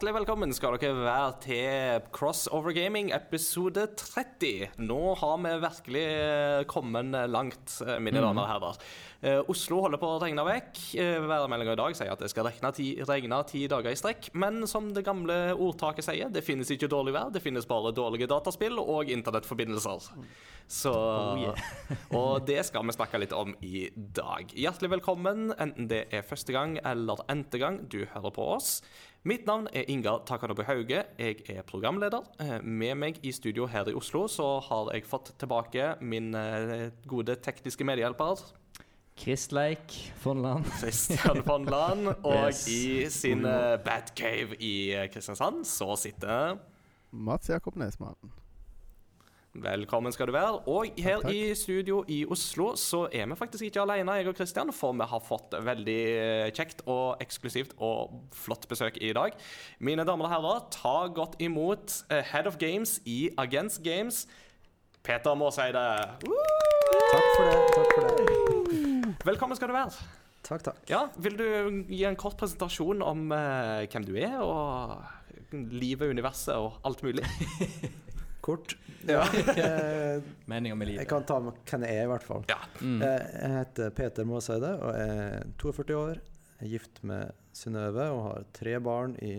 hjertelig velkommen skal dere være til Crossover Gaming episode 30. Nå har vi virkelig eh, kommet langt, eh, mine damer og herrer. Eh, Oslo holder på å regne vekk. Værmeldinga i dag sier at det skal regne ti, regne ti dager i strekk. Men som det gamle ordtaket sier, det finnes ikke dårlig vær, det finnes bare dårlige dataspill og internettforbindelser. Så Og det skal vi snakke litt om i dag. Hjertelig velkommen, enten det er første gang eller n-te gang du hører på oss. Mitt navn er Ingar Takanobu Hauge. Jeg er programleder. Eh, Med meg i studio her i Oslo så har jeg fått tilbake min eh, gode tekniske medhjelper Kristleik Fonland. Christian Land, Og Yes. i sin eh, Batcave i Kristiansand så sitter Mats Jakob Nesmann. Velkommen skal du være. Og her takk. i studio i Oslo så er vi faktisk ikke alene, jeg og Kristian, for vi har fått veldig eh, kjekt og eksklusivt og flott besøk i dag. Mine damer og herrer, ta godt imot eh, Head of Games i Agents Games, Peter Måseide. Takk for det. takk for det. Velkommen skal du være. Takk, takk. Ja, Vil du gi en kort presentasjon om uh, hvem du er, og livet, universet og alt mulig? Kort. Ja. eh, Meninga med Jeg kan ta med hvem jeg er, i hvert fall. Ja. Mm. Eh, Jeg heter Peter Måseide og er 42 år. Jeg er gift med Synnøve og har tre barn i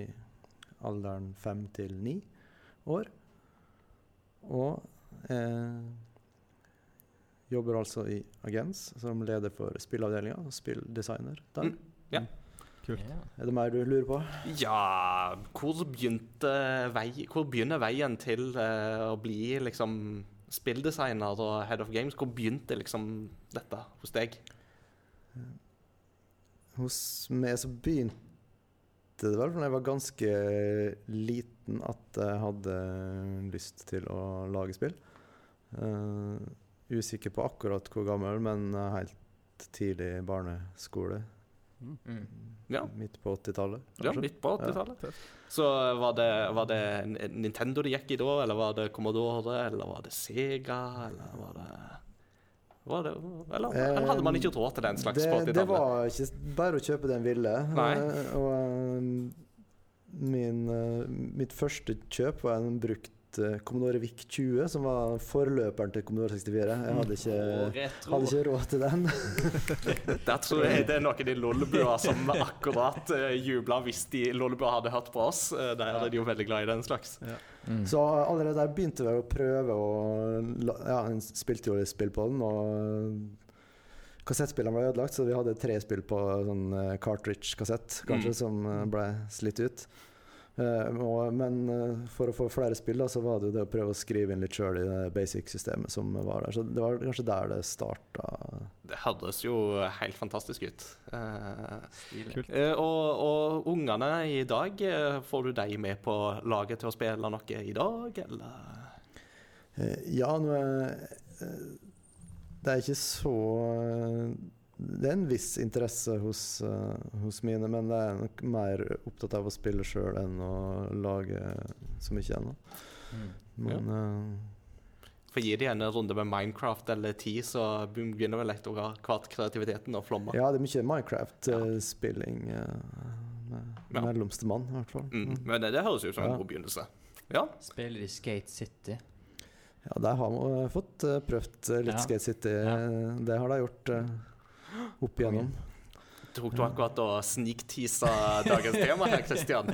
alderen fem til ni år. Og eh, jobber altså i Agens som leder for spillavdelinga og spilldesigner der. Mm, ja. Kult. Ja. Er det mer du lurer på? Ja Hvor begynte vei, Hvor begynner veien til uh, å bli liksom spilldesigner og head of games? Hvor begynte liksom dette hos deg? Hos meg så begynte det vel da jeg var ganske liten at jeg hadde lyst til å lage spill. Uh, usikker på akkurat hvor gammel, men helt tidlig barneskole. Mm. Ja. Midt på 80-tallet. Ja, midt på 80-tallet. Ja. Så var det, var det Nintendo det gikk i da, eller var det Commodore, eller var det Sega, eller var det var det, eller, eller hadde man ikke råd til den slags på Eh, det, det var ikke bare å kjøpe det en ville. Nei. Eh, Og eh, min, eh, mitt første kjøp var en brukt eh, Commodore VIC 20, som var forløperen til Commodore 64. Jeg hadde ikke, oh, hadde ikke råd til den. Der tror jeg det er noen i Lollebua som akkurat uh, jubla hvis de Lollebua hadde hørt på oss. Uh, der er de jo veldig glad i den slags. Mm. Så allerede der begynte vi å prøve å Ja, en spilte jo litt spill på den, og kassettspillene ble ødelagt, så vi hadde tre spill på sånn eh, cartridge-kassett, kanskje, Mm. som eh, ble slitt ut. Eh, og, men eh, for å få flere spill, da, så var det jo det å prøve å skrive inn litt sjøl i det basic-systemet som var der. Så det var kanskje der det starta. Det høres jo helt fantastisk ut. Eh, Kult. eh, og, og ungene i dag, får du dem med på laget til å spille noe i dag, eller? Eh, ja, nå er Det er ikke så Det er en viss interesse hos, uh, hos mine, men det er nok mer opptatt av å spille sjøl enn å lage så mye ennå. Mm. Men eh, For gi de en runde med Minecraft eller ti, så begynner vel hvert kreativiteten å flomme. ja, det er mye Minecraft-spilling med Ja. mellomste mann, i hvert fall. Mm, men det, det høres ut som en god begynnelse. Ja. Spiller de Skate City? Ja, de har fått prøvd litt Ja. Skate City. Ja. Det har de gjort eh, opp igjennom. Tok du akkurat og sniktisa dagens tema her, Christian?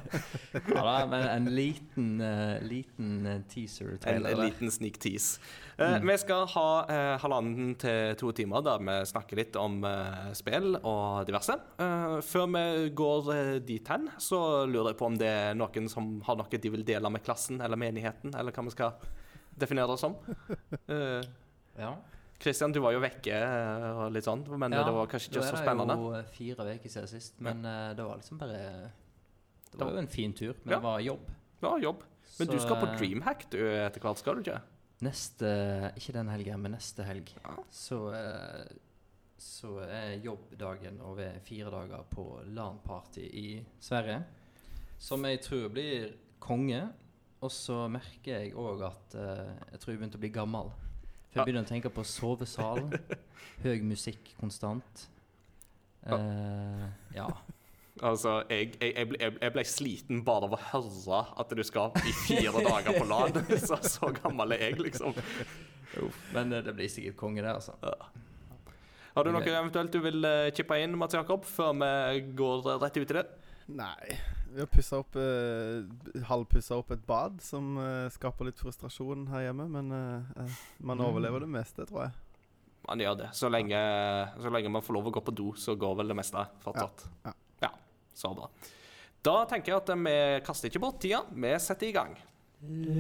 Ja da, men en liten, uh, liten teaser. En, en liten sneak tease. mm. Vi skal ha uh, halvannen til to timer der vi snakker litt om uh, spill og diverse. Eh, før vi går eh, dit hen, så lurer jeg på om det er noen som har noe de vil dele med klassen eller menigheten, eller hva vi skal definere det som. Eh, Ja. Christian, du var jo vekke eh, og litt sånn, men Ja, det var kanskje ikke så spennende. Det er jo eh, fire uker siden sist, men ja. det var liksom bare Det var jo en fin tur, men Ja. det var jobb. Ja, jobb. Men Så, du skal på eh, Dreamhack du etter hvert, skal du ikke? Neste Ikke den helgen, men neste helg. Ja. Så, eh, så er jobbdagen over fire dager på LAN-party i Sverige. Som jeg tror blir konge. Og så merker jeg òg at eh, jeg tror jeg begynte å bli gammel. For jeg begynner å tenke på sovesal, høy musikk konstant. Uh, ja. Altså, jeg, jeg, jeg, ble, jeg- jeg ble sliten bare av å høre at du skal i fire dager på LAN. Så, så gammel er jeg, liksom. Men eh, det blir sikkert konge, det, altså. Har du noe eventuelt du vil eh, chippe inn, Mats Jakob, før vi går rett ut i det? Nei. Vi har pussa opp eh, halvpussa opp et bad som eh, skaper litt frustrasjon her hjemme. Men eh, eh, man overlever det meste, tror jeg. Man gjør det. Så lenge, så lenge man får lov å gå på do, så går vel det meste fortsatt. Ja, ja. Så bra. Da tenker jeg at vi kaster ikke bort tida. Vi setter i gang. Vi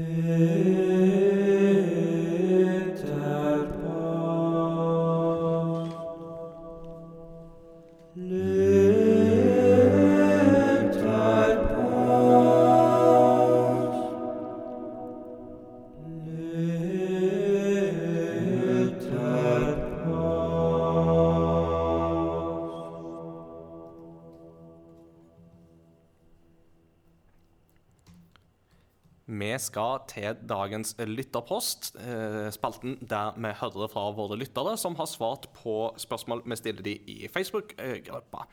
skal til dagens lytterpost, eh, spalten der vi hører fra våre lyttere som har svart på spørsmål vi stiller de i Facebook-gruppa.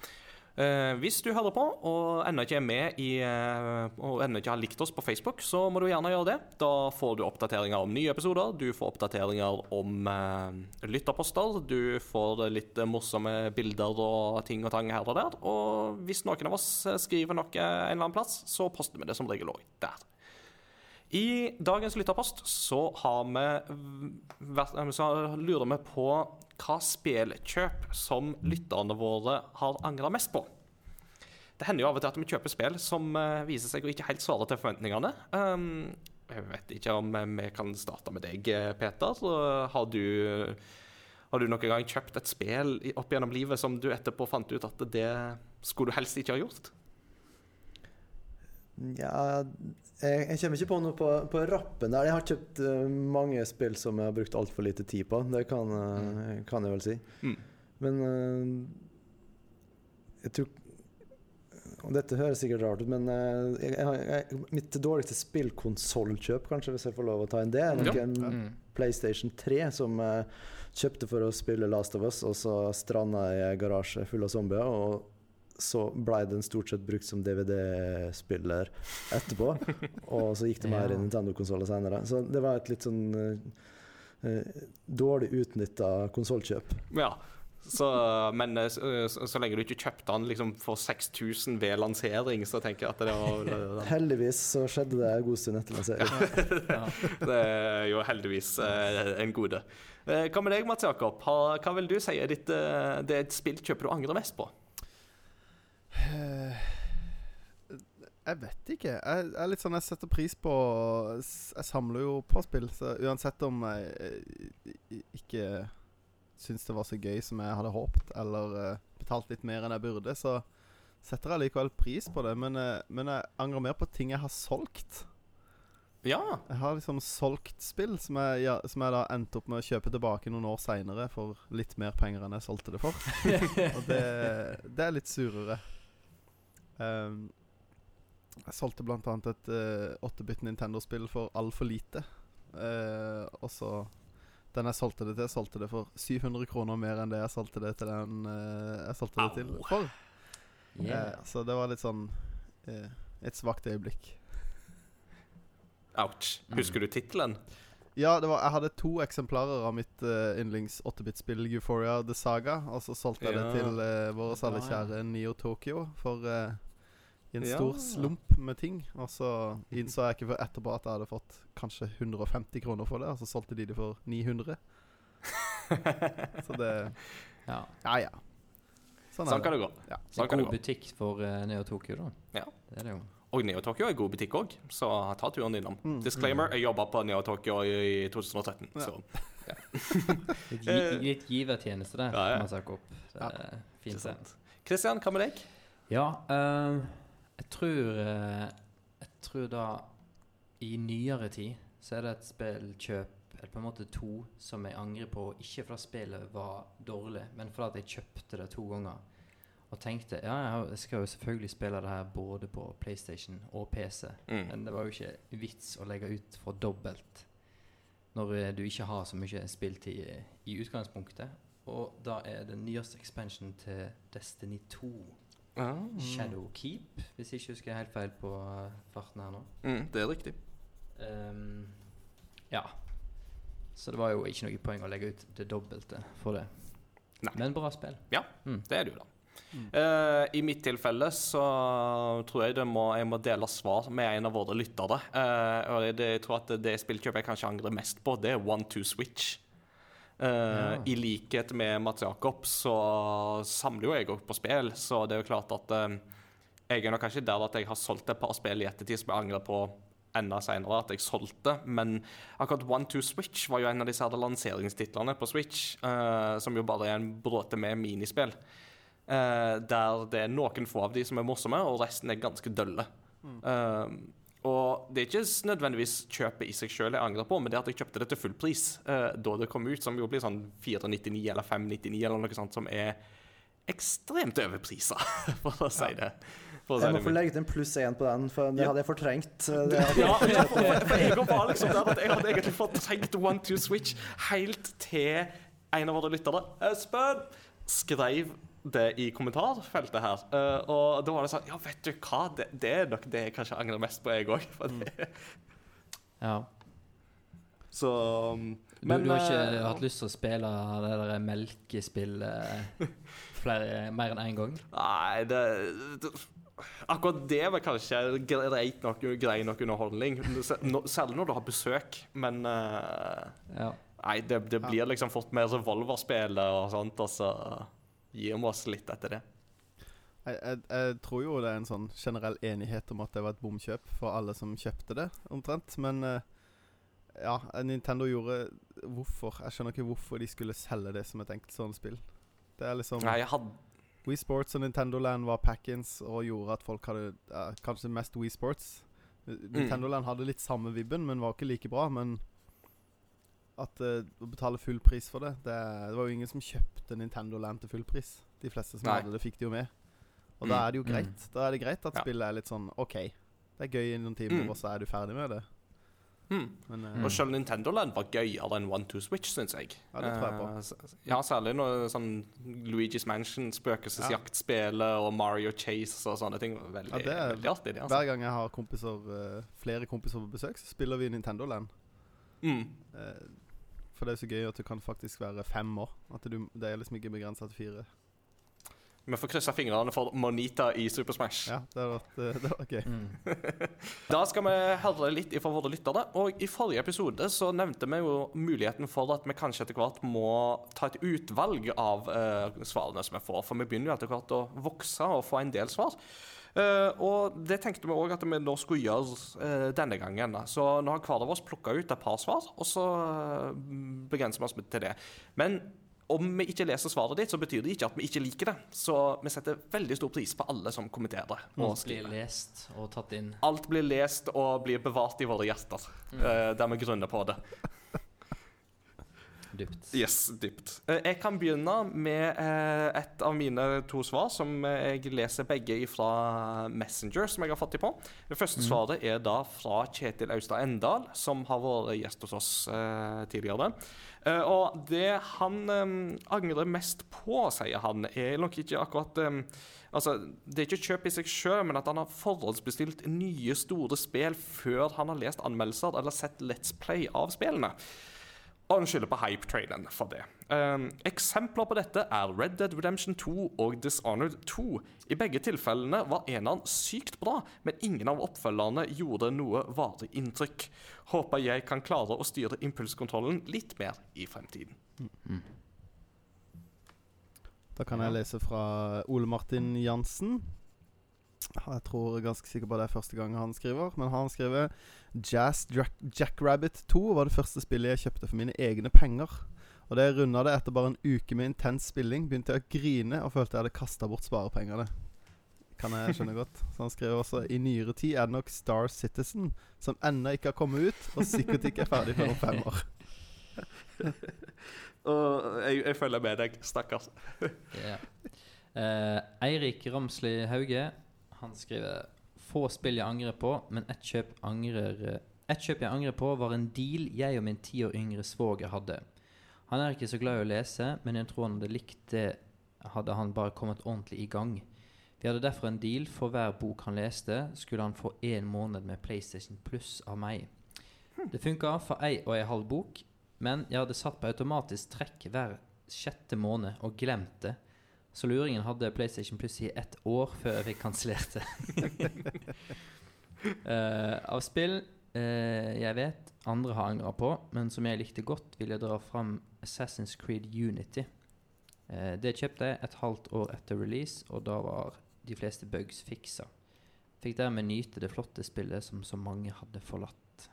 Eh, hvis du hører på og ennå ikke er med i, eh, og ennå ikke har likt oss på Facebook, så må du gjerne gjøre det. Da får du oppdateringer om nye episoder, du får oppdateringer om lytterposter, du får litt morsomme bilder og ting og tang her og der. Og hvis noen av oss skriver noe en eller annen plass, så poster vi det som regel òg der. I dagens lytterpost så har vi eh, så lurer vi på hva spillkjøp som lytterne våre har angra mest på. Det hender jo av og til at vi kjøper spill som eh, viser seg å ikke helt svare til forventningene. Um, jeg vet ikke om eh, vi kan starte med deg, Peter. Har du, har du noen gang kjøpt et spill opp gjennom livet som du etterpå fant ut at det skulle du helst ikke ha gjort? Ja, jeg, jeg kommer ikke på noe på, på rappen der. Jeg har kjøpt uh, mange spill som jeg har brukt altfor lite tid på. Det kan, eh, kan jeg vel si. Mm. Men uh, jeg tror og Dette høres sikkert rart ut, men jeg, jeg, mitt dårligste spillkonsollkjøp, kanskje, hvis jeg får lov å ta inn det, er nok en Mm. PlayStation 3 som jeg kjøpte for å spille Last of Us, og så stranda i garasje full av zombier. Og så blei den stort sett brukt som DVD-spiller etterpå. og så gikk det mer i Nintendo-konsoller senere. Så det var et litt sånn eh, eh, dårlig utnytta konsollkjøp. Ja. Så, men eh, så, så, lenge du ikke kjøpte den liksom for 6000 ved lansering, så tenker jeg at det var Heldigvis så skjedde det en god stund etter lansering. Ja. Det er jo heldigvis eh, en gode. Eh, Hva med deg, Mats Jakob? Ha, Hva vil du si er ditt, eh, det er et spillkjøp du angrer mest på? Eh, Jeg vet ikke. Jeg, jeg er litt sånn Jeg setter pris på Jeg samler jo på spill, så uansett om jeg eh, ikke syns det var så gøy som jeg hadde håpet, eller eh, betalt litt mer enn jeg burde, så setter jeg likevel pris på det. Men, men jeg angrer mer på ting jeg har solgt. Ja. Jeg har liksom solgt spill som jeg, ja, som jeg da endte opp med å kjøpe tilbake noen år seinere for litt mer penger enn jeg solgte det for. Og det, det er litt surere. Ehm, jeg solgte annet et uh, 8-bit Nintendo-spill for altfor lite. Uh, og så Den jeg solgte det til, solgte det for 700 kroner mer enn det jeg solgte det til den uh, jeg solgte det til for. Yeah. Uh, så det var litt sånn eh, et svakt øyeblikk. Ouch. Husker du tittelen? Ja, det var, jeg hadde to eksemplarer av mitt uh, yndlings 8-bit-spill Euphoria The Saga. Og så solgte jeg Ja. det til uh, våre alle kjære Neo Tokyo for eh, i en Ja. stor slump med ting. Og så innså jeg ikke før etterpå at jeg hadde fått kanskje 150 kroner for det, og så solgte de det for 900. så det ja. Ja, ja. Sånn Sånn er kan det. det gå. Ja. Sånn kan det god gå. butikk for uh, Neo Tokyo, da. Ja. Det er det jo. Og Neo Tokyo er god butikk òg, så ta turen innom. Mm. Disclaimer, jeg jobba på Neo Tokyo i 2013, Ja. så ja. Eh, litt givertjeneste der, ja, ja. kan man opp. Det Ja. er fint, Kristian, hva med deg? Ja, eh, jeg tror eh, Jeg tror da i nyere tid så er det et spillkjøp, eller på en måte to, som jeg angrer på. Ikke fordi spillet var dårlig, men fordi at jeg kjøpte det to ganger. Og tenkte ja, jeg skal jo selvfølgelig spille det her både på PlayStation og PC. Mm. Men det var jo ikke vits å legge ut for dobbelt når eh, du ikke har så mye spilltid i, i utgangspunktet. Og da er den nyeste expansion til Destiny 2 Ah. Shadow Keep, hvis jeg ikke husker helt feil på eh, farten her nå. Mm, det er riktig. Um, ja. Så det var jo ikke noe poeng å legge ut det dobbelte for det. Nei. Men bra spill. Mm. Det er det jo, da. Eh, I mitt tilfelle så tror jeg det må, jeg må dele svar med en av våre lyttere. Uh, og det, jeg tror at det spillkjøpet jeg kanskje angrer mest på, det er One Two Switch. Eh, Ja. I likhet med Mats Jakob så samler jo jeg òg på spill, så det er jo klart at uh, jeg er nok kanskje der at jeg har solgt et par spill i ettertid som jeg angrer på enda senere at jeg solgte, men akkurat One Two Switch var jo en av disse her lanseringstitlene på Switch, uh, som jo bare er en bråte med minispill. Der det er noen få av de som er morsomme, og resten er ganske dølle. Eh, og det er ikke nødvendigvis kjøpet i seg sjøl jeg angrer på, men det at jeg kjøpte det til full pris eh, da det kom ut, som jo blir sånn 499 eller 599 eller noe sånt, som er ekstremt overprisa, for å si det. Å si Jeg må få legge til en pluss én på den, for det hadde jeg fortrengt. eh, Det hadde Ja, ja, for, for jeg var liksom der at jeg hadde egentlig fortrengt One Two Switch helt til en av våre lyttere, Espen, skrev det i kommentarfeltet her. Uh, og da var det sånn Ja, vet du hva, det, det er nok det jeg kanskje angrer mest på, jeg òg. Ja. Så men, Du, du har ikke uh, hatt lyst til å spille det der melkespillet flere, mer enn én gang? Nei, det, det Akkurat det var kanskje greit nok, grei nok underholdning. Selv Særlig når du har besøk, men uh, Ja. Nei, det, det blir liksom fort mer revolverspill og sånt, og så om oss litt etter det. Jeg, jeg, jeg tror jo det er en sånn generell enighet om at det var et bomkjøp for alle som kjøpte det, omtrent. Men eh, ja, Nintendo gjorde Hvorfor? Jeg skjønner ikke hvorfor de skulle selge det som et enkeltstående. Det er liksom Nei, jeg hadde Wii Sports og Nintendo Land var pack-ins og gjorde at folk hadde uh, kanskje mest Wii Sports. Nintendo Land hadde litt samme vibben, men var ikke like bra. Men at uh, å betale full pris for det det, det var jo ingen som kjøpte Nintendo Land til full pris. De fleste som Nei. hadde det, fikk det jo med. Og Mm. da er det jo Mm. greit. Da er det greit at Ja. spillet er litt sånn OK. Det er gøy i noen timer, Mm. og så er du ferdig med det. Mm. Men uh, Mm. Og selv Nintendo Land var gøyere enn One Two Switch, syns jeg. Ja, det tror jeg på. Uh, ja, særlig når sånn Luigi's Mansion, Spøkelsesjaktspillet og Mario Chase og sånne ting. Veldig, Ja, det er- veldig artig, det. hver altså. gang jeg har kompiser, uh, flere kompiser på besøk, så spiller vi Nintendo Land. Mm. For det er så gøy at det kan faktisk være fem år. At du, det er liksom ikke begrensa til fire. Vi får krysse fingrene for Monita i Super Smash. Ja, det vært, eh, det var gøy. Mm. Da skal vi høre litt fra våre lyttere. Og I forrige episode så nevnte vi jo muligheten for at vi kanskje etter hvert må ta et utvalg av eh, svarene som vi får. For vi begynner jo etter hvert å vokse og få en del svar. Eh, og det tenkte vi òg at vi nå skulle gjøre eh, denne gangen. Så nå har hver av oss plukka ut et par svar, og så eh, begrenser vi oss til det. Men om vi ikke leser svaret ditt, så betyr det ikke at vi ikke liker det. Så vi setter veldig stor pris på alle som kommenterer. og Blir lest og tatt inn. Alt blir lest og blir bevart i våre hjerter, mm. der vi grunner på det. Dypt. Yes, dypt. Eh, jeg kan begynne med eh, et av mine to svar, som eh, jeg leser begge fra Messenger, som jeg har fått de på. Det første svaret er da fra Kjetil Austad Endal, som har vært gjest hos oss tidligere. Og det han angrer mest på, sier han, er nok ikke akkurat Altså, Det er ikke kjøp i seg sjøl, men at han har forhåndsbestilt nye, store spill før han har lest anmeldelser eller sett Let's Play av spillene. Og han skylder på hype-trainen for det. Um, eksempler på dette er Red Dead Redemption 2 og Dishonored 2. I begge tilfellene var eneren sykt bra, men ingen av oppfølgerne gjorde noe varig inntrykk. Håper jeg kan klare å styre impulskontrollen litt mer i fremtiden. Da kan jeg lese fra Ole Martin Jansen. Jeg tror ganske sikker på det er første gang han skriver. Men han skriver Jazz Jack Jackrabbit 2 var det første spillet jeg kjøpte for mine egne penger. Og da jeg runda det etter bare en uke med intens spilling. Begynte jeg å grine og følte jeg hadde kasta bort sparepengene. Kan jeg skjønne godt. Så han skriver også I nyere tid er det nok Star Citizen, som ennå ikke har kommet ut, og sikkert ikke er ferdig før om fem år. Og jeg, jeg følger med deg, stakkars. yeah. Eh, Eirik Ramsli Hauge Han skriver Få spill jeg angrer på, men ett kjøp, angrer, et kjøp jeg angrer på, var en deal jeg og min ti år yngre svoger hadde. Han er ikke så glad i å lese, men jeg tror han hadde likt det hadde han bare kommet ordentlig i gang. Vi hadde derfor en deal. For hver bok han leste, skulle han få én måned med PlayStation Pluss av meg. Det funka for ei og ei halv bok, men jeg hadde satt på automatisk trekk hver sjette måned og glemt det. Så luringen hadde PlayStation Plus i ett år før jeg fikk kansellert det. uh, av spill uh, jeg vet andre har angra på, men som jeg likte godt, vil jeg dra fram Assassin's Creed Unity. Uh, det kjøpte jeg et halvt år etter release, og da var de fleste bugs fiksa. Fikk dermed nyte det flotte spillet som så mange hadde forlatt.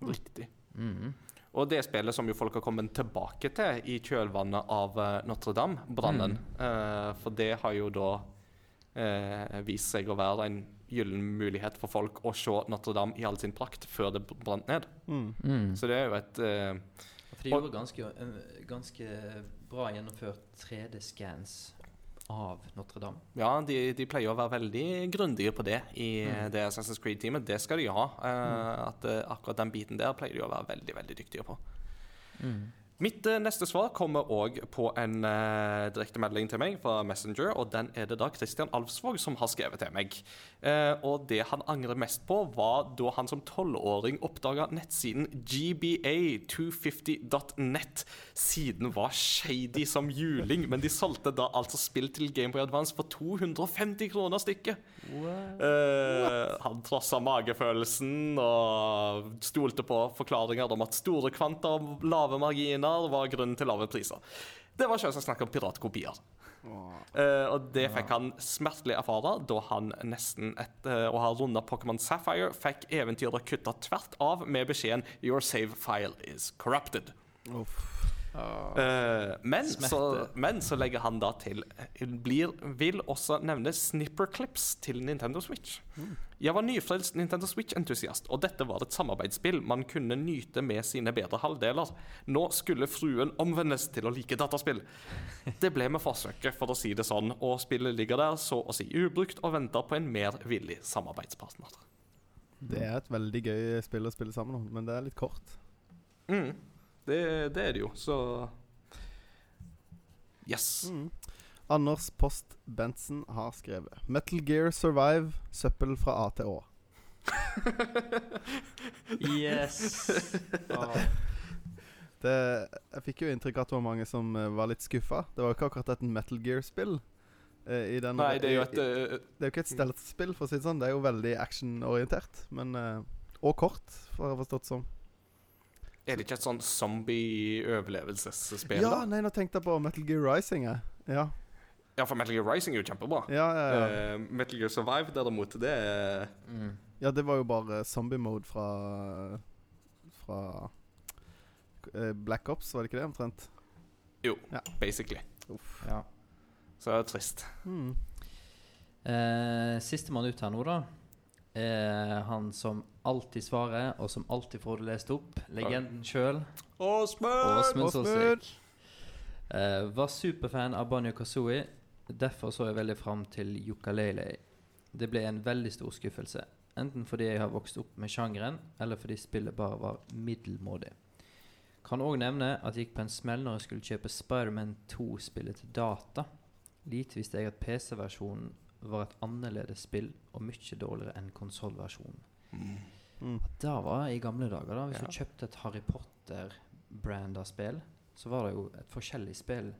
Riktig. Mhm. Og det spillet som jo folk har kommet tilbake til i kjølvannet av eh, Notre-Dame-brannen. Eh, for det har jo da eh, vist seg å være en gyllen mulighet for folk å se Notre-Dame i all sin prakt før det brant ned. Mm. Mm. Så det er jo et eh, For de gjorde ganske, ganske bra gjennomført 3D-scans av Notre-Dame. Ja, de, de pleier å være veldig grundige på det i Mm. det Assassin's Creed-teamet. Det skal de ha. Eh, at eh, Akkurat den biten der pleier de å være veldig veldig dyktige på. Mitt eh, neste svar kommer òg på en uh, direktemelding til meg fra Messenger, og den er det da Christian Alvsvåg som har skrevet til meg. Eh, og det han angrer mest på, var da han som tolvåring oppdaga nettsiden gba250.net. Siden var shady som juling, men de solgte da altså spill til Gameboy Advance for 250 kroner stykket. Eh, han trossa magefølelsen og stolte på forklaringer om at store kvanta og lave marginer var grunnen til lave priser. Det var selvsagt snakk om piratkopier. Eh, og det fikk han smertelig erfare da han nesten etter å ha runda Pokémon Sapphire fikk eventyret kutta tvert av med beskjeden 'Your save file is corrupted'. Eh, men, så, men så legger han da til blir, Vil også nevne snipperclips til Nintendo Switch. Jeg var nyfrelst Nintendo Switch-entusiast, og dette var et samarbeidsspill man kunne nyte med sine bedre halvdeler. Nå skulle fruen omvendes til å like dataspill. Det ble med forsøket, for å si det sånn, og spillet ligger der så å si ubrukt og venter på en mer villig samarbeidspartner. Det er et veldig gøy spill å spille sammen men det er litt kort. Mm. Det, det er det jo, så Yes. Mm. Anders Post Bentsen har skrevet Metal Gear Survive, søppel fra A til Å. Yes! Det, jeg fikk jo inntrykk av at det var mange som eh, var litt skuffa. Det var jo ikke akkurat et Metal Gear-spill. eh, i den- Nei, det er jo i- et eh, Det er jo ikke et stealth-spill, for å si det sånn. Det er jo veldig actionorientert. Men eh, Og kort, for jeg har forstått som. Er det ikke et sånn zombie-overlevelsesspill? Ja, da? nei, nå tenkte jeg på Metal Gear Rising. Jeg. Ja, ja, for Metal Gear Rising er jo kjempebra. ja, ja, ja. Uh, Metal Gear Survive, derimot, det er Mm. ja det var jo bare zombie-mode fra Fra eh, Black Ops, var det ikke det, omtrent? Jo, basically. Ja. Så det er trist. Mm. Uh, Sistemann ut her nå, da. Er han som alltid svarer, og som alltid får det lest opp. Legenden sjøl. Åsmund Åsmund! Solsvik. Eh, var superfan av Banjo Kazooie. Derfor så jeg veldig fram til Yukalele. Det ble en veldig stor skuffelse. Enten fordi jeg har vokst opp med sjangeren, eller fordi spillet bare var middelmådig. Kan òg nevne at jeg gikk på en smell når jeg skulle kjøpe Spiderman 2-spillet til data. Lite visste jeg at PC-versjonen var et annerledes spill og mye dårligere enn konsollversjonen. Mm. Da var jeg i gamle dager, da. Hvis Ja. du kjøpte et Harry Potter-branda spill, så var det jo et forskjellig spill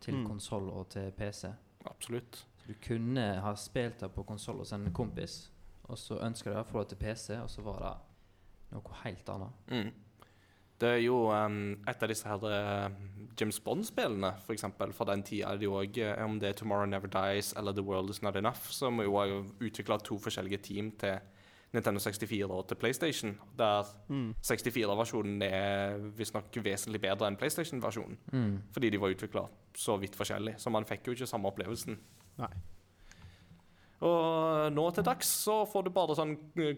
til Mm. konsoll og til PC. Absolutt. Så du kunne ha spilt det på konsoll hos en kompis, og så ønska du å få det til PC, og så var det noe helt annet. Mm. Det er jo um, et av disse her eh, James Bond-spillene, eksempel, fra den tida det jo òg Om det er Tomorrow Never Dies eller The World Is Not Enough, som jo har utvikla to forskjellige team til Nintendo 64 og til PlayStation. Der Mm. 64-versjonen er visstnok vesentlig bedre enn PlayStation-versjonen. Mm. Fordi de var utvikla så vidt forskjellig. Så man fikk jo ikke samme opplevelsen. Nei. Og nå til dags så får du bare sånn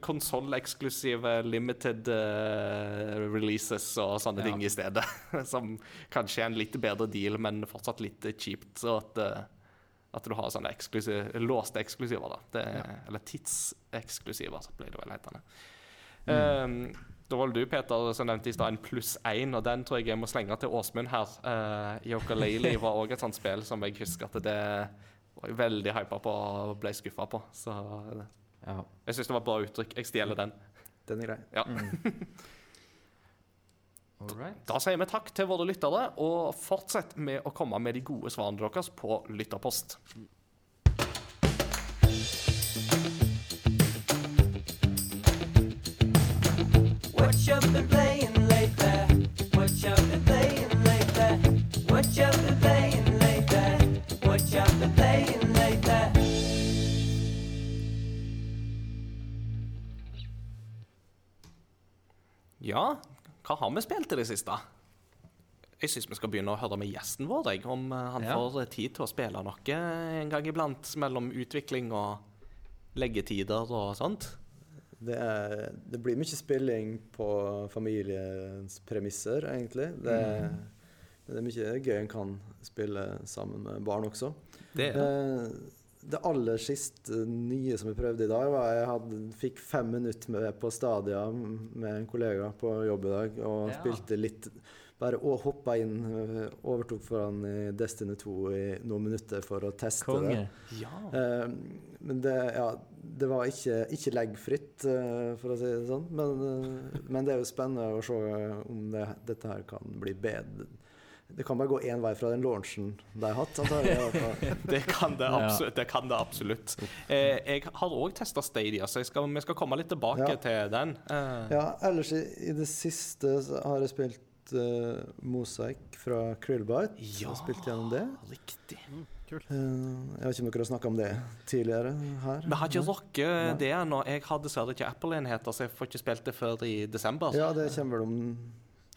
konsolleksklusive limited eh, releases og sånne Ja. ting i stedet. Som kanskje er en litt bedre deal, men fortsatt litt kjipt. Så at, eh, at du har sånne eksklusiv, låste eksklusiver, da. Det, Eller tidseksklusiver, ble det vel hetende. Um, da var det du, Peter, som nevnte i stad en pluss én, og den tror jeg jeg må slenge til Åsmund her. Uh, Yooka-Laylee var òg et sånt spill som jeg husker at det var jeg veldig hypa på og ble skuffa på. Så Ja. jeg syns det var et bra uttrykk. Jeg stjeler den. Den er grei. Ja. Mm. All. Da sier vi takk til våre lyttere, og fortsett med å komme med de gode svarene deres på lytterpost. Ja, hva har vi spilt i det siste? Jeg syns vi skal begynne å høre med gjesten vår, jeg, om eh, han Ja. får tid til å spille noe en gang iblant mellom utvikling og leggetider og sånt. Det, er, det blir mye spilling på familiens premisser, egentlig. Det, det er mye gøy en kan spille sammen med barn også. Det er. Eh, det aller siste nye som jeg prøvde i dag, var jeg hadde, fikk fem minutter med, på Stadia med en kollega på jobb i dag, og Ja. spilte litt Bare hoppa inn, eh, overtok for han i Destiny 2 i noen minutter for å teste det. Konge. Ja. Eh, men det, ja, det var ikke, ikke leggfritt, eh, for å si det sånn. Men, eh, men det er jo spennende å se om det, dette her kan bli bedre. Det kan bare gå én vei fra den launchen de har hatt. Det kan det absolutt. Det kan det absolutt. Eh, jeg har òg testa Stadia, så jeg skal, vi skal komme litt tilbake Ja. til den. Eh, Ja, ellers i, i det siste har jeg spilt uh, Mosaic fra Krillbite. Ja. Så spilt gjennom det. Riktig. Kult. Eh, jeg vet ikke om dere har snakka om det tidligere her? Vi har ikke rukket det ennå. Jeg har dessverre ikke Apple-enheter, så jeg får ikke spilt det før i desember. Ja, det kommer vel om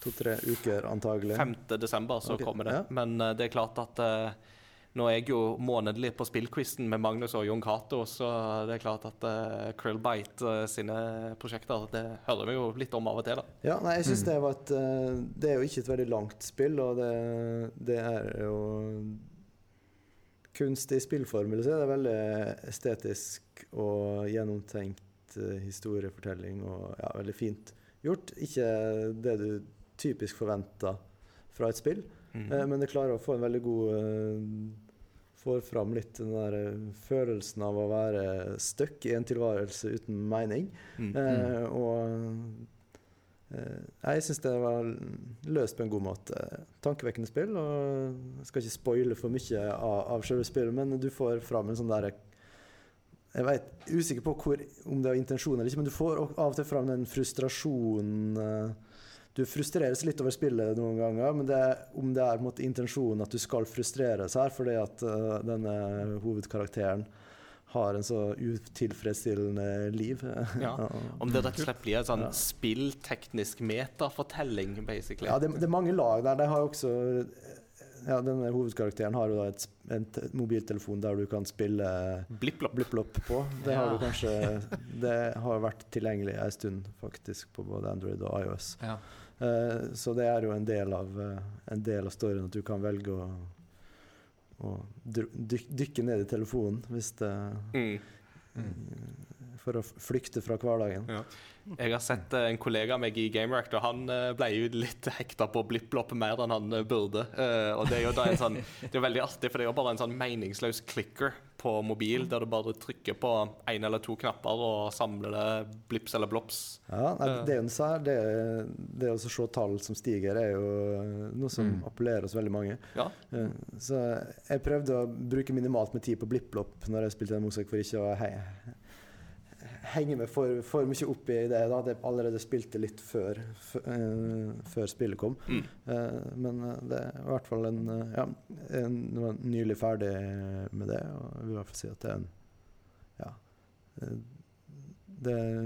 to-tre uker, antagelig. 5. desember så okay. kommer det. ja. Men uh, det er klart at uh, nå er jeg jo månedlig på spillquizen med Magnus og Jon Cato, så det er klart at uh, Krillbite uh, sine prosjekter, det hører vi jo litt om av og til, da. Ja, nei, jeg syns Mm. det var et eh, Det er jo ikke et veldig langt spill, og det, det er jo kunst i spillform, vil jeg si. Det er veldig estetisk og gjennomtenkt eh, historiefortelling og ja, veldig fint gjort. Ikke det du typisk forventa fra et spill, Mm. eh, men det klarer å få en veldig god eh, Får fram litt den der eh, følelsen av å være stuck i en tilværelse uten mening. Mm. Eh, og eh, jeg syns det var løst på en god måte. Tankevekkende spill. Og jeg skal ikke spoile for mye av, av selve spillet, men du får fram en sånn derre Jeg vet, usikker på hvor, om det var intensjon eller ikke, men du får av og til fram den frustrasjonen Du frustreres litt over spillet noen ganger, men det, om det er måte intensjonen at du skal frustreres her fordi at uh, denne hovedkarakteren har en så utilfredsstillende liv. Ja. Om det rett og slett blir en sånn Ja. spillteknisk metafortelling, basically. Ja, det, det er mange lag der. De har også ja, Denne hovedkarakteren har jo da et, en te- mobiltelefon der du kan spille blipp-blopp på. Det har Ja. kanskje Det har vært tilgjengelig en stund, faktisk, på både Android og iOS. Ja. Eh, så det er jo en del av eh, En del av storyen at du kan velge å, å dykke ned i telefonen hvis det Mm. For å flykte fra hverdagen. Ja. Jeg har sett eh, en kollega av meg i GameRack og han eh, ble jo litt hekta på blipp-blopp mer enn han eh, burde. Og det er jo da en sånn Det er veldig artig, for det er jo bare en sånn meningsløs clicker på mobil, der du bare trykker på én eller to knapper og samler det blips eller blops. Ja, det er sær, det, det å se tall som stiger, er jo noe som Mm. appellerer hos veldig mange. Ja. Så jeg prøvde å bruke minimalt med tid på blipp-blopp når jeg spilte den musikken, for ikke å he henge meg for, for mye opp i det. Da hadde jeg allerede spilte litt før, eh, før spillet kom. Mm. Eh, men eh, det er i hvert fall en Ja, jeg var nylig ferdig med det, og jeg vil i hvert fall si at det er en Ja. Det er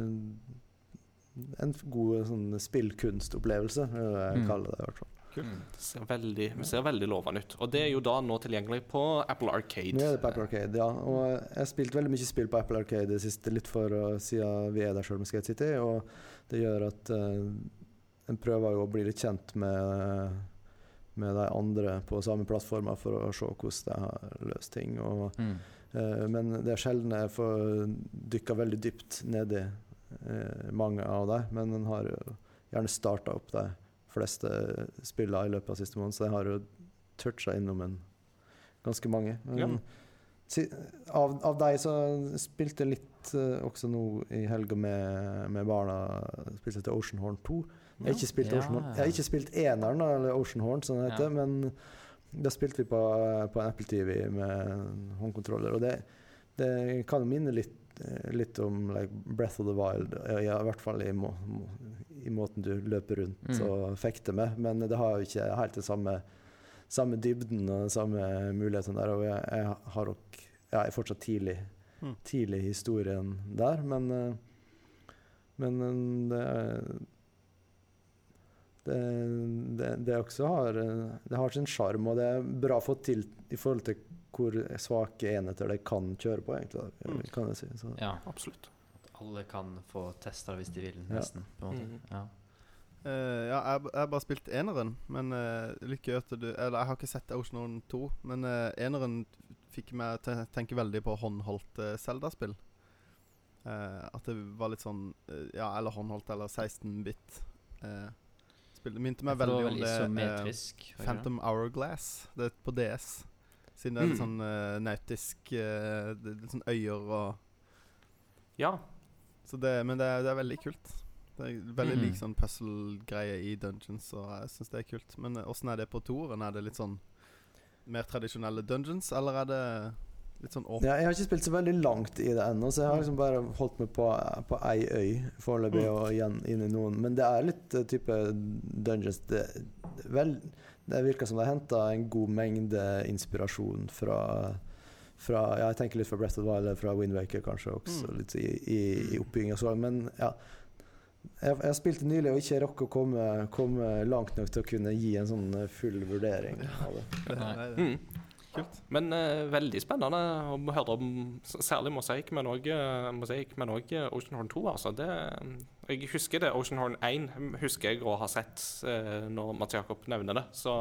en god sånn spillkunstopplevelse, vil jeg Mm. kalle det. i hvert fall. Mm. Det ser veldig, det ser veldig lovende ut. Og det er jo da nå tilgjengelig på Apple Arcade. Nå er det på Apple Arcade, ja. Og jeg har spilt veldig mye spill på Apple Arcade det siste, litt for å siden vi er der sjøl med Skate City. Og det gjør at uh, en prøver jo å bli litt kjent med, med de andre på samme plattformer for å se hvordan de har løst ting. Og, Mm. uh, men det er sjelden jeg får dykka veldig dypt nedi uh, mange av dem. Men en har jo gjerne starta opp de fleste spillene i løpet av siste måned, så jeg har jo toucha innom en ganske mange. Men Ja. av, av deg så spilte jeg litt eh, også nå i helga med, med barna. Spilte til Oceanhorn 2. Jeg har ikke spilt, Ja. Jeg har ikke spilt eneren, eller Oceanhorn, som det heter, Ja. men da spilte vi på, på en Apple TV med håndkontroller. Og det, det kan minne litt, litt om like, Breath of the Wild, ja, i hvert fall i, må, i måten du løper rundt Mm. og fekter med. Men det har jo ikke helt den samme, samme dybden og den samme muligheten der. Og jeg, jeg har nok ja, jeg er fortsatt tidlig, Mm. tidlig i historien der, men eh, Men eh, det er det, det, det også har eh, Det har sin sjarm, og det er bra fått til i forhold til hvor svake enheter de kan kjøre på, egentlig. Da, Mm. kan jeg si. Så. Ja. Absolutt. Alle kan få testa hvis de vil, Ja. På en måte. Mhm. Ja. Uh, ja, jeg, jeg har bare spilt eneren, men uh, lykke til du Eller jeg har ikke sett Ocean Own 2, men uh, eneren fikk meg til å tenke veldig på håndholdt Zelda-spill. Uh, at det var litt sånn Ja, eller håndholdt, eller 16-bit. Uh, spill. Det minte meg veldig om det det? Phantom Hourglass. Det er på DS. Siden det er litt Mm. sånn uh, nautisk uh, Litt sånn øyer og Ja. så det, Men det er, det er veldig kult. Det er veldig mm. lik sånn puzzle-greie i dungeons, og jeg syns det er kult. Men eh, åssen er det på toeren? Er det litt sånn mer tradisjonelle dungeons, eller er det litt sånn åpent? Ja, jeg har ikke spilt så veldig langt i det ennå, så jeg har liksom bare holdt meg på, på ei øy foreløpig Mm. og igjen inn i noen. Men det er litt uh, type dungeons det, vel, det virker som de har henta en god mengde inspirasjon fra fra, ja, jeg tenker litt fra Breath of Wild, eller fra Windwaker kanskje også, Mm. litt i, i, i oppbygging og sånn. Men ja, jeg, jeg spilte nylig og ikke rakk å komme, komme langt nok til å kunne gi en sånn full vurdering av det. Nei. nei, det, Mm. Kult. Men eh, veldig spennende å høre om særlig Mosaic, men òg Mosaic, også Ocean Horn 2. Altså. Det, jeg husker det. Ocean Horn 1 husker jeg å ha sett eh, når Mats Jakob nevner det. Så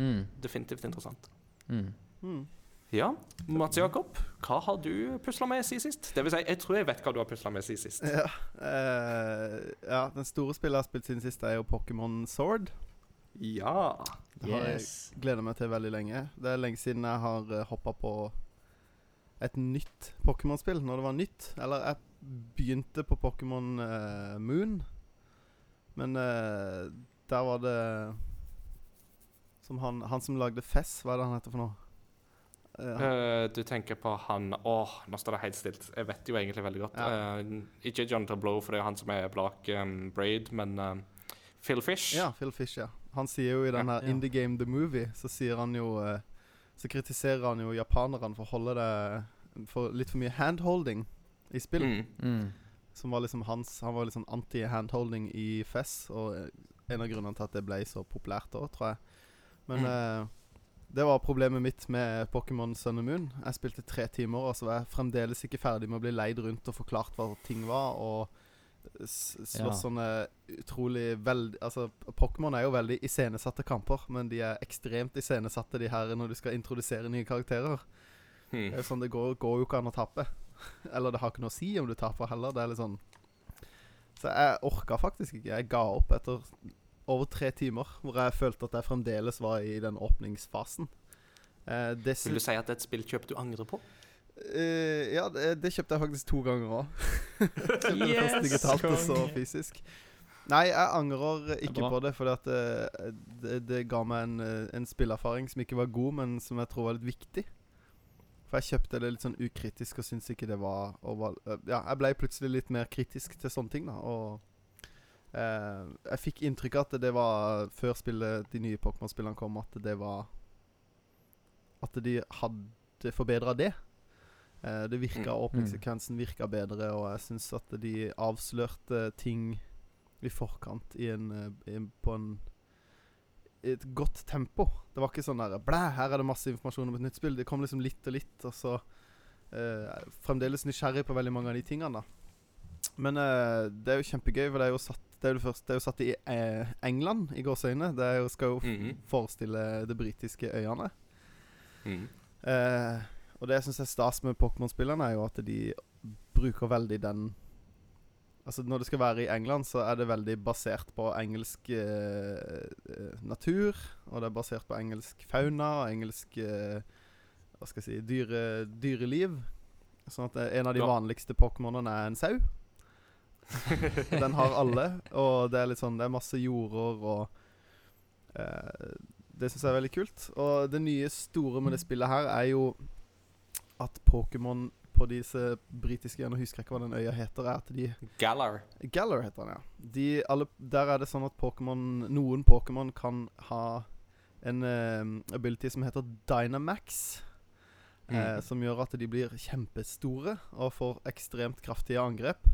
Mm. definitivt interessant. Mm. Mm. Ja, Mats Jakob, hva har du pusla med siden sist? Det vil si, jeg tror jeg vet hva du har pusla med siden sist. Ja, eh, ja, den store spillet jeg har spilt siden sist, er jo Pokémon Sword. Ja. Det har jeg Yes. gleda meg til veldig lenge. Det er lenge siden jeg har uh, hoppa på et nytt Pokémon-spill, når det var nytt. Eller jeg begynte på Pokémon uh, Moon, men uh, der var det Som han, han som lagde Fess, hva er det han heter for noe? Uh, Eh, du tenker på han Åh, nå står det helt stilt. Jeg vet jo egentlig veldig godt. Ja. Eh, ikke Jonathan Blow, for det er jo han som er blak um, Braid, men Phil Fish. Ja, Phil Fish, ja. Han sier jo i den Ja. her In the Game The Movie, så sier han jo eh, Så kritiserer han jo japanerne for å holde det For litt for mye handholding i spill. Mm. Mm. Som var liksom hans Han var sånn anti-handholding i FES, og eh, en av grunnene til at det ble så populært da, tror jeg. Men Mm. uh, det var problemet mitt med Pokémon Sun and Moon. Jeg spilte tre timer, og så var jeg fremdeles ikke ferdig med å bli leid rundt og forklart hva ting var, og slåss Ja. sånne utrolig veldig Altså, Pokémon er jo veldig iscenesatte kamper, men de er ekstremt iscenesatte, de her, når du skal introdusere nye karakterer. Det Mm. er jo sånn, det går, går jo ikke an å tape. Eller det har ikke noe å si om du taper heller. Det er litt sånn Så jeg orka faktisk ikke. Jeg ga opp etter over tre timer, hvor jeg følte at jeg fremdeles var i den åpningsfasen. Eh, det Vil du si at det er et spillkjøp du angrer på? Eh, ja, det, det kjøpte jeg faktisk to ganger òg. yes, digitalt og så fysisk. Nei, jeg angrer ikke det på det, fordi at eh, det, det ga meg en, eh, en spilleerfaring som ikke var god, men som jeg tror var litt viktig. For jeg kjøpte det litt sånn ukritisk og syntes ikke det var, var Ja, jeg ble plutselig litt mer kritisk til sånne ting, da. Og eh, jeg fikk inntrykk av at det var Før spillet, de nye Pokémon-spillene kom, at det var At de hadde forbedra det. Eh, det virka, Mm. Åpningssekvensen virka bedre, og jeg syns at de avslørte ting i forkant i en, eh, i på en i et godt tempo. Det var ikke sånn der Blæ, her er det masse informasjon om et nytt spill. Det kom liksom litt og litt, og så eh, Fremdeles nysgjerrig på veldig mange av de tingene, da. Men eh, det er jo kjempegøy, for det er jo satt det er jo, først, det er jo satt i eh, England, i gåseøyne. Det er jo, skal jo mm -hmm. forestille det britiske øyene. Mm. Eh, og det jeg syns er stas med Pokémon-spillerne, er jo at de bruker veldig den Altså Når det skal være i England, så er det veldig basert på engelsk eh, eh, natur. Og det er basert på engelsk fauna og engelsk eh, Hva skal jeg si dyre, Dyreliv. Sånn at eh, en av de Ja. vanligste Pokémonene er en sau. Den har alle, og det er litt sånn Det er masse jorder og eh, Det syns jeg er veldig kult. Og det nye store med det spillet her er jo at Pokémon på disse britiske Nå husker jeg ikke hva den øya heter. er at de Galar. Galler heter den, ja. De, alle, der er det sånn at Pokémon Noen Pokémon kan ha en uh, ability som heter Dynamax. Eh, Mm. som gjør at de blir kjempestore og får ekstremt kraftige angrep.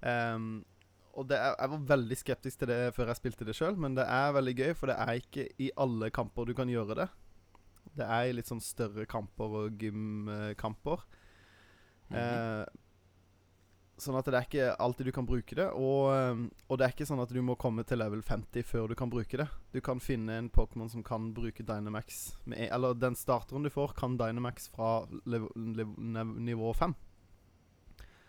Um, og det er, Jeg var veldig skeptisk til det før jeg spilte det sjøl, men det er veldig gøy, for det er ikke i alle kamper du kan gjøre det. Det er litt sånn større kamper og gymkamper. Mhm. Eh, sånn at det er ikke alltid du kan bruke det. Og, eh, og det er ikke sånn at du må komme til level 50 før du kan bruke det. Du kan finne en Pokémon som kan bruke Dynamax med, Eller den starteren du får, kan Dynamax fra nivå 5.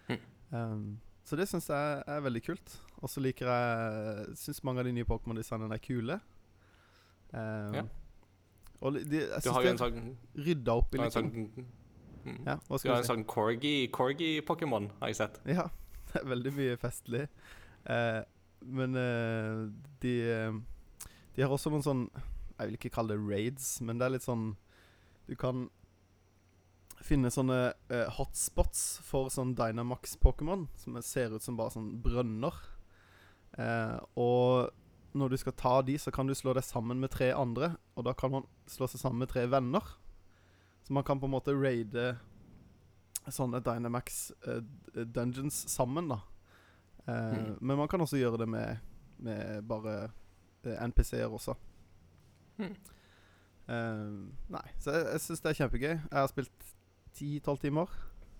Mm. Um, så det syns jeg er veldig kult. Og så liker jeg Syns mange av de nye Pokémon-designene er kule. Um, Ja. Og de, jeg Du har jo en sånn, rydda opp i litt sånn sånn mm. Ja, Du har en sånn corgi- corgi-pokémon, har jeg sett. Ja, det er veldig mye festlig. Eh, men eh, de eh, De har også noen sånn Jeg vil ikke kalle det raids, men det er litt sånn Du kan finne sånne eh, hotspots for sånn Dynamax-Pokémon, som er- ser ut som bare sånn brønner. Eh, og når du skal ta de, så kan du slå deg sammen med tre andre, og da kan man slå seg sammen med tre venner. Så man kan på en måte raide sånne Dynamax uh, dungeons sammen, da. Uh, mm. Men man kan også gjøre det med, med bare uh, NPC-er også. Mm. Eh, nei, så jeg, jeg syns det er kjempegøy. Jeg har spilt 10-12 timer,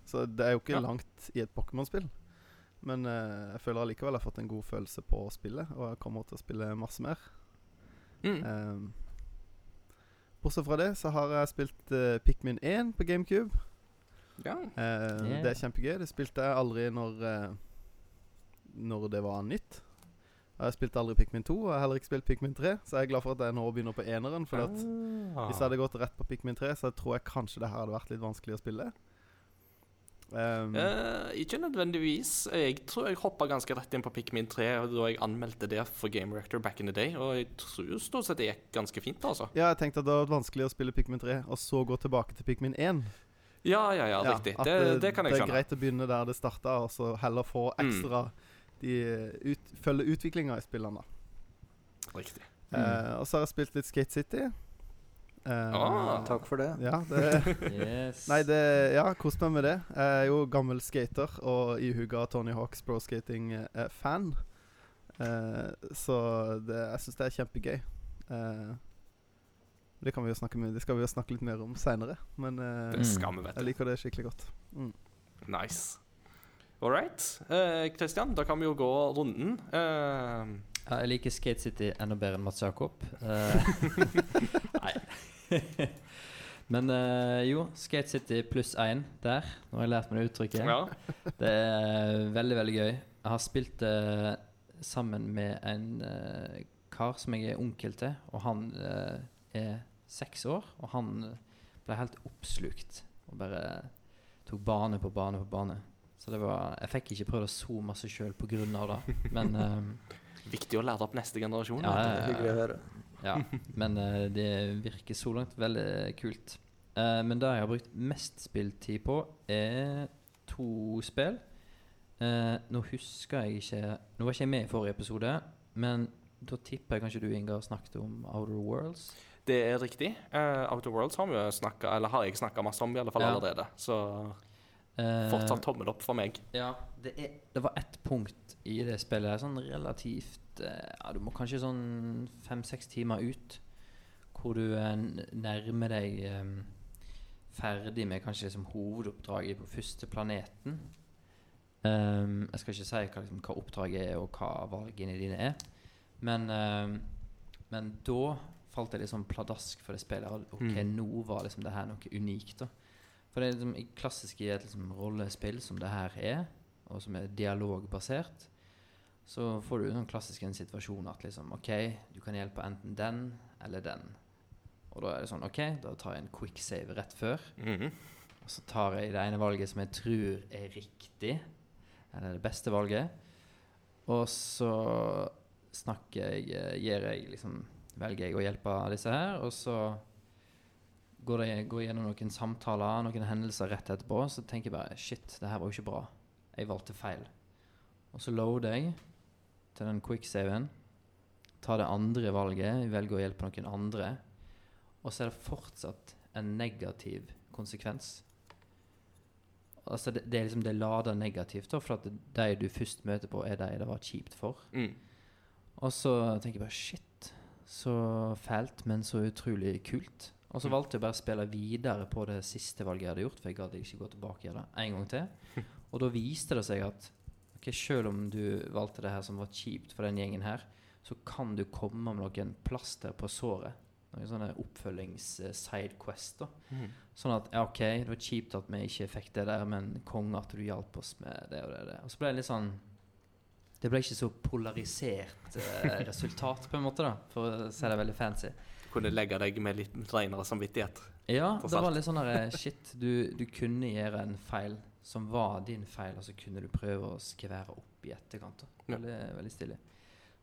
så det er jo ikke Ja. langt i et Pokémon-spill. Men eh, jeg føler allikevel jeg har fått en god følelse på spillet, og jeg kommer til å spille masse mer. Mm. Eh, bortsett fra det så har jeg spilt uh, Pikmin 1 på GameCube. Ja. Uh, Yeah. Det er kjempegøy. Det spilte jeg aldri når uh, Når det var nytt. Jeg spilte aldri Pikmin 2, og jeg har heller ikke spilt Pikmin 3, så jeg er glad for at jeg nå begynner på eneren. For at Ah. hvis jeg hadde gått rett på Pikmin 3, så tror jeg kanskje det her hadde vært litt vanskelig å spille. Um, uh, ikke nødvendigvis. Jeg tror jeg hoppa ganske rett inn på Pikmin 3 da jeg anmeldte det for Game Reactor back in the day, og jeg tror stort sett det gikk ganske fint, altså. ja, jeg tenkte at det var vanskelig å spille Pikmin 3, og så gå tilbake til Pikmin 1. Ja, ja, ja, riktig. at, Det, eh, det kan jeg Det er greit å begynne der det starta, og så heller få Mm. ekstra de, eh, ut, Følge utviklinga i spillene. Riktig. Riktig. Uh, og så har jeg spilt litt Skate City. Eh, Ah. Takk for det. Ja, det Yes. Nei, det Ja, kos meg med det. Jeg er jo gammel skater og ihuga Tony Hawks Pro Skating-fan. Uh, så det, jeg syns det er kjempegøy. Uh, det, kan vi jo snakke med, det skal vi jo snakke litt mer om seinere, men eh, Det skal vi, vet jeg liker det skikkelig godt. Mm. Nice. All right. Eh, Christian, da kan vi jo gå runden. Uh, jeg liker Skate City enda bedre enn Mats Jakob. Eh, Nei. Men eh, jo, Skate City pluss én der. Nå har jeg lært meg det uttrykket. ja. Det er veldig, veldig gøy. Jeg har spilt det sammen med en eh, kar som jeg er onkel til, og han er seks år. Og han ble helt oppslukt og bare tok bane på bane på bane. Så det var Jeg fikk ikke prøvd det så masse sjøl pga. det, men Viktig å lære opp neste generasjon. Ja, du. Hyggelig å høre. Ja, men uh, det virker så langt veldig kult. Uh, men det jeg har brukt mest spilltid på, er to spill. Uh, nå husker jeg ikke Nå var ikke jeg med i forrige episode, men da tipper jeg kanskje du, Ingar, snakket om Outer Worlds. Det er riktig. Uh, Outer Worlds har vi snakket, eller har jeg snakka masse om i alle fall Ja. allerede. Så fortsatt tommel opp for meg. Ja, det, er, det var ett punkt i det spillet sånn relativt eh, Ja, du må kanskje sånn fem-seks timer ut, hvor du eh, nærmer deg um, ferdig med kanskje liksom hovedoppdraget på første planeten. Um, jeg skal ikke si hva, liksom, hva oppdraget er, og hva valgene dine er, men, um, men da falt jeg liksom pladask for det spillet. Ok, Mm. nå var liksom det her noe unikt. da for det er liksom i klassisk i et liksom rollespill som det her er, og som er dialogbasert, så får du sånn klassisk en situasjon at liksom OK, du kan hjelpe enten den eller den. Og da er det sånn OK, da tar jeg en quick save rett før. Mhm. Og så tar jeg det ene valget som jeg tror er riktig, eller det beste valget. Og så snakker jeg Gir jeg liksom Velger jeg å hjelpe disse her, og så går jeg går gjennom noen samtaler, noen hendelser rett etterpå, så tenker jeg bare Shit, det her var jo ikke bra. Jeg valgte feil. Og så loader jeg til den quicksaven. Tar det andre valget, velger å hjelpe noen andre. Og så er det fortsatt en negativ konsekvens. Altså det, det er liksom det lader negativt, da, for at de du først møter på, er de det var kjipt for. Mm. Og så tenker jeg bare shit, så fælt, men så utrolig kult. Og så Mm. valgte jeg bare å spille videre på det siste valget jeg hadde gjort, for jeg gadd ikke gå tilbake i det en gang til. Og da viste det seg at ok, selv om du valgte det her som var kjipt for den gjengen her, så kan du komme med noen plaster på såret. Noen sånne oppfølgings-sidequest. da. Mhm. Sånn at ja, OK, det var kjipt at vi ikke fikk det der, men konge at du hjalp oss med det og det og det. Og så ble det litt sånn Det ble ikke så polarisert eh, resultat, på en måte, da, for å si det veldig fancy. Kunne legge deg med litt renere samvittighet. Ja, det var litt sånn der eh, Shit, du, du kunne gjøre en feil som var din feil, og så kunne du prøve å skvære opp i etterkant. Veldig, Ja. Veldig, veldig stilig.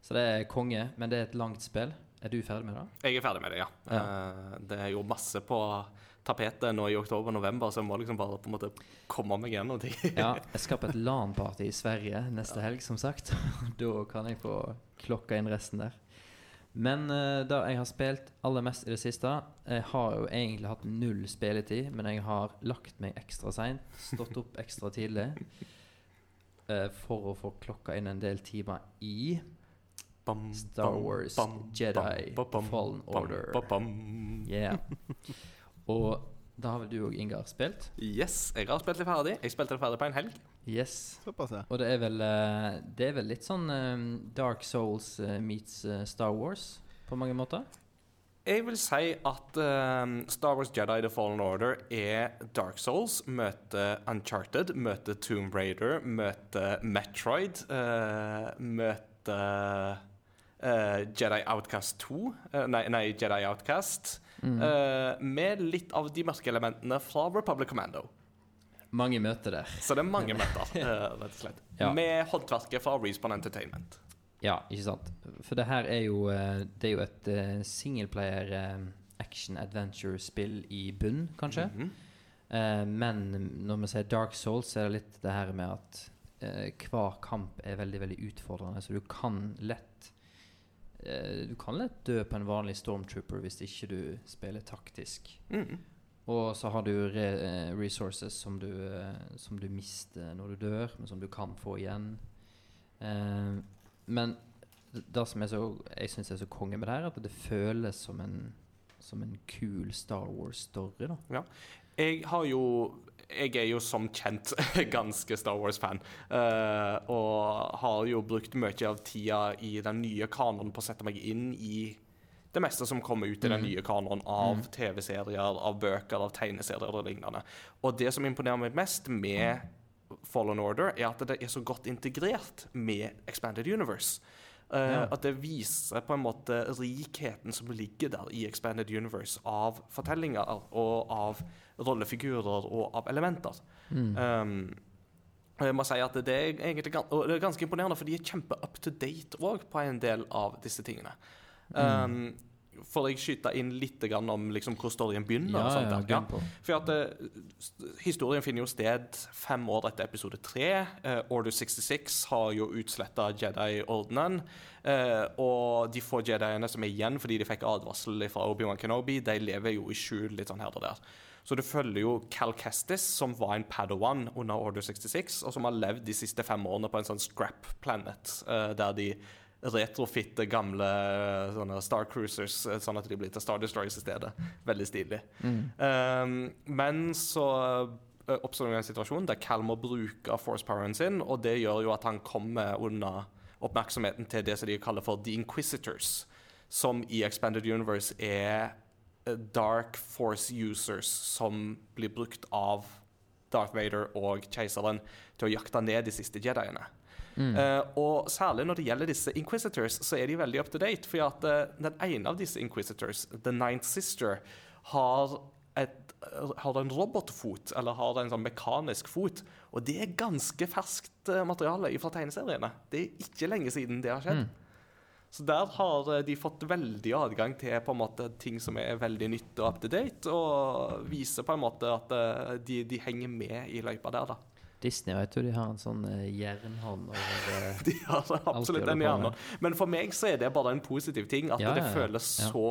Så det er konge, men det er et langt spill. Er du ferdig med det? Jeg er ferdig med det, ja. ja. det er jo masse på tapetet nå i oktober-november, så jeg må liksom bare på en måte komme meg gjennom ting. Ja, jeg skal på et LAN-party i Sverige neste helg, som sagt. da kan jeg få klokka inn resten der. Men uh, da jeg har spilt aller mest i det siste Jeg har jo egentlig hatt null spilletid, men jeg har lagt meg ekstra seint, stått opp ekstra tidlig, uh, for å få klokka inn en del timer i Bam, Star Wars bam, Jedi bam, bam, Fallen bam, Order. bam, bam. Yeah. Og da har vel du òg, Ingar, spilt? Yes, jeg har spilt det ferdig. Jeg spilte det ferdig på en helg. Yes. Såpass, ja. Og det er vel, eh, det er vel litt sånn um, Dark Souls eh, meets Star Wars på mange måter? Jeg vil si at um, Star Wars Jedi The Fallen Order er Dark Souls, møter Uncharted, møter Tomb Raider, møter Metroid, uh, møter uh, Jedi Outcast 2, uh, nei, nei, Jedi Outcast, Mm. eh, med litt av de mørke elementene fra Republic Commando. Mange møter der. Så det er mange møter, eh, rett og slett. Ja. Med håndverket fra Respawn Entertainment. Ja, ikke sant. For det her er jo eh, Det er jo et uh, singleplayer eh, action adventure-spill i bunn, kanskje. Mm -hmm. men når vi sier Dark Souls, så er det litt det her med at eh, hver kamp er veldig veldig utfordrende. Så du kan lett eh, Du kan lett dø på en vanlig stormtrooper hvis ikke du spiller taktisk. Mhm. Og så har du re eh, resources som du, eh, som du mister når du dør, men som du kan få igjen. Eh, men det som er så, jeg syns er så konge med det her, er at det føles som en, som en kul Star Wars-story. da Jeg har jo Jeg er jo som kjent ganske Star Wars-fan. Uh, og har jo brukt mye av tida i den nye kanonen på å sette meg inn i det meste som kommer ut i den Mm. nye kanonen av Mm. TV-serier, av bøker, av tegneserier og lignende. Og det som imponerer meg mest med Fallen Order, er at det er så godt integrert med Expanded Universe. Uh, Ja. At det viser på en måte rikheten som ligger der i Expanded Universe av fortellinger og av rollefigurer og av elementer. Mm. Um, jeg må si at det er egentlig det er ganske imponerende, for de er kjempe up to date òg på en del av disse tingene. Um, Får jeg skyte inn litt grann om liksom, hvor storyen begynner? ja, sånt ja, ja. For at uh, historien finner jo sted fem år etter episode tre. Uh, Order 66 har jo utsletta Jedi-ordenen. Uh, og de få Jediene som er igjen fordi de fikk advarsel fra Obi-Wan Kenobi, de lever jo i skjul litt sånn her og der. Så du følger jo Cal Kestis, som var en Padawan under Order 66, og som har levd de siste fem årene på en sånn scrap planet, der de retrofitte gamle eh, sånne Star Cruisers, eh, sånn at de blir til Star Destroyers i stedet. Veldig stilig. Mm. Um, men så uh, oppstår det en situasjon der Cal må bruke force-poweren sin, og det gjør jo at han kommer unna oppmerksomheten til det som de kaller for The Inquisitors, som i Expanded Universe er dark force users som blir brukt av Darth Vader og keiseren til å jakte ned de siste jediene. Mm. Eh, og særlig når det gjelder disse Inquisitors, så er de veldig up to date. For at uh, den ene av disse Inquisitors, The Ninth Sister, har, et, har en robotfot, eller har en sånn mekanisk fot. Og det er ganske ferskt eh, materiale fra tegneseriene. Det er ikke lenge siden det har skjedd. Mm. Så der har de fått veldig adgang til på en måte ting som er veldig nytt og up to date, og viser på en måte at de, de henger med i løypa der, da. Disney vet du, de har en sånn eh, jernhånd over eh, De har absolutt en med. Men for meg så er det bare en positiv ting. At Ja, det ja, føles så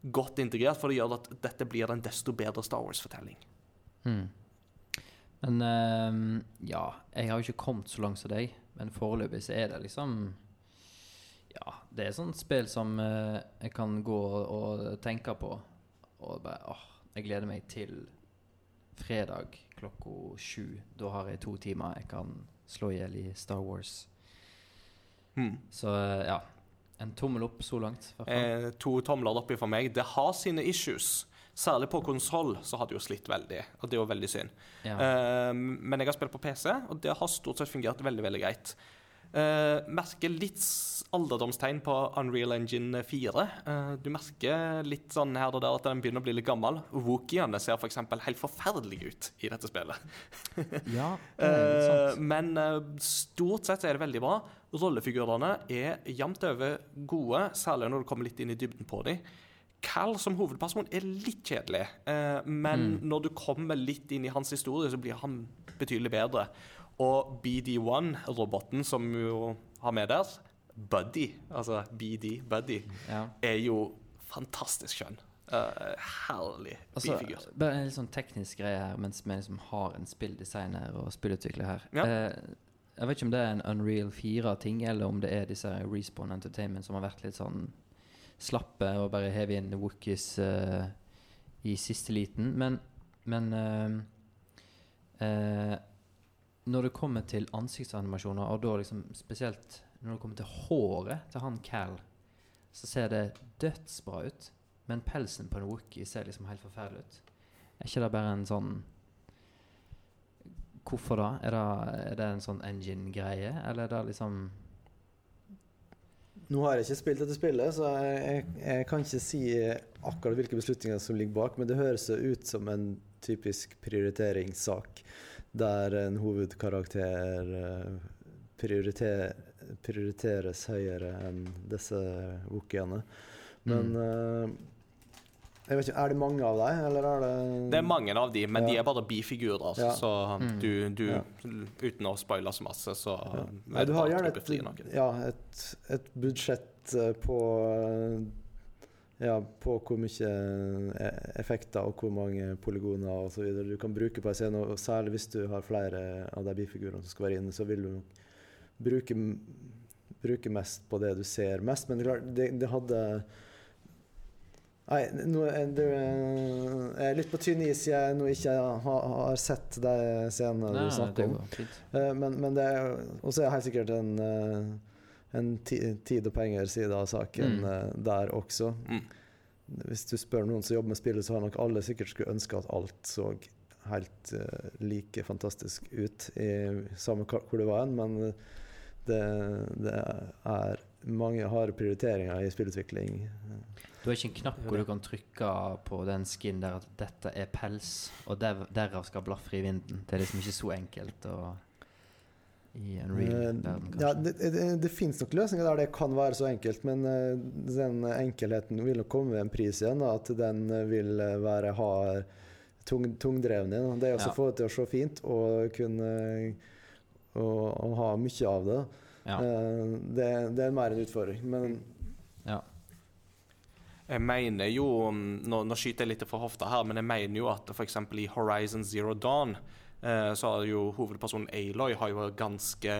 godt integrert, for det gjør at dette blir en desto bedre Star Wars-fortelling. Mm. Men ehm, ja, jeg har jo ikke kommet så langt som deg, men foreløpig så er det liksom Ja, det er sånn spill som eh, jeg kan gå og, og tenke på, og bare åh, jeg gleder meg til fredag klokka sju. Da har jeg to timer jeg kan slå i hjel i Star Wars. Mm. Så eh, ja, en tommel opp så langt. Eh, to tomler oppi for meg. Det har sine issues. Særlig på konsoll så har det jo slitt veldig, og det er jo veldig synd. ja. Eh, men jeg har spilt på PC, og det har stort sett fungert veldig veldig greit. Eh, merker litt alderdomstegn på Unreal Engine 4. Uh, du merker litt sånn her og der at den begynner å bli litt gammel. Wookiene ser f.eks. helt forferdelige ut i dette spillet. ja, det Eh, sant. men eh, stort sett er det veldig bra. Rollefigurene er jevnt over gode, særlig når du kommer litt inn i dybden på dem. Cal som hovedperson er litt kjedelig, eh, men Mm. når du kommer litt inn i hans historie, så blir han betydelig bedre. Og BD1-roboten som jo har med der, Buddy, altså BD, Buddy, Ja. er jo fantastisk skjønn. Uh, herlig Altså, bifigur. bare en litt sånn teknisk greie her, mens vi liksom har en spilldesigner og spillutvikler her. Ja. Uh, jeg vet ikke om det er en Unreal 4-ting, eller om det er disse Respawn Entertainment som har vært litt sånn slappe og bare hevet inn Wookies uh, i siste liten. Men, men eh, eh, når det kommer til ansiktsanimasjoner, og da liksom spesielt når det kommer til håret til han Cal, så ser det dødsbra ut. Men pelsen på en Wookie ser liksom helt forferdelig ut. Er ikke det bare en sånn Hvorfor da? Er det, er det en sånn engine-greie, eller er det liksom Nå har jeg ikke spilt dette spillet, så jeg, jeg, jeg kan ikke si akkurat hvilke beslutninger som ligger bak, men det høres ut som en typisk prioriteringssak der en hovedkarakter eh, prioriter, prioriteres høyere enn disse wookiene. Men mm. jeg vet ikke, Er det mange av dem, eller er det Det er mange av dem, men de er bare bifigurer. Ja. Så Mm. du, du Ja. Uten å spoile så masse, så Ja. Nei, du har gjerne et, ja, et, et budsjett eh, på eh, ja, på hvor mye eh, effekter og hvor mange polygoner osv. du kan bruke på en scene. Og særlig hvis du har flere av de bifigurene som skal være inne, så vil du bruke, bruke mest på det du ser mest. Men det, er klart, det, det hadde Nei, nå er det, jeg er litt på tynn is jeg nå ikke har, har sett de scenene du snakker om. Eh, Men, men det er også er helt sikkert en, eh, en tid og penger-side av saken Mm. eh, der også. Mm. Hvis du spør noen som jobber med spillet, så har nok alle sikkert skulle ønske at alt så helt uh, like fantastisk ut, i samme hvor det var hen, men eh, det, det er mange harde prioriteringer i spillutvikling. Du har ikke en knapp hvor du kan trykke på den skin der at 'dette er pels', og der, derav skal blafre i vinden. Det er liksom ikke så enkelt å i en real Eh, ja, det, det, det finnes nok løsninger der det kan være så enkelt, men eh, den enkelheten vil nok komme ved en pris igjen. Da, at den vil være hard, tung, tungdreven igjen. Det er også Ja. få det til å se fint og kunne og, og ha mye av det. ja. Eh, det, det er mer en utfordring. Men ja. Jeg mener jo mm, Nå, nå skyter jeg litt fra hofta her, men jeg mener jo at f.eks. i Horizon Zero Dawn så har jo hovedpersonen Aloy har jo ganske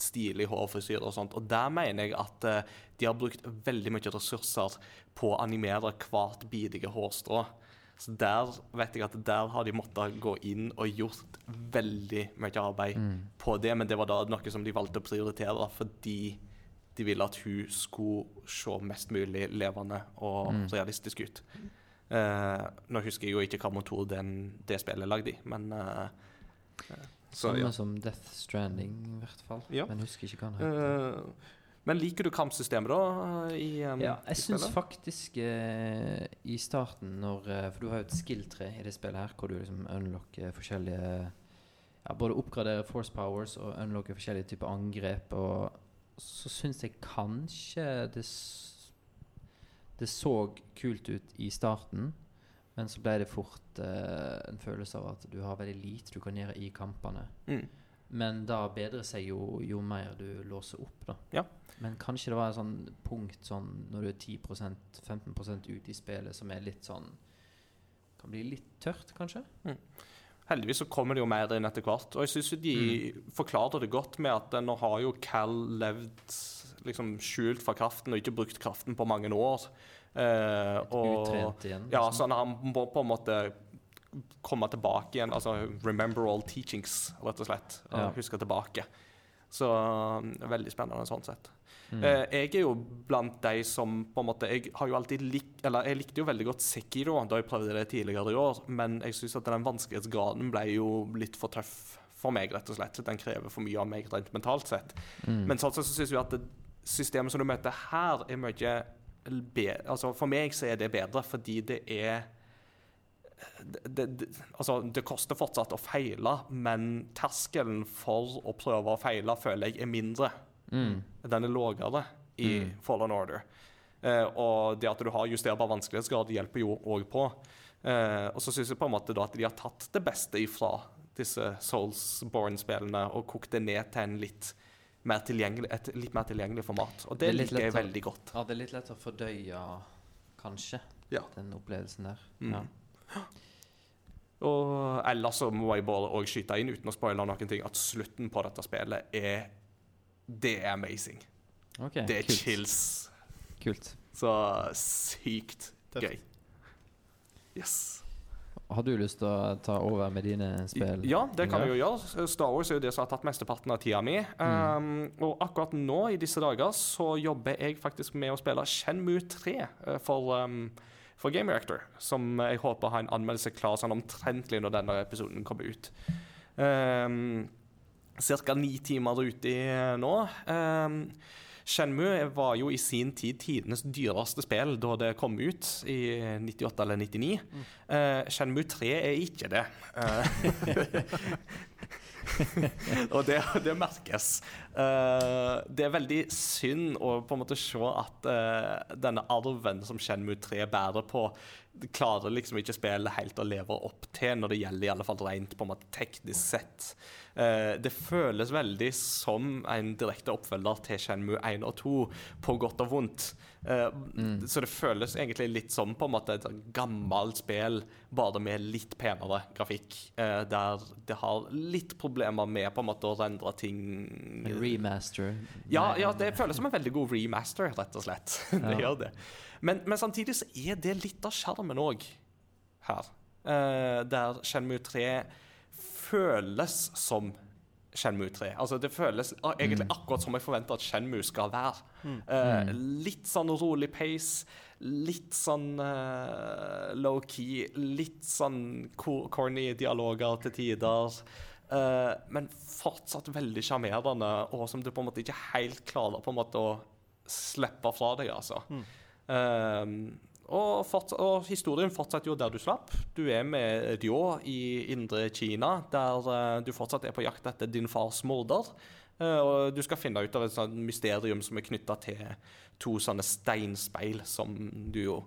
stilig hårfrisyre og sånt. Og der mener jeg at eh, de har brukt veldig mye ressurser på å animere hvert bidige hårstrå. Så der vet jeg at der har de måttet gå inn og gjort veldig mye arbeid Mm. på det, men det var da noe som de valgte å prioritere fordi de ville at hun skulle se mest mulig levende og Mm. realistisk ut. Uh, nå husker jeg jo ikke hva motor den, det spillet er lagd i, men eh, Så, Samme ja. som Death Stranding, i hvert fall. Ja. Men husker ikke hva han heter. Uh, men liker du kampsystemet, da? I, um, Ja, jeg syns faktisk uh, i starten når uh, For du har jo et skill-tre i det spillet her, hvor du liksom unlocker forskjellige ja, Både oppgraderer force powers og unlocker forskjellige typer angrep. Og så syns jeg kanskje det Det så kult ut i starten, men så ble det fort eh, en følelse av at du har veldig lite du kan gjøre i kampene. Mm. Men da bedrer seg jo jo mer du låser opp, da. Ja. Men kanskje det var et sånn punkt sånn når du er 10% 15% ut i spillet som er litt sånn Kan bli litt tørt, kanskje? Heldigvis så kommer det jo mer inn etter hvert. Og jeg syns de Mm. forklarte det godt med at eh, nå har jo Cal levd liksom skjult fra kraften og ikke brukt kraften på mange år. Eh, og Utrent igjen. Ja, liksom. så han må på en måte komme tilbake igjen. Altså remember all teachings, rett og slett. Og Ja. Huske tilbake. Så um, veldig spennende sånn sett. Mm. Eh, jeg er jo blant de som på en måte Jeg har jo alltid lik, eller jeg likte jo veldig godt Sekiro da jeg prøvde det tidligere i år, men jeg syns at den vanskelighetsgraden ble jo litt for tøff for meg, rett og slett. Den krever for mye av meg rent mentalt sett. Mm. Men sånn sett så syns jeg at det systemet som du møter her, er mye Altså for meg så er det bedre, fordi det er det, det, altså, det koster fortsatt å feile, men terskelen for å prøve å feile føler jeg er mindre. Mm. Den er lavere i Mm. Fallen Order. Eh, og det at du har justerbar vanskelighetsgrad, hjelper jo òg på. Eh, og så syns jeg på en måte da at de har tatt det beste ifra disse Soulsborne-spillene og kokt det ned til en litt mer et litt mer tilgjengelig format. Og det, Det er liker jeg veldig godt. Ja, det er litt lett å fordøye, kanskje, Ja. den opplevelsen der. Mm. Ja. Og ellers så må jeg bare òg skyte inn, uten å spoile noen ting, at slutten på dette spillet er Det er amazing. Okay, det er kult. chills. Kult. Så sykt Tøft. gøy. Yes. Har du lyst til å ta over med dine spill? Ja, det kan vi jeg jo gjøre. Star Wars er jo det som har tatt mesteparten av tida mi. Um, og akkurat nå, i disse dager, så jobber jeg faktisk med å spille Shenmue 3 eh, for, um, for Game Reactor. Som jeg håper har en anmeldelse klar sånn omtrentlig når denne episoden kommer ut. Um, Ca. ni timer ute eh, nå. Um, Shenmue var jo i sin tid tidenes dyreste spill da det kom ut, i 98 eller 99. Eh, Shenmue 3 er ikke det. Eh, og det, det merkes. Uh, det er veldig synd å på en måte se at uh, denne arven som Shenmue 3 bærer på, klarer liksom ikke spillet helt å leve opp til når det gjelder i alle fall rent på en måte teknisk sett. Uh, det føles veldig som en direkte oppfølger til Shenmue 1 og 2, på godt og vondt. Eh, Så det føles egentlig litt som på en måte et gammelt spill, bare med litt penere grafikk. eh, der det har litt problemer med på en måte å rendre ting En remaster? ja, ja, det føles som en veldig god remaster, rett og slett. det Ja. gjør det. Men, men samtidig så er det litt av sjarmen òg her. Eh, der Shenmue 3 føles som Shenmue 3. Altså Det føles egentlig akkurat som jeg forventer at Shenmue skal være. Uh, litt sånn rolig pace, litt sånn uh, low-key, litt sånn corny dialoger til tider. Uh, men fortsatt veldig sjarmerende, og som du på en måte ikke helt klarer på en måte å slippe fra deg, altså. Eh, og, forts- og historien fortsetter jo der du slapp. Du er med Dio i indre Kina, der eh, du fortsatt er på jakt etter din fars morder. Eh, og du skal finne ut av et sånt mysterium som er knytta til to sånne steinspeil som du jo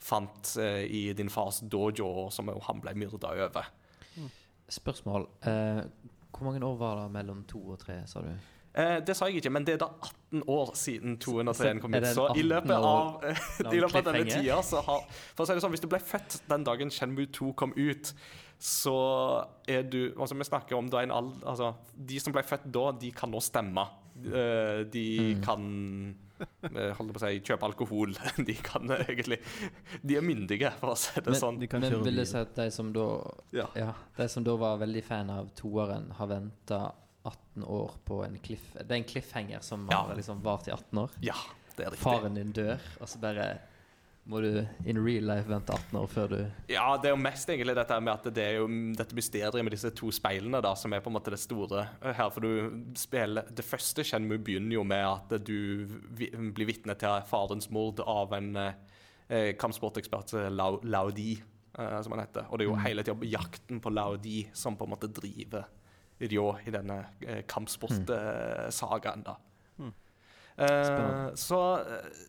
fant eh, i din fars dojo, og som han ble myrda over. Spørsmål. Eh, hvor mange år var det mellom to og tre, sa du? Eh, det sa jeg ikke, men det er da 18 år siden 203 kom ut. Så i løpet av, i løpet av denne tida så har For å si det sånn, hvis du ble født den dagen Shenmue 2 kom ut, så er du Altså, vi snakker om da en alder Altså, de som ble født da, de kan nå stemme. Eh, de Mm. kan eh, holdt på å si, kjøpe alkohol. De kan eh, egentlig De er myndige, for å si det Men- sånn. De Men vil det si at de som da Ja. Ja, de som da var veldig fan av toeren, har venta 18 år på en cliff... Det er en cliffhanger som Ja. har liksom vart i 18 år. Ja, det er riktig. Faren din dør, og så bare Må du in real life vente 18 år før du Ja, det er jo mest egentlig dette med at det er jo dette mysteriet med disse to speilene da, som er på en måte det store her. For du spiller Det første Shenmue begynner jo med at du vi, blir vitne til farens mord av en eh, kampsportekspert, Laudi, eh, som han heter. Og det er jo Mm. hele tida jakten på Laudi som på en måte driver Ryo i denne eh, kampsportsagaen, da. Mm. Eh, så eh,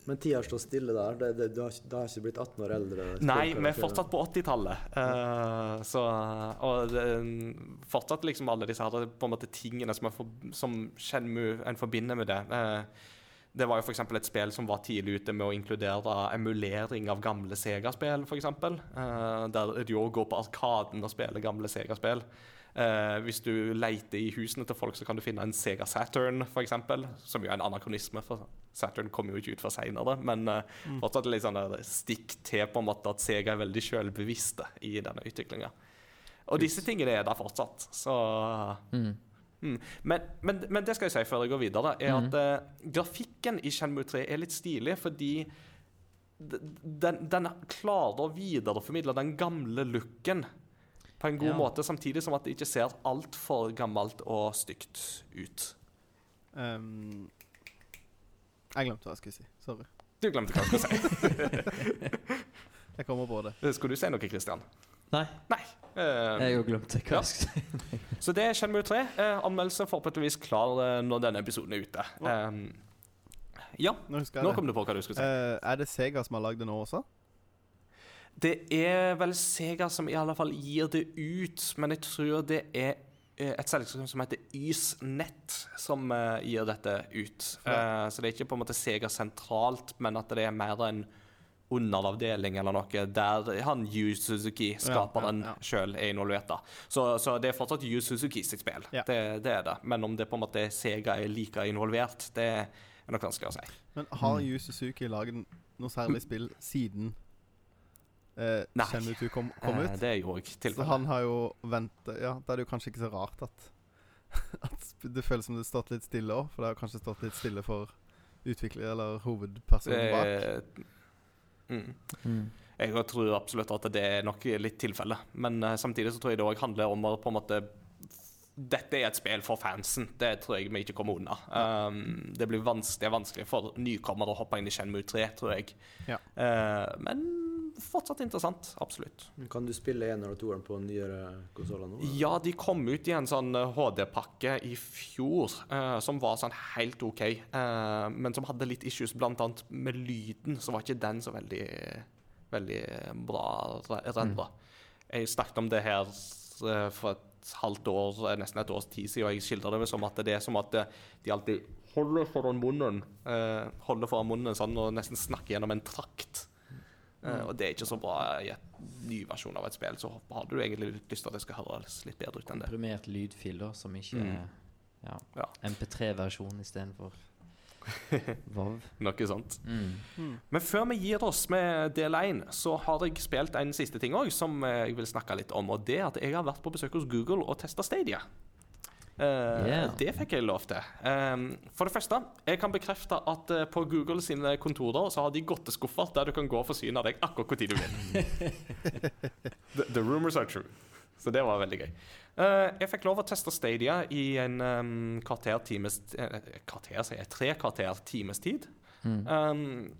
Men tida står stille der. Det, det, du, har, du har ikke blitt 18 år eldre? Nei, vi er fortsatt på 80-tallet. Eh, så Og det, fortsatt liksom alle disse her, på en måte tingene som, er for, som en forbinder med det. Eh, det var jo f.eks. et spill som var tidlig ute med å inkludere emulering av gamle Sega-spill, f.eks. Uh, der Ryo går på Arkaden og spiller gamle Sega-spill. Eh, hvis du leter i husene til folk, så kan du finne en Sega Saturn, f.eks. Som jo er en anakronisme, for Saturn kommer jo ikke ut før seinere. Men eh, fortsatt litt sånn stikk til på en måte at Sega er veldig sjølbevisste i denne utviklinga. Og disse tingene er der fortsatt. Så mm. Mm. Men, men, men det skal jeg si før jeg går videre, er Mhm. at uh, grafikken i Shenmue 3 er litt stilig fordi den, den klarer å videreformidle den gamle looken på en god Ja. måte, samtidig som at det ikke ser altfor gammelt og stygt ut. Um, jeg glemte hva jeg skulle si. Sorry. Du glemte hva jeg skulle si. Jeg kommer på det. Skulle du si noe, Christian? Nei, Nei. Uh, jeg òg glemte hva jeg skulle si. Så det er Shenmue 3. Uh, anmeldelse forhåpentligvis klar uh, når denne episoden er ute. Um, ja, Nå nå det. kom du på hva du skulle si. Uh, er det Sega som har lagd det nå også? Det er vel Sega som i alle fall gir det ut, men jeg tror det er eh, et selskap som heter Ysnett, som eh, gir dette ut. Eh, så det er ikke på en måte Sega sentralt, men at det er mer en underavdeling eller noe der han Yu Suzuki, skaperen ja, ja. sjøl, er involvert. da. Så, så det er fortsatt Yu Suzuki sitt spill. Ja. Det, det er det. Men om det på en måte Sega er like involvert, det er nok vanskelig å si. Men har Mm. Yu Suzuki laget noe særlig spill siden eh, Nei. Shenmue 2 kom, kom Eh, ut? det gjorde jeg òg Så han har jo ventet Ja, da er det jo kanskje ikke så rart at At det føles som det har stått litt stille òg. For det har kanskje stått litt stille for utvikler eller hovedpersonen bak. Eh, mm. Mm. Jeg tror absolutt at det er nok litt tilfelle. Men uh, samtidig så tror jeg det òg handler om å på en måte Dette er et spill for fansen. Det tror jeg vi ikke kommer unna. Um, det, blir vanskelig, vanskelig for nykommere å hoppe inn i Shenmue 3, tror jeg. Ja. Uh, men fortsatt interessant. Absolutt. Kan du spille en eller toeren på nyere konsoller nå? eller? Ja, de kom ut i en sånn eh, HD-pakke i fjor eh, som var sånn helt OK, eh, men som hadde litt issues, annet med lyden, så var ikke den så veldig, veldig bra re- Mm. Jeg snakket om det her eh, for et halvt år, eh, nesten et års tid siden, og jeg skildrer det som at det er som at eh, de alltid holder foran munnen, eh, holder foran munnen sånn og nesten snakker gjennom en trakt. Eh, og det er ikke så bra i en ny versjon av et spill. Så hadde du egentlig lyst til at det skal høres litt bedre ut enn det. Komprimert lydfil, da, som ikke Mm. er ja, Ja. MP3-versjon istedenfor Vov. Noe sånt. Mm. Mm. Men før vi gir oss med del 1, så har jeg spilt en siste ting òg som jeg vil snakke litt om. Og det er at jeg har vært på besøk hos Google og testa Stadia. Eh, Yeah. Det fikk jeg lov til. Um, for det første, jeg kan bekrefte at eh, på Google sine kontorer så har de godteskuffer der du kan gå og forsyne deg akkurat hvor tid du vil. the, the rumors are true. Så det var veldig gøy. Eh, jeg fikk lov å teste Stadia i en um, kvarter times Kvarter, sier jeg. Tre kvarter times tid. Mm. Um,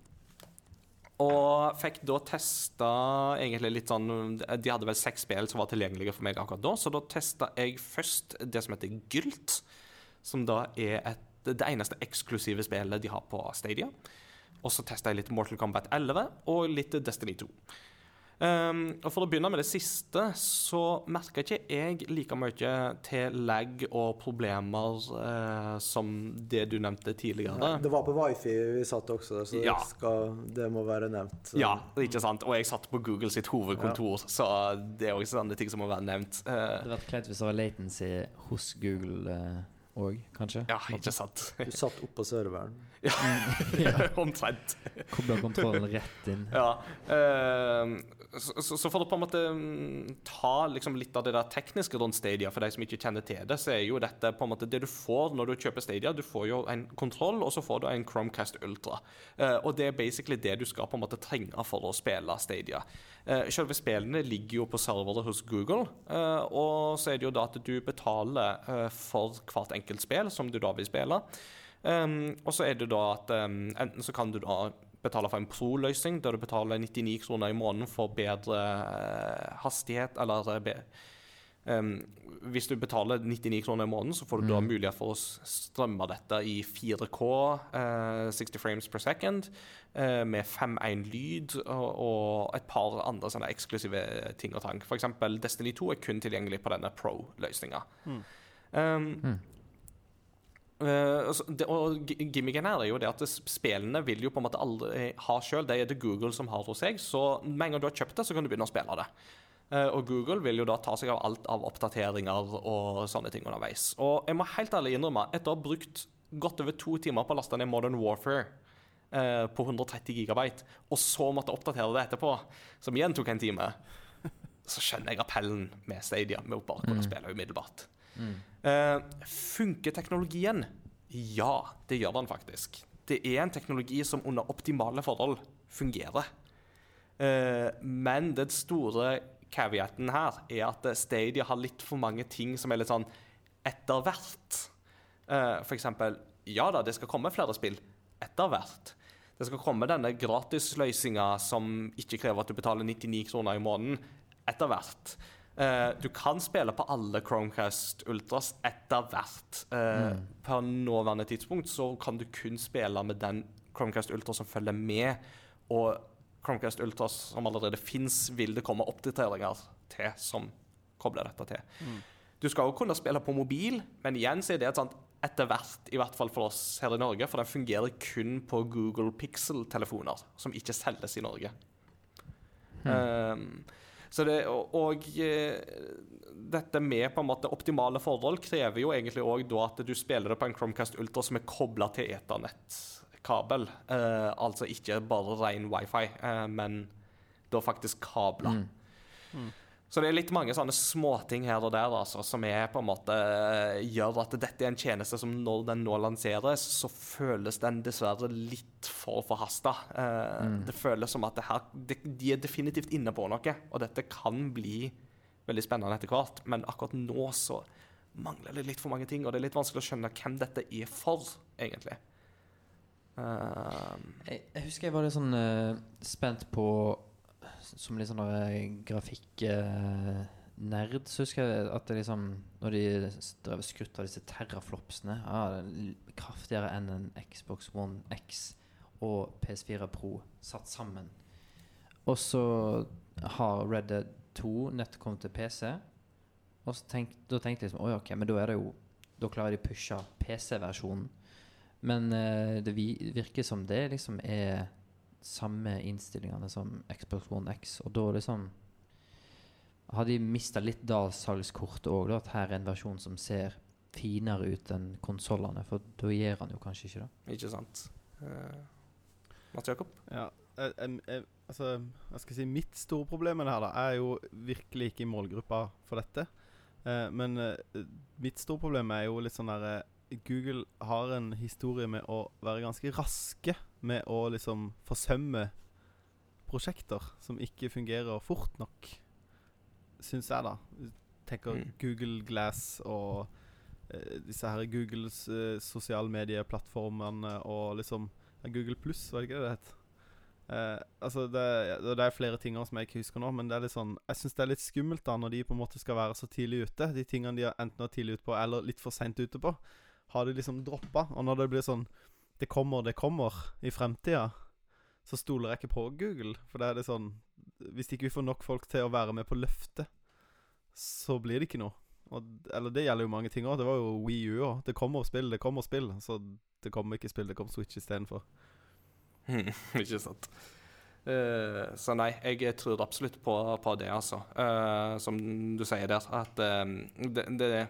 og fikk da testa egentlig litt sånn De hadde vel seks spill som var tilgjengelige for meg akkurat da, så da testa jeg først det som heter Gylt, som da er et, det eneste eksklusive spillet de har på Stadia. Og så testa jeg litt Mortal Kombat 11 og litt Destiny 2. Um, og For å begynne med det siste, så merka ikke jeg like mye til lag og problemer uh, som det du nevnte tidligere. Nei, det var på wifi vi satt også, så Ja. det, skal, det må være nevnt. Så. Ja, ikke sant? Og jeg satt på Google sitt hovedkontor, så det er også sånne ting som må være nevnt. Det Eh, hadde vært kleint hvis det var latency hos Google òg, uh, kanskje. Ja, ikke sant? Du satt oppå serveren. Omtrent. Kobler kontrollen rett inn. Ja. eh, så, for å på en måte mm, ta liksom litt av det der tekniske rundt Stadia, for de som ikke kjenner til det, så er jo dette på en måte det du får når du kjøper Stadia. Du får jo en kontroll, og så får du en Chromecast Ultra. Eh, og det er basically det du skal på en måte trenge for å spille Stadia. Uh, selve spillene ligger jo på servere hos Google, eh, og så er det jo da at du betaler eh, for hvert enkelt spill som du da vil spille. Um, og så er det da at um, enten så kan du da betale for en pro-løsning, der du betaler 99 kroner i måneden for bedre uh, hastighet, eller eh, be, um, Hvis du betaler 99 kroner i måneden, så får du da Mm. mulighet for å strømme dette i 4K, uh, 60 frames per second, uh, med 5.1 lyd og, og et par andre sånne eksklusive ting og tang. Eksempel Destiny 2 er kun tilgjengelig på denne pro-løsninga. Mm. Um, Mm. Eh, altså, det, og gi- gimmicken her er jo det at spillene vil jo på en måte aldri ha sjøl. Det er det Google som har hos seg. Så med en gang du har kjøpt det, så kan du begynne å spille det. Eh, og Google vil jo da ta seg av alt av oppdateringer og sånne ting underveis. Og jeg må helt ærlig innrømme, etter å ha brukt godt over to timer på å laste ned Modern Warfare eh, på 130 gigabyte, og så måtte oppdatere det etterpå, som igjen tok en time, så skjønner jeg appellen med Stadia, med å bare kunne spille umiddelbart. Mm. Uh, funker teknologien? Ja, det gjør den faktisk. Det er en teknologi som under optimale forhold fungerer. Uh, men den store caveaten her er at eh, Stadia har litt for mange ting som er litt sånn etter hvert. Uh, for eksempel, ja da, det skal komme flere spill etter hvert. Det skal komme denne gratisløsninga som ikke krever at du betaler 99 kroner i måneden, etter hvert. Eh, du kan spille på alle Chromecast Ultras etter hvert. Eh, På nåværende tidspunkt så kan du kun spille med den Chromecast Ultra som følger med. Og Chromecast Ultras som allerede fins, vil det komme oppdateringer til som kobler dette til. Mm. Du skal også kunne spille på mobil, men igjen så er det et sånt etter hvert, i hvert fall for oss her i Norge, for den fungerer kun på Google Pixel-telefoner, som ikke selges i Norge. Um, så det, og og eh, dette med på en måte optimale forhold krever jo egentlig òg at du spiller det på en Chromecast Ultra som er kobla til eternettkabel. Eh, altså ikke bare ren wifi, eh, men da faktisk kabler. Mm. Mm. Så det er litt mange sånne småting her og der altså, som er på en måte eh, gjør at dette er en tjeneste som når den nå lanseres, så føles den dessverre litt for forhasta. Eh, Mm. Det føles som at det her, de, de er definitivt inne på noe, og dette kan bli veldig spennende etter hvert, men akkurat nå så mangler det litt for mange ting, og det er litt vanskelig å skjønne hvem dette er for, egentlig. Uh, Jeg, jeg husker jeg var litt sånn uh, spent på Som litt sånn grafikk-nerd, så husker jeg at det liksom Når de drev skrutt av disse terraflopsene er Kraftigere enn en Xbox One X og PS4 Pro satt sammen. Og så har Red Dead 2 nett kommet til PC. Og så tenk, da tenkte jeg liksom Oi, ok, men da er det jo Da klarer de å pushe PC-versjonen. Men eh, det virker som det liksom er samme innstillingene som Xbox One X. Og da liksom Har de mista litt dalsalgskortet òg, da? At her er en versjon som ser finere ut enn konsollene? For da gjør han jo kanskje ikke det. ikke sant? Uh, Mats Jakob? Ja, jeg, jeg, jeg, altså, jeg skal si Mitt store problem med det her da er jo virkelig ikke i målgruppa for dette. Uh, men uh, mitt store problem er jo litt sånn der eh, Google har en historie med å være ganske raske med å liksom forsømme prosjekter som ikke fungerer fort nok, syns jeg, da. Tenker Mm. Google Glass og eh, disse her Googles eh, sosiale medieplattformene og liksom Google Pluss, var det ikke det det het? Eh, altså det, det det er flere ting som jeg ikke husker nå, men det er litt sånn jeg syns det er litt skummelt da når de på en måte skal være så tidlig ute. De tingene de har enten er tidlig ute på eller litt for seint ute på, har de liksom droppa. Og når det blir sånn Det kommer, det kommer i fremtida, så stoler jeg ikke på Google. For da er det sånn Hvis ikke vi får nok folk til å være med på løftet, så blir det ikke noe. Og, eller det gjelder jo mange ting òg. Det var jo Wii U òg. Det kommer spill, det kommer spill. Så det kommer ikke spill, det kommer Switch istedenfor. ikke sant. Uh, så nei, jeg tror absolutt på, på det, altså. Uh, som du sier der, at uh, det, det det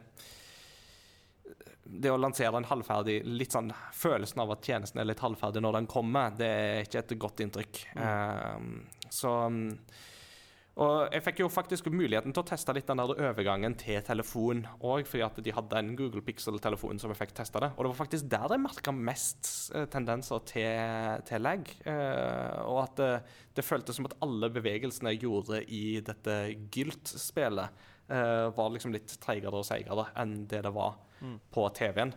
å lansere en halvferdig litt sånn Følelsen av at tjenesten er litt halvferdig når den kommer, det er ikke et godt inntrykk. Eh, så mm, Og jeg fikk jo faktisk muligheten til å teste litt den der overgangen til telefon òg, fordi at de hadde en Google Pixel-telefon som jeg fikk testa det. Og det var faktisk der jeg merka mest eh, tendenser til, til lag. Uh, og at det, det føltes som at alle bevegelsene jeg gjorde i dette Gylt-spelet, eh, var liksom litt treigere og seigere enn det det var på TV-en.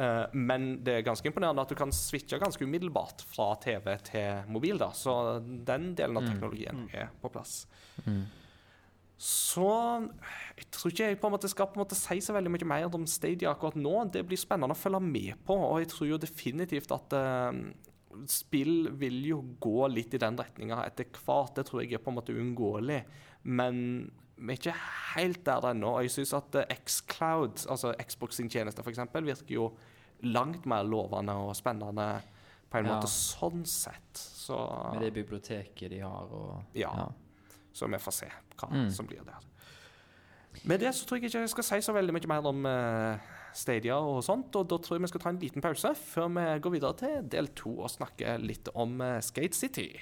Eh, men det er ganske imponerende at du kan switche ganske umiddelbart fra TV til mobil. da, Så den delen av teknologien er på plass. Så jeg tror ikke jeg på en måte skal på en måte si så veldig mye mer om Stadia akkurat nå. Det blir spennende å følge med på, og jeg tror jo definitivt at eh, spill vil jo gå litt i den retninga etter hvert. Det tror jeg er på en måte uunngåelig. Men vi er ikke helt der ennå. Jeg syns at eh, Xcloud, altså Xbox sin tjeneste f.eks., virker jo langt mer lovende og spennende på en Ja. måte sånn sett. Så, Med det biblioteket de har og Ja. så vi får se hva Mm. som blir der. Med det så tror jeg ikke jeg skal si så veldig mye mer om eh, Stadia og sånt, og da tror jeg vi skal ta en liten pause før vi går videre til del to og snakke litt om eh, Skate City.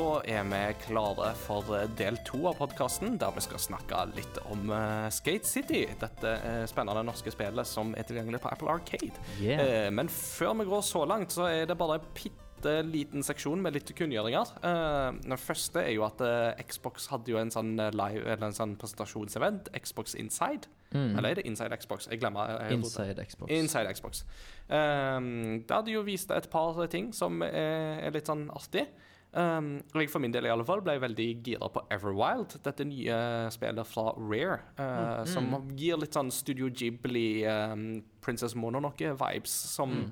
Så er vi klare for del to av podkasten, der vi skal snakke litt om eh, Skate City. Dette eh, spennende norske spillet som er tilgjengelig på Apple Arcade. Yeah. Eh, men før vi går så langt, så er det bare en bitte liten seksjon med litt kunngjøringer. Den første er jo at Xbox hadde jo en sånn live, eller en sånn presentasjonsevent, Xbox Inside. Mm. Eller er det Inside Xbox? Jeg glemmer. Jeg, Inside Xbox. Inside Xbox. Um, det hadde jo deg et par ting som er, er litt sånn artig. Um, og jeg for min del i alle fall ble veldig gira på Everwild, dette nye spillet fra Rare. uh, Som gir litt sånn Studio Ghibli, um, Princess Mononoke-vibes. Som Mm.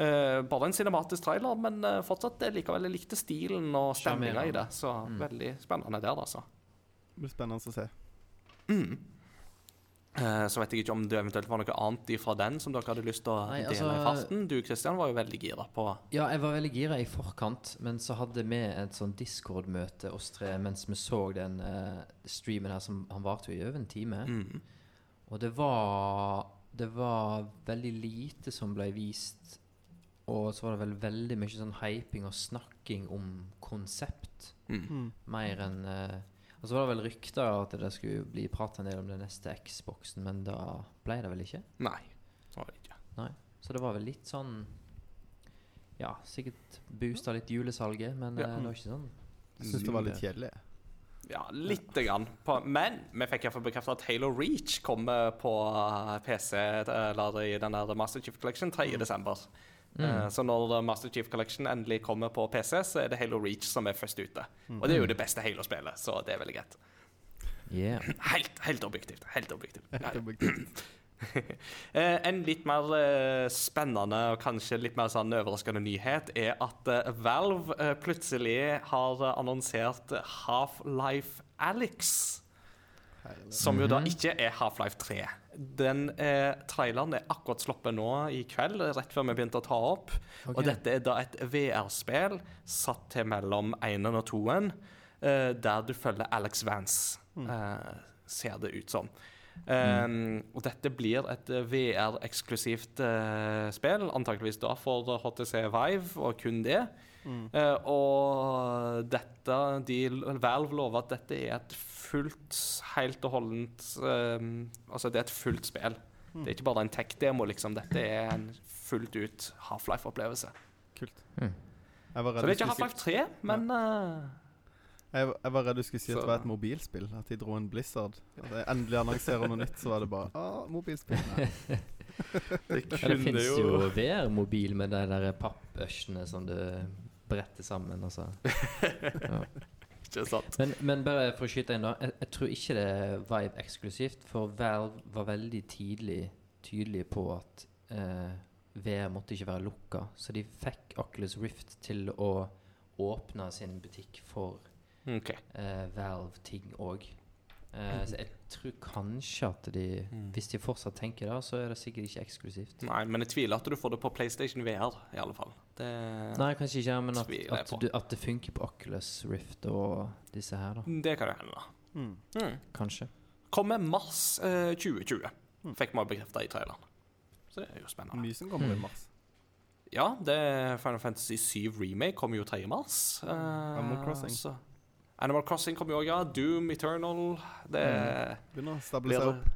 uh, bare en cinematisk trailer, men uh, fortsatt eh, likevel jeg likte stilen og stemninga i det. Så Mm. veldig spennende der, altså. Det blir spennende å se. Mm. Eh, så vet jeg ikke om det eventuelt var noe annet fra den som dere hadde lyst til å Nei, dele i altså- farten. Du Kristian var jo veldig gira på Ja, jeg var veldig gira i forkant, men så hadde vi et sånn Discord-møte oss tre mens vi så den uh, streamen her som han varte i over en time. mm. Og det var Det var veldig lite som ble vist, og så var det vel veldig mye sånn hyping og snakking om konsept, Mm. Mm. mer enn eh, Og så var det vel rykter at det skulle bli prat en del om den neste Xboxen, men da ble det vel ikke? Nei. Det var det ikke. Så det var vel litt sånn Ja, sikkert boosta litt julesalget, men Ja. eh, det var ikke sånn Jeg syns det var litt kjedelig. Ja, lite grann. På, men vi fikk iallfall bekreftet at Halo Reach kommer på eh, PC eller i den der Master Chief Collection 3. desember. Mm. Eh, så når Master Chief Collection endelig kommer på PC, så er det Halo Reach som er først ute. Og det er jo det beste Halo-spillet, så det er veldig greit. Yeah. Helt, helt objektivt. Helt objektivt. Helt objektivt. Eh, en litt mer eh, spennende og kanskje litt mer sånn overraskende nyhet er at Valve plutselig har annonsert Half-Life Alyx. Som jo da ikke er Half-Life 3. Den eh, traileren er akkurat sluppet nå i kveld, rett før vi begynte å ta opp. Og dette er da et VR-spill satt til mellom 1 og 2, eh, der du følger Alex Vance, eh, ser det ut som. Um, og dette blir et eh, VR-eksklusivt eh, spill, antakeligvis da for HTC Vive, og kun det. Mm. Eh, og dette de, Valve lover at dette er et fullt, helt og holdent eh, Altså, det er et fullt spill. Det er ikke bare en tech-demo, liksom. Dette er en fullt ut Half-Life-opplevelse. Kult. Mm. Jeg var Så det er ikke Half-Life 3, men ja. si- jeg, jeg var redd du skulle si at det var et mobilspill. At de dro en Blizzard. At jeg endelig annonserer noe nytt, så var det bare ah, mobilspill. Nei. det Ja, det fins jo jo VR-mobil med de der pappøsjene som du brette sammen. Altså. Ja. Ikke sant? Men, men bare for å skyte inn, da. Jeg, jeg tror ikke det er Vive eksklusivt, for Valve var veldig tidlig tydelig på at eh, VR måtte ikke være lukka. Så de fikk Oculus Rift til å åpne sin butikk for okay. eh, Valve-ting òg. Eh, så jeg tror kanskje at de Mm. Hvis de fortsatt tenker det, så er det sikkert ikke eksklusivt. Nei, men jeg tviler at du får det på PlayStation VR, i alle fall. Det Nei, kanskje ikke, men at, at, du, at det funker på Oculus Rift og disse her, da. Det kan jo hende. Mm. Mm. Kanskje. Kommer mars eh, 2020, Mm. fikk vi bekrefta i traileren. Så det er jo spennende. Mye som kommer i Mm. mars. Ja, det er Final Fantasy 7 Remake kommer jo 3. mars. Eh, Animal Crossing. så- Animal Crossing kommer jo òg, ja. Doom Eternal. Det Begynner å blir stabilisere opp.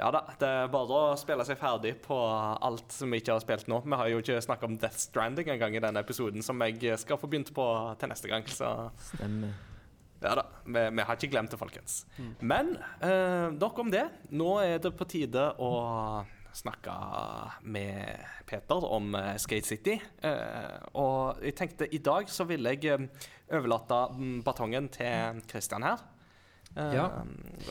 Ja da. Det er bare å spille seg ferdig på alt som vi ikke har spilt nå. Vi har jo ikke snakka om Death Stranding engang i denne episoden, som jeg skal få begynt på til neste gang. Så Stemmer. ja da. Vi, vi har ikke glemt det, folkens. Mm. Men eh, nok om det. Nå er det på tide å snakke med Peter om eh, Skate City. Eh, og jeg tenkte i dag så ville jeg eh, overlate batongen til Christian her. Ja.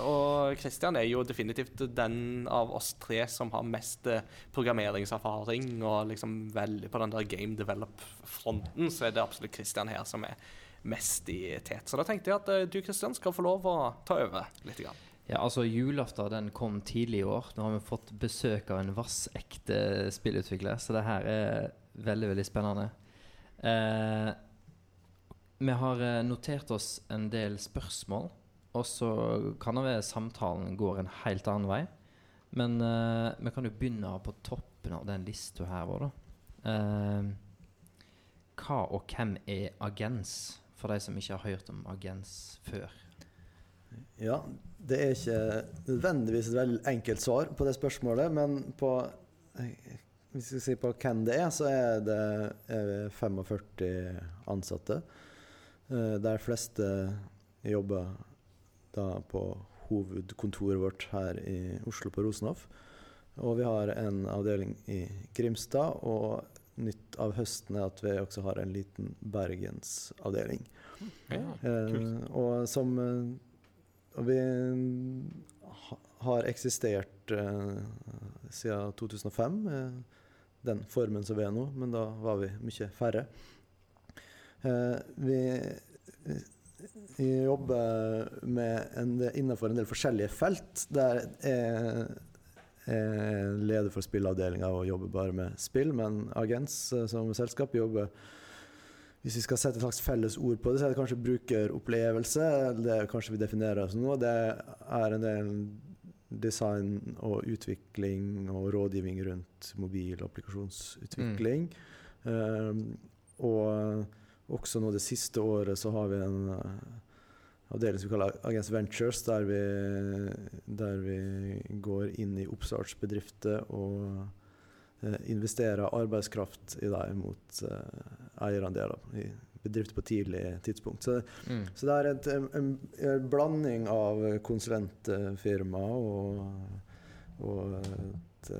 Og Christian er jo definitivt den av oss tre som har mest programmeringserfaring, og liksom veldig på den der game develop-fronten, så er det absolutt Christian her som er mest i tet. Så da tenkte jeg at du, Christian, skal få lov å ta over litt. Grann. Ja, altså Julaften den kom tidlig i år. Nå har vi fått besøk av en vassekte spillutvikler, så det her er veldig, veldig spennende. Eh, vi har eh, notert oss en del spørsmål, og så kan det være samtalen går en helt annen vei. Men eh, vi kan jo begynne på toppen av den lista her vår, da. Eh, hva og hvem er agens, for de som ikke har hørt om agens før? Ja, det er ikke nødvendigvis et veldig enkelt svar på det spørsmålet, men på Hvis vi skal si på hvem det er, så er det er 45 ansatte. eh, Der fleste jobber da på hovedkontoret vårt her i Oslo på Rosenhoff. Og vi har en avdeling i Grimstad, og nytt av høsten er at vi også har en liten bergensavdeling. Ja, Eh, kult. og som eh, Og vi har eksistert eh, siden 2005, eh, den formen som vi er nå, men da var vi mye færre. Eh, vi, vi jobber en, innenfor en del forskjellige felt. Der er er leder for spillavdelinga og jobber bare med spill, men Agens eh, som selskap jobber hvis vi skal sette et slags felles ord på det, så er det kanskje brukeropplevelse. Det er kanskje vi definerer som noe. Det er en del design og utvikling og rådgivning rundt mobil- og applikasjonsutvikling. Um, og også nå det siste året så har vi en uh, avdeling som vi kaller Agents Ventures, der vi, der vi går inn i oppstartsbedrifter og eh, investerer arbeidskraft i dem mot eh, eierandeler i bedrifter på tidlig tidspunkt. Så, Mm. så det er et, en, en, blanding av konsulentfirma og, og et,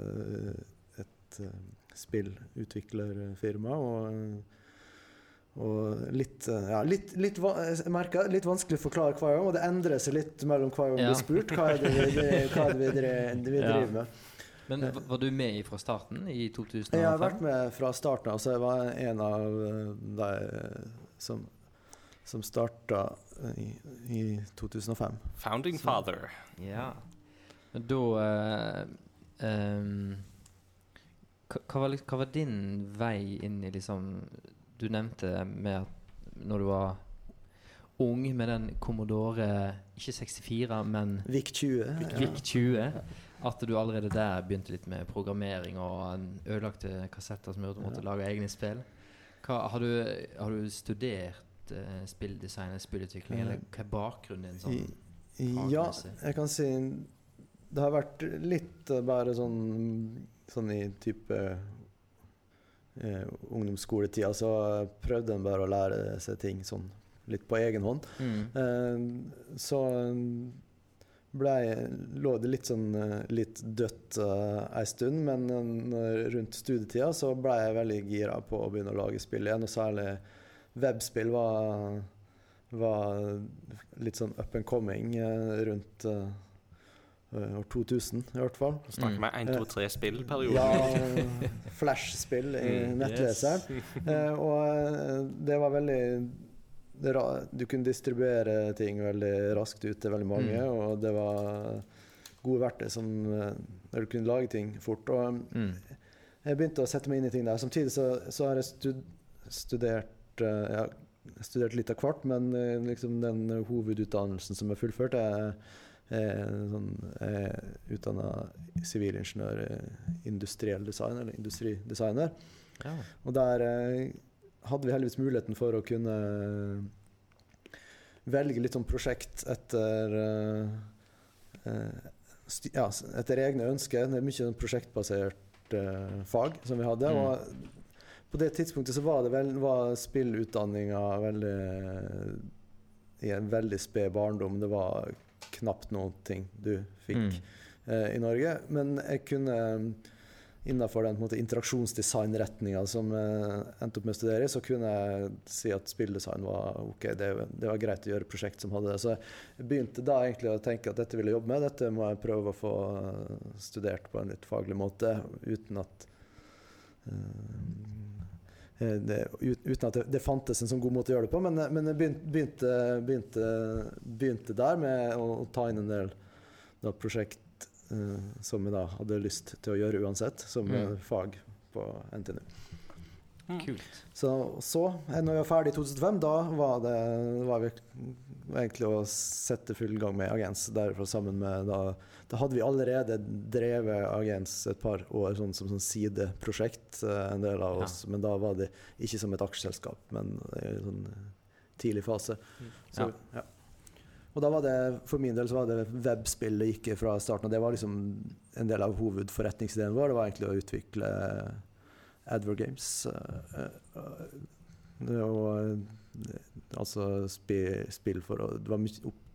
et spillutviklerfirma. Og, og litt, ja, litt, litt, jeg merker, litt vanskelig å forklare hver gang, og det endrer seg litt mellom hver gang Ja. blir spurt hva er det vi, det- hva er det vi, driver, vi Ja. driver med. Men var du med fra starten, i 2005? Jeg har vært med fra starten av, så jeg var en av eh, de eh, som, som starta i, i 2005. Founding Så- father. Ja. Men da uh, um, hva, var, hva var din vei inn i liksom Du nevnte med at når du var ung med den Commodore Ikke 64, men VIC 20. VIC 20. At du allerede der begynte litt med programmering og ødelagte kassetter som gjorde du måtte lage egne spill. Hva, har, du, har du studert uh, spilldesign eller spillutvikling, eller hva er bakgrunnen din? Sånn? Ja, jeg kan si Det har vært litt eh, bare sånn, sånn i type eh, ungdomsskoletida, så prøvde en bare å lære seg ting sånn litt på egen hånd. Mm. Eh, så ble, lå det litt sånn eh, litt dødt uh, ei stund, men eh, når, rundt studietida så ble jeg veldig gira på å begynne å lage spill igjen, og særlig webspill var, var litt sånn up and coming uh, rundt uh, år 2000, i hvert fall. Du snakker med 1, 2, 3-spillperioden. Ja, Flash-spill i Mm, nettleseren. Eh, og eh, det var veldig Du kunne distribuere ting veldig raskt ut til veldig mange, Mm. og det var gode verktøy som eh, der du kunne lage ting fort. Og Mm. jeg begynte å sette meg inn i ting der. Samtidig så, så har jeg stud studert eh, ja, studert litt av hvert, men eh, liksom den hovedutdannelsen som er fullført, er, er sånn, er utdanna sivilingeniør industriell design, eller industridesigner. Ja. Og der eh, hadde vi heldigvis muligheten for å kunne velge litt sånn prosjekt etter eh, eh, ja, etter egne ønsker. Det er mye sånn prosjektbasert eh, fag som vi hadde. Mm. Og på det tidspunktet så var, det vel, var spillutdanninga veldig i en veldig sped barndom. Det var knapt noen ting du fikk Mm. i Norge. Men jeg kunne innenfor den måte, interaksjonsdesignretninga som jeg endte opp med å studere så kunne jeg si at spilldesign var ok, det, det var greit å gjøre prosjekt som hadde det. Så jeg begynte da egentlig å tenke at dette vil jeg jobbe med, dette må jeg prøve å få eh, studert på en litt faglig måte, uten at eh, det, uten at det, det fantes en sånn god måte å gjøre det på, men, men jeg begynte, begynte, begynte, der med å, ta inn en del da, prosjekt eh, som jeg da hadde lyst til å gjøre uansett, som Mm. eh, fag på NTNU. Kult. Så, så eh, når vi var ferdig i 2005, da var det var vi egentlig å sette full gang med Agens. Derfor sammen med da, da hadde vi allerede drevet Agens et par år sånn som sånn sideprosjekt, eh, en del av oss. Men da var det ikke som et aksjeselskap, men i en sånn tidlig fase. Så, ja. Og da var det, for min del så var det webspill det gikk fra starten. av. det var liksom en del av hovedforretningsideen vår. Det var egentlig å utvikle Adver Games. eh, eh, var, eh, altså spill, spill for å Det var mye opp,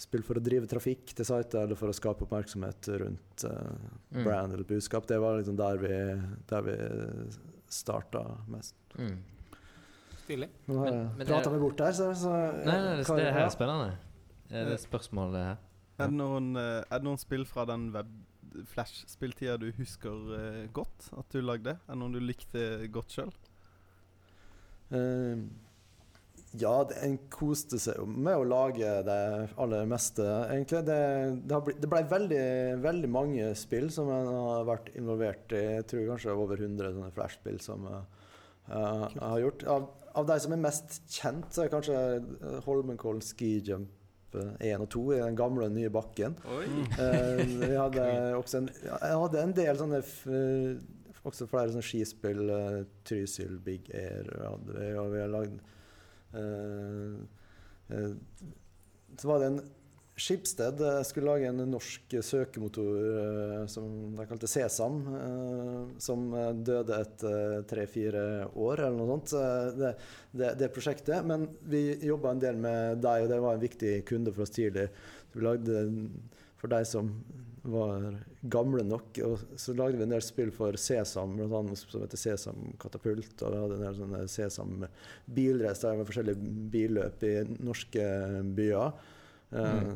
spill for å drive trafikk til sitet, eller for å skape oppmerksomhet rundt eh, Mm. brand eller budskap. Det var liksom der vi, der vi starta mest. Mm. Stilig. Men- men prata er- meg bort der, så, så Nei, nei, det, det her er spennende. Er det spørsmålet her? Er det noen, eh, er det noen spill fra den Flash-spilltida du husker eh, godt at du lagde? Er det noen du likte godt sjøl? Uh, ja, det, en koste seg jo med å lage det aller meste, egentlig. Det, det, har blitt, det ble veldig, veldig mange spill som en har vært involvert i. Jeg tror kanskje over 100 sånne flashspill som eh, jeg har gjort. Av, av de som er mest kjent, så er kanskje eh, Holmenkollen Ski Jump 1 og 2 i den gamle og nye bakken. Eh, vi hadde også en, jeg hadde en del sånne Også flere sånne skispill. eh, Trysil, Big Air hadde vi, og vi har lagd uh, uh, Så var det en Skipsted eh, skulle lage en norsk søkemotor eh, som de kalte Sesam, eh, som døde etter tre-fire år, eller noe sånt. Det, det, det prosjektet. Men vi jobba en del med deg, og det var en viktig kunde for oss tidlig. Så vi lagde for deg som var gamle nok, og så lagde vi en del spill for Sesam, annet som heter Sesam Katapult. Og vi hadde en del sånne Sesam bilrace med forskjellige billøp i norske byer. Eh,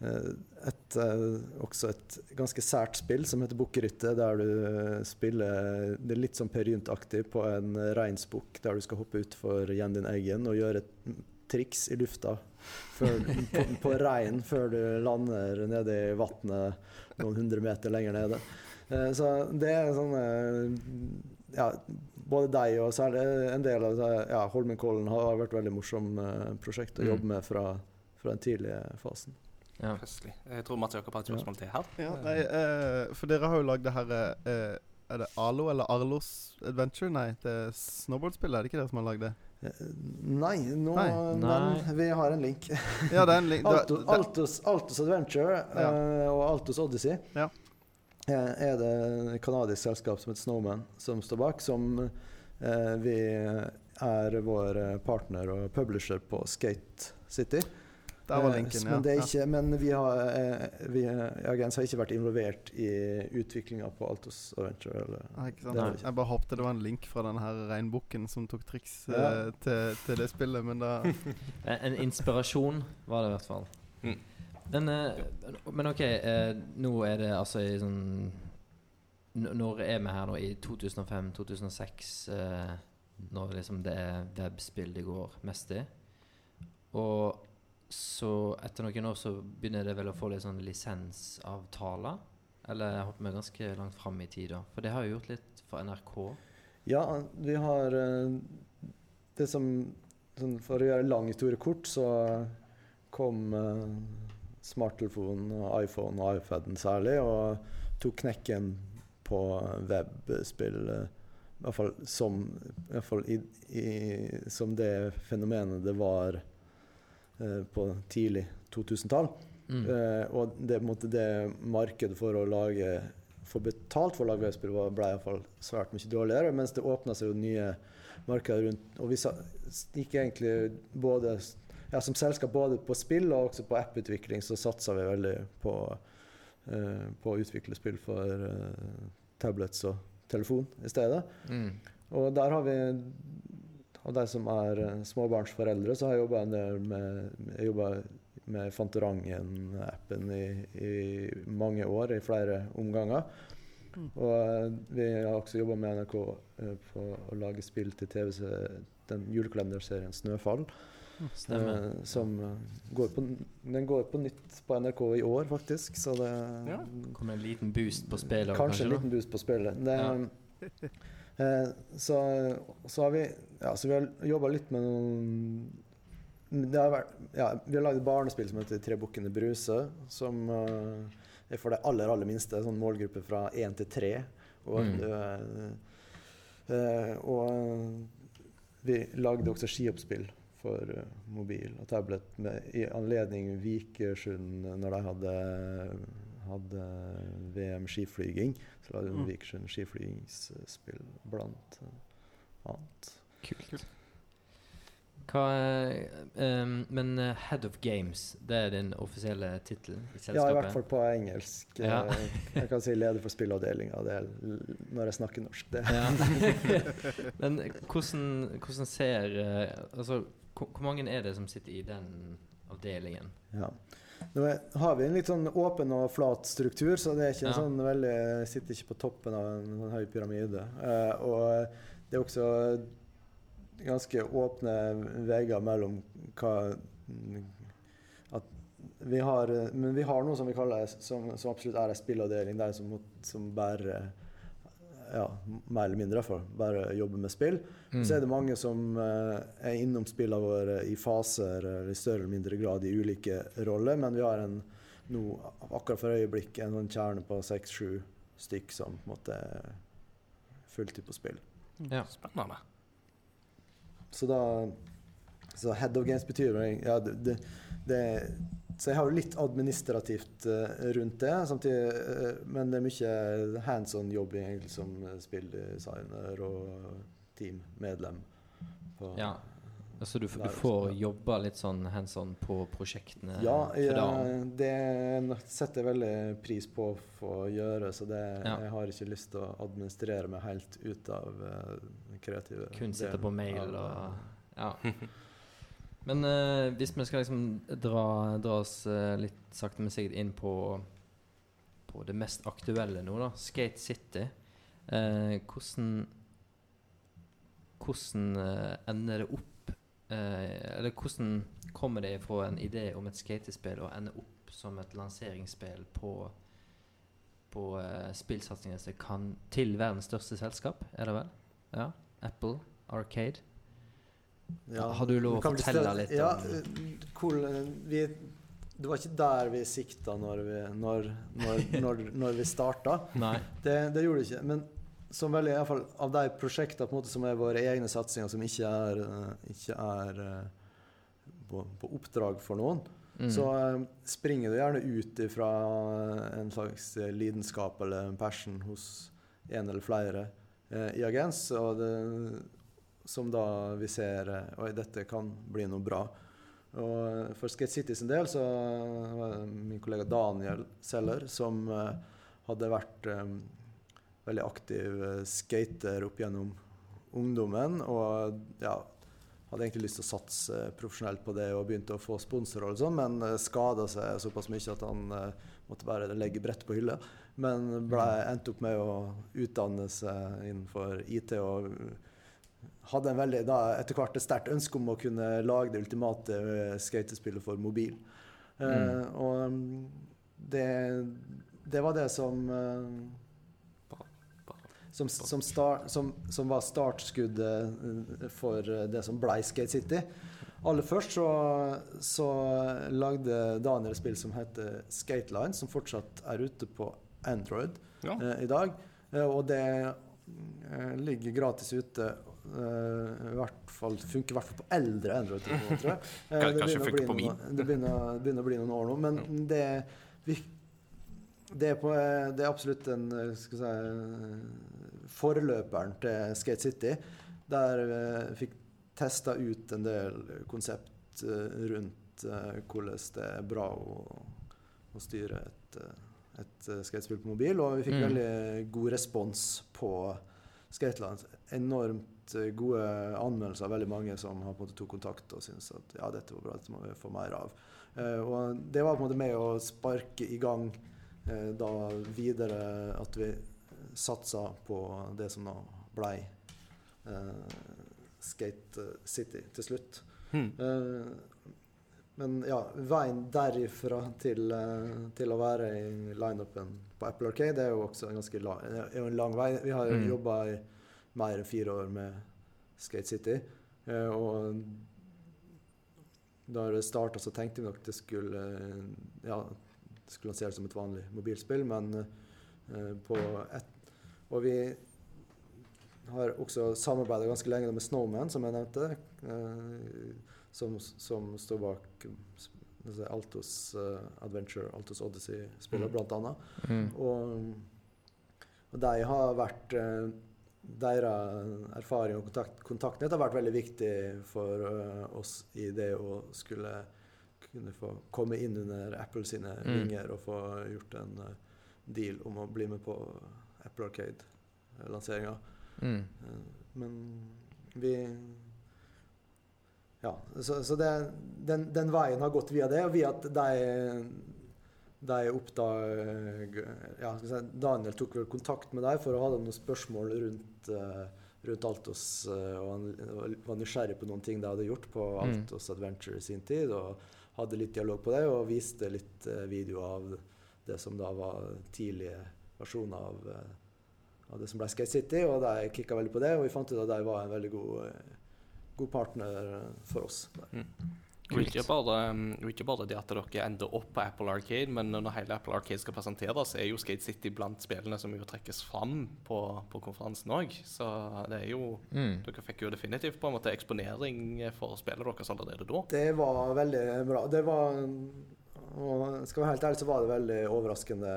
eh, et, eh, også et ganske sært spill som heter Bukkerytte, der du spiller Det er litt sånn Per Gynt-aktig på en reinsbukk, der du skal hoppe utfor igjen din egen og gjøre et triks i lufta før, på, på rein før du lander nede i vannet noen hundre meter lenger nede. Så det er sånn eh, Ja, både deg og særlig en del av ja, Holmenkollen har vært veldig morsom eh, prosjekt å Mm. jobbe med fra, fra den tidlige fasen. Ja. Festlig. Jeg tror Mats Jakob har et spørsmål til her. Ja, nei, eh, for dere har jo lagd det her eh, Er det Alo eller Arlos Adventure? Nei, det er snowboardspill, er det ikke dere som har lagd det? Eh, Nei, nå, Nei. men vi har en link. Ja, det er en link da- Alto, Altos, Altos Adventure Ja. eh, og Altos Odyssey Ja. eh, er det et kanadisk selskap som heter Snowman som står bak, som eh, vi er vår partner og publisher på Skate City. Der var Eh, linken, ja. Men, det er ikke, men vi har, eh, vi, Agens har ikke vært involvert i utviklinga på Altos Adventure. Eller. Nei, ikke sant? Det ikke. Jeg bare håpte det var en link fra den her regnbukken som tok triks Ja. eh, til, til det spillet, men da En, inspirasjon var det i hvert fall. Mm. Men, eh, men OK, nå er det altså i sånn Når er vi her nå? I 2005-2006? Eh, når liksom det er webspill det går mest i. Og så etter noen år så begynner det vel å få litt sånn lisensavtaler. Eller jeg hopper meg ganske langt fram i tid, da. For det har jo gjort litt for NRK. Ja, vi har eh, Det som sånn, For å gjøre lang historie kort, så kom uh, smarttelefonen, iPhone og iPaden særlig, og tok knekken på webspill. eh, I hvert fall som, i hvert fall i, i, som det fenomenet det var eh, på tidlig 2000-tall. Mm. Eh, og det, det markedet for å lage få betalt for å lage webspill ble iallfall svært mye dårligere, mens det åpna seg jo nye markeder rundt. Og vi gikk egentlig både ja, Som selskap både på spill og også på apputvikling så satsa vi veldig på, eh, på å utvikle spill for eh, tablets og telefon i stedet. Mm. Og der har vi Av de som er eh, småbarnsforeldre, så har jeg jobba en del med med Fantorangen-appen i, i mange år, i flere omganger. Og eh, vi har også jobba med NRK eh, på å lage spill til TV den julekalenderserien 'Snøfall'. Stemmer. eh, som går på, den går på nytt på NRK i år, faktisk. Så det Ja. Kommer en liten boost på spillet? Kanskje en liten boost på spillet. Det, Ja. eh, så, så har vi ja, så vi har jobba litt med noen det har vært, ja, Vi har lagd et barnespill som heter 'Tre bukkene Bruse', som eh, er for de aller aller minste. Sånn målgruppe fra én til tre. Og, Mm. eh, og vi lagde også skioppspill for mobil og tablet med, i anledning Vikersund når de hadde, hadde VM skiflyging. Så den Mm. Vikersund skiflygingsspill blant annet. Kult. Hva ehm, men eh, Head of Games, det er din offisielle tittel i selskapet? Ja, i hvert fall på engelsk. Ja. Eh, Jeg kan si leder for spillavdelinga når jeg snakker norsk. Det. Ja. Men hvordan, hvordan ser eh, Altså, hvor hvor mange er det som sitter i den avdelingen? Ja. Nå har vi en litt sånn åpen og flat struktur, så det er ikke en Ja. sånn veldig sitter ikke på toppen av en, høy pyramide. Eh, og det er også ganske åpne veier mellom hva at vi har, Men vi har noe som vi kaller som, som absolutt er en spillavdeling, der som, som bare ja, mer eller mindre for bare jobber med spill. Mm. Så er det mange som eh, er innom spillene våre i faser eller i større eller mindre grad i ulike roller, men vi har en nå, akkurat for øyeblikk en sånn kjerne på seks-sju stykk som på en måte er fulltid på spill. Ja. Spennende. Så da Så head of games betyr jo ja, det, det, det Så jeg har jo litt administrativt eh, rundt det, samtidig, eh, men det er mye hands on-jobbing som spilldesigner og teammedlem. Ja. Altså du, Der du også, får ja. jobba litt sånn hands on på prosjektene? Ja, jeg, det setter jeg veldig pris på å få gjøre, så det, Ja. jeg har ikke lyst til å administrere meg helt ut av eh, kreative Kun sitte på mail og Ja. Men eh, hvis vi skal liksom dra, dra oss eh, litt sakte, men sikkert inn på, på det mest aktuelle nå, da. Skate City. Eh, hvordan Hvordan eh, ender det opp eh, Eller hvordan kommer det fra en idé om et skatespill og ender opp som et lanseringsspill på på uh, spillsatsingen til verdens største selskap, er det vel? Ja. Apple Arcade. Ja, Har du lov å fortelle litt ja, om- eh, cool, eh, vi, Det var ikke der vi sikta når vi, når, når, når, når vi starta. Det, det gjorde det ikke. Men som veldig, i fall, av de prosjektene måte, som er våre egne satsinger, som ikke er, eh, ikke er på, på oppdrag for noen, Mm. så springer du gjerne ut ifra en slags lidenskap eller en passion hos en eller flere i agens, og det, som da vi ser eh, Oi, dette kan bli noe bra. Og for Skate City sin del så var det min kollega Daniel Seller som eh, hadde vært eh, veldig aktiv eh, skater opp gjennom ungdommen. Og ja, hadde egentlig lyst til å satse profesjonelt på det og begynte å få sponsorer, og sånn, men skada seg såpass mye at han eh, måtte bare legge brettet på hylla. Men ble, endte opp med å utdanne seg innenfor IT og hadde en veldig, da, etter hvert et sterkt ønske om å kunne lage det ultimate eh, skatespillet for mobil. Eh, og mm, det, det var det som uh, som, som, star, som, som var startskuddet for det som ble Skate City. Aller først så, så lagde Daniel et spill som heter Skateline, som fortsatt er ute på Android Ja. eh, i dag. Eh, og det eh, ligger gratis ute. I hvert fall, funker i hvert fall på eldre Android-telefoner, tror jeg. Eh, det begynner noen- Det begynner, begynner å bli noen år nå, men det, vi, det, er på, eh, det er absolutt en skal jeg si, forløperen til Skate City. Der vi fikk testa ut en del konsept rundt hvordan det er bra å, å styre et, et skatespill på mobil. Og vi fikk Mm. veldig god respons på Skateland. Enormt eh, gode anmeldelser av veldig mange som har på en måte tok kontakt og syntes at ja, dette var bra, dette må vi få mer av. Eh, og det var på en måte med å sparke i gang eh, da videre at vi satsa på det som nå blei eh, Skate City til slutt. Hmm. Men ja, veien derifra til, eh, til å være i lineupen på Apple Arcade er jo også en ganske lang, er en lang vei. Vi har Mm. jobba i mer enn fire år med Skate City. eh, og da det starta, så tenkte vi nok det skulle ja, det skulle lanseres som et vanlig mobilspill, men eh, på ett Og vi har også samarbeida ganske lenge med Snowman, som jeg nevnte. Som, som står bak Altos uh, Adventure, Altos Odyssey-spillet, Mm. blant annet. Mm. Og, og de har vært uh, Deres erfaring og kontakt, kontaktnett har vært veldig viktig for uh, oss i det å skulle kunne få komme inn under Apple sine Mm. vinger og få gjort en deal om å bli med på Apple Arcade-lanseringa. Mm. Men vi Ja, så, så det, den, den veien har gått via det, og via at de, de oppdag... Ja, si, Daniel tok vel kontakt med deg for å ha noen spørsmål rundt, eh, rundt Altos, eh, og han var nysgjerrig på noen ting de hadde gjort på Mm. Altos Adventure i sin tid, og hadde litt dialog på det, og viste litt videoer video av det som da var tidlige versjoner av eh, av det som ble Skate City, og de kicka veldig på det. Og vi fant ut at de var en veldig god, eh, god partner for oss. Og ikke bare, um, og ikke bare det at dere ender opp på Apple Arcade, men når hele Apple Arcade skal presenteres, er jo Skate City blant spillene som jo trekkes fram på, på konferansen òg. Så det er jo Mm. Dere fikk jo definitivt på en måte eksponering for spillet deres allerede da. Det var veldig bra. Det var og skal være helt ærlig, så var det veldig overraskende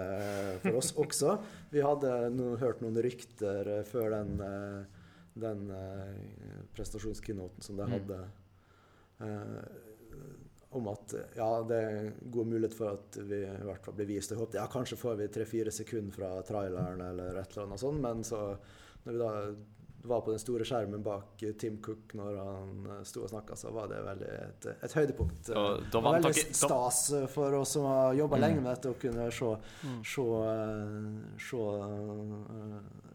for oss også. Vi hadde no, hørt noen rykter før den, eh, den eh, presentasjonskeynoten som de Mm. hadde, eh, om at ja, det er god mulighet for at vi i hvert fall blir vist. Jeg håpet ja, kanskje får vi tre-fire sekunder fra traileren eller et eller annet sånt, men så når vi da var på den store skjermen bak eh, Tim Cook når han eh, sto og snakka, så var det veldig et, et høydepunkt. eh, Og da det var vant veldig stas eh, for oss som har jobba Mm. lenge med dette, å kunne se, Mm. se, se, se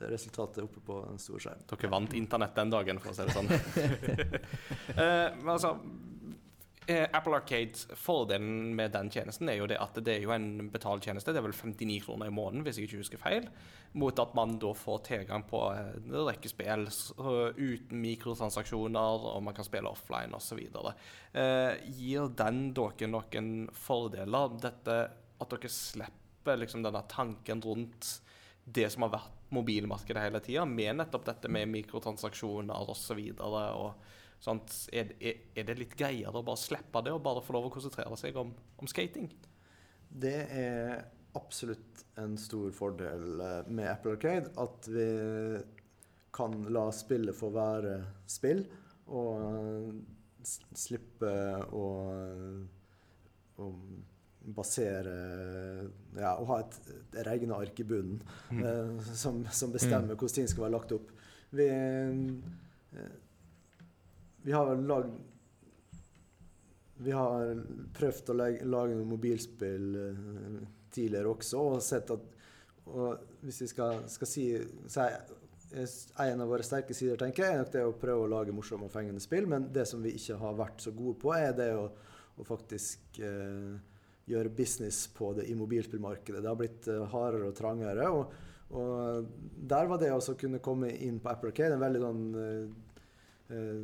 eh, resultatet oppe på en stor skjerm. dere vant internett den dagen, for å si det sånn. Eh, men altså eh, Apple Arcade, Fordelen med den tjenesten er jo det at det er jo en betaltjeneste. Det er vel 59 kroner i måneden, hvis jeg ikke husker feil. Mot at man da får tilgang på eh, en rekke spill uten mikrotransaksjoner, og man kan spille offline osv. Eh, gir den dere noen fordeler? Dette at dere slipper liksom denne tanken rundt det som har vært mobilmarkedet hele tida, med nettopp dette med mikrotransaksjoner osv. Sånt, er, er, er det litt greiere å bare slippe det og bare få lov å konsentrere seg om, om skating? Det er absolutt en stor fordel eh, med Apple Arcade at vi kan la spillet få være spill. Og eh, slippe å, å basere Ja, å ha et, et regneark i bunnen mm. som, som bestemmer hvordan ting skal være lagt opp. Vi, eh, vi har lagd Vi har prøvd å lage noen mobilspill eh, tidligere også, og sett at og Hvis vi skal, skal si, si En av våre sterke sider tenker jeg, er nok det å prøve å lage morsomme og fengende spill, men det som vi ikke har vært så gode på, er det å, å faktisk eh, gjøre business på det i mobilspillmarkedet. Det har blitt eh, hardere og trangere. Og, og der var det å kunne komme inn på Apple Arcade en veldig sånn eh, eh,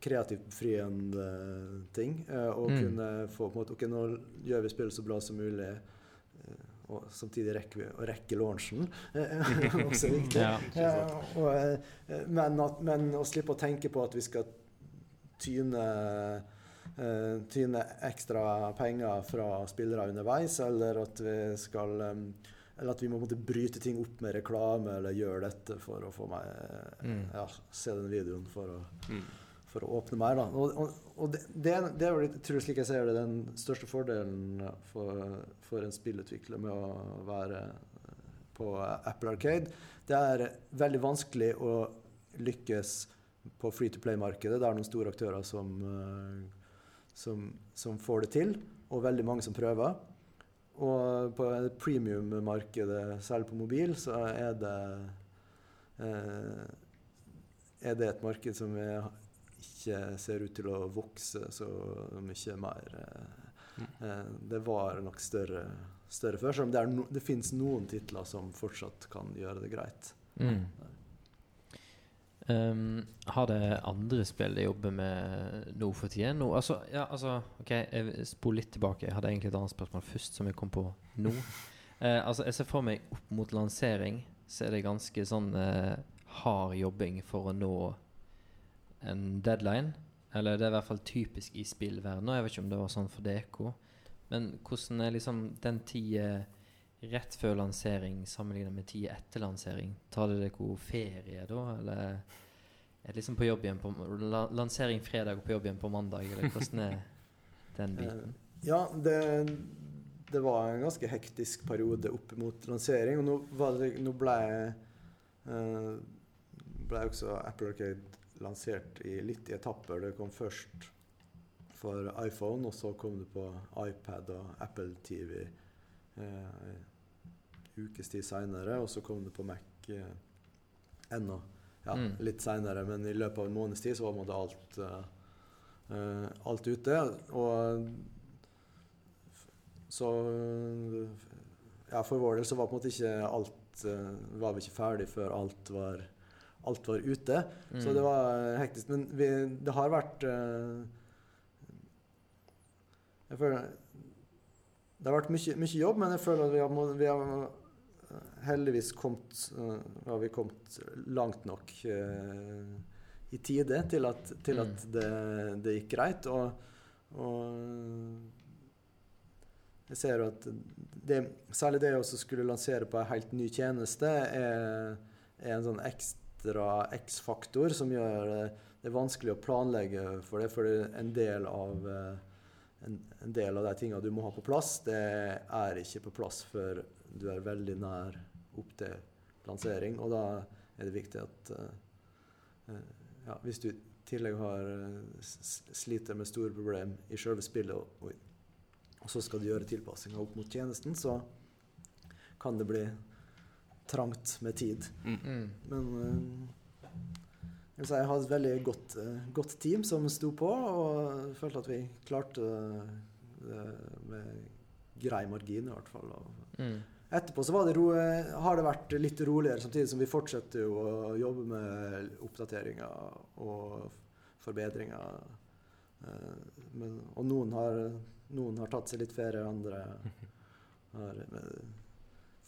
kreativt befriende ting. eh, og Mm. kunne få på en måte Ok, nå gjør vi spillet så bra som mulig. eh, og samtidig rekker vi å rekke launchen. eh, også viktig. Ja. Ja, og, men, at, men å slippe å tenke på at vi skal tyne, tyne ekstra penger fra spillere underveis, eller at vi skal eller at vi må bryte ting opp med reklame, eller gjøre dette for å få meg Mm. ja, se den videoen for å, Mm. For å åpne mer. Da. Og, og, det, det, det er tror slik jeg ser det, den største fordelen for, for en spillutvikler med å være på Apple Arcade. Det er veldig vanskelig å lykkes på free to play-markedet. Det er noen store aktører som, eh, som, som får det til, og veldig mange som prøver. Og på premium-markedet, særlig på mobil, så er det eh, er det et marked som er, ikke ser ut til å vokse så mye mer. eh, eh, Det var nok større, større før, selv om det, no, det finnes noen titler som fortsatt kan gjøre det greit. Mm. Um, har det andre spill de jobber med nå for tiden? No, altså, ja, altså, ok, jeg spoler litt tilbake. Jeg hadde egentlig et annet spørsmål først, som jeg kom på nå. Uh, altså, jeg ser for meg opp mot lansering, så er det ganske sånn uh, hard jobbing for å nå en deadline. Eller det er i hvert fall typisk i spillverdenen. Jeg vet ikke om det var sånn for DK. Men hvordan er liksom den tida rett før lansering sammenlignet med tida etter lansering? Tar det dere ferie da, eller er det liksom på jobb igjen på Lansering fredag og på jobb igjen på mandag, eller hvordan er den biten? Eh, Ja, det, det var en ganske hektisk periode opp mot lansering. Og nå, det, nå ble, eh, ble også Apple Arcade lansert i litt i etapper. Det kom først for iPhone, og så kom det på iPad og Apple TV eh, ukes tid seinere. Og så kom det på Mac eh, ennå ja, Mm. litt seinere, men i løpet av en måneds tid så var det alt eh, eh, alt ute. Og så Ja, for vår del så var på en måte ikke alt eh, Var vi ikke ferdig før alt var, alt var ute. Mm. Så det var hektisk. Men vi, det har vært eh, Jeg føler Det har vært mye, mye jobb, men jeg føler at vi har, vi har eh, heldigvis kommet uh, har vi kommet langt nok uh, i tide til at, til at Mm. det, det gikk greit. Og, og jeg ser jo at det, særlig det å skulle lansere på en helt ny tjeneste er, er en sånn ekstra X-faktor som gjør det, vanskelig å planlegge for det. For en del av eh, en, en del av de tingene du må ha på plass, det er ikke på plass før du er veldig nær opp til lansering. Og da er det viktig at eh, eh, ja, hvis du i tillegg har sliter med store problemer i selve spillet, og, og så skal du gjøre tilpassinga opp mot tjenesten, så kan det bli trangt med tid. Mm. Men uh, jeg, hadde et veldig godt, uh, godt team som sto på, og følte at vi klarte det med grei margin, i hvert fall. Mm. etterpå så var det ro, eh, har det vært litt roligere, samtidig som vi fortsetter å jobbe med oppdateringer og forbedringer. Eh, Men, og noen har, noen har tatt seg litt ferie, andre har eh,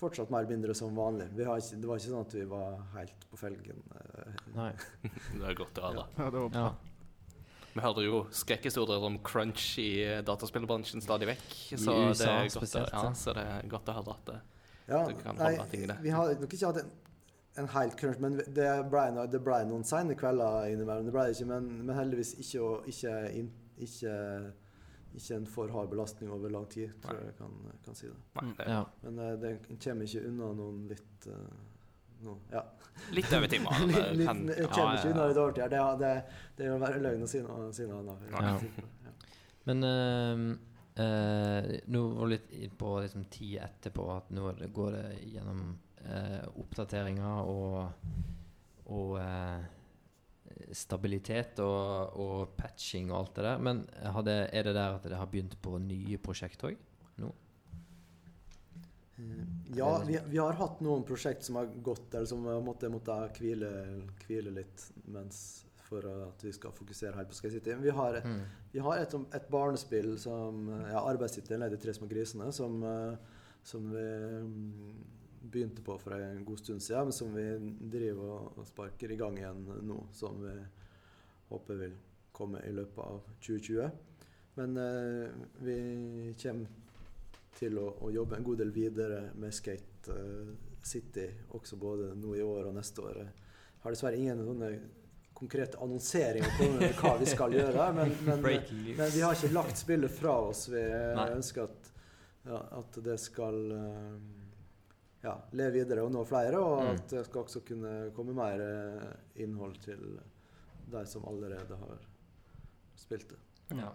fortsatt mer eller mindre som vanlig. Vi har ikke, det var ikke sånn at vi var helt på felgen. eh, Nei. Det er godt å høre. Ja, det var bra. Ja. Vi hører jo skrekkhistorier om crunch i dataspillbransjen stadig vekk. Så I det er spesielt, å- ja, så det er godt å høre at det Ja, Det kan nei, holde ting i det. vi har nok ikke hatt en, en helt crunch. Men det ble, no- det ble noen sene kvelder innimellom. Det ble det ikke, men, men heldigvis ikke, å- ikke, ikke, ikke en for hard belastning over lang tid, tror jeg jeg kan, kan si det. Nei, det er Ja. Men uh, det kommer ikke unna noen litt uh, no, ja. Litt over timer. litt, men litt, kan- kommer ja, ikke unna litt overtid. Det, det, det å være løgn å si noe, si noe annet. Ja. Men uh, eh, nå var du litt på liksom, tid etterpå, at nå går det gjennom eh, oppdateringer og, og eh, stabilitet og, og patching og alt det der. Men hadde, er det der at det har begynt på nye prosjekt òg? nå? Ja, vi, vi har hatt noen prosjekt som har gått, eller som har måttet, måtte hvile, hvile litt mens for at vi skal fokusere helt på Sky City. Vi har, Mm. vi har et, et barnespill som ja, Arbeidstittelen er 'De tre små grisene', som, eh, som vi begynte på for en god stund siden, men som vi driver og, sparker i gang igjen nå. Som vi håper vil komme i løpet av 2020. Men eh, vi kommer til å, å jobbe en god del videre med Skate eh, City, også både nå i år og neste år. Jeg har dessverre ingen sånne konkrete annonseringer på hva vi skal gjøre, men, men, men vi har ikke lagt spillet fra oss. Vi ønsker at, ja, at det skal eh, ja, leve videre og nå flere, og Mm. at det skal også kunne komme mer eh, innhold til de som allerede har spilt det. Ja.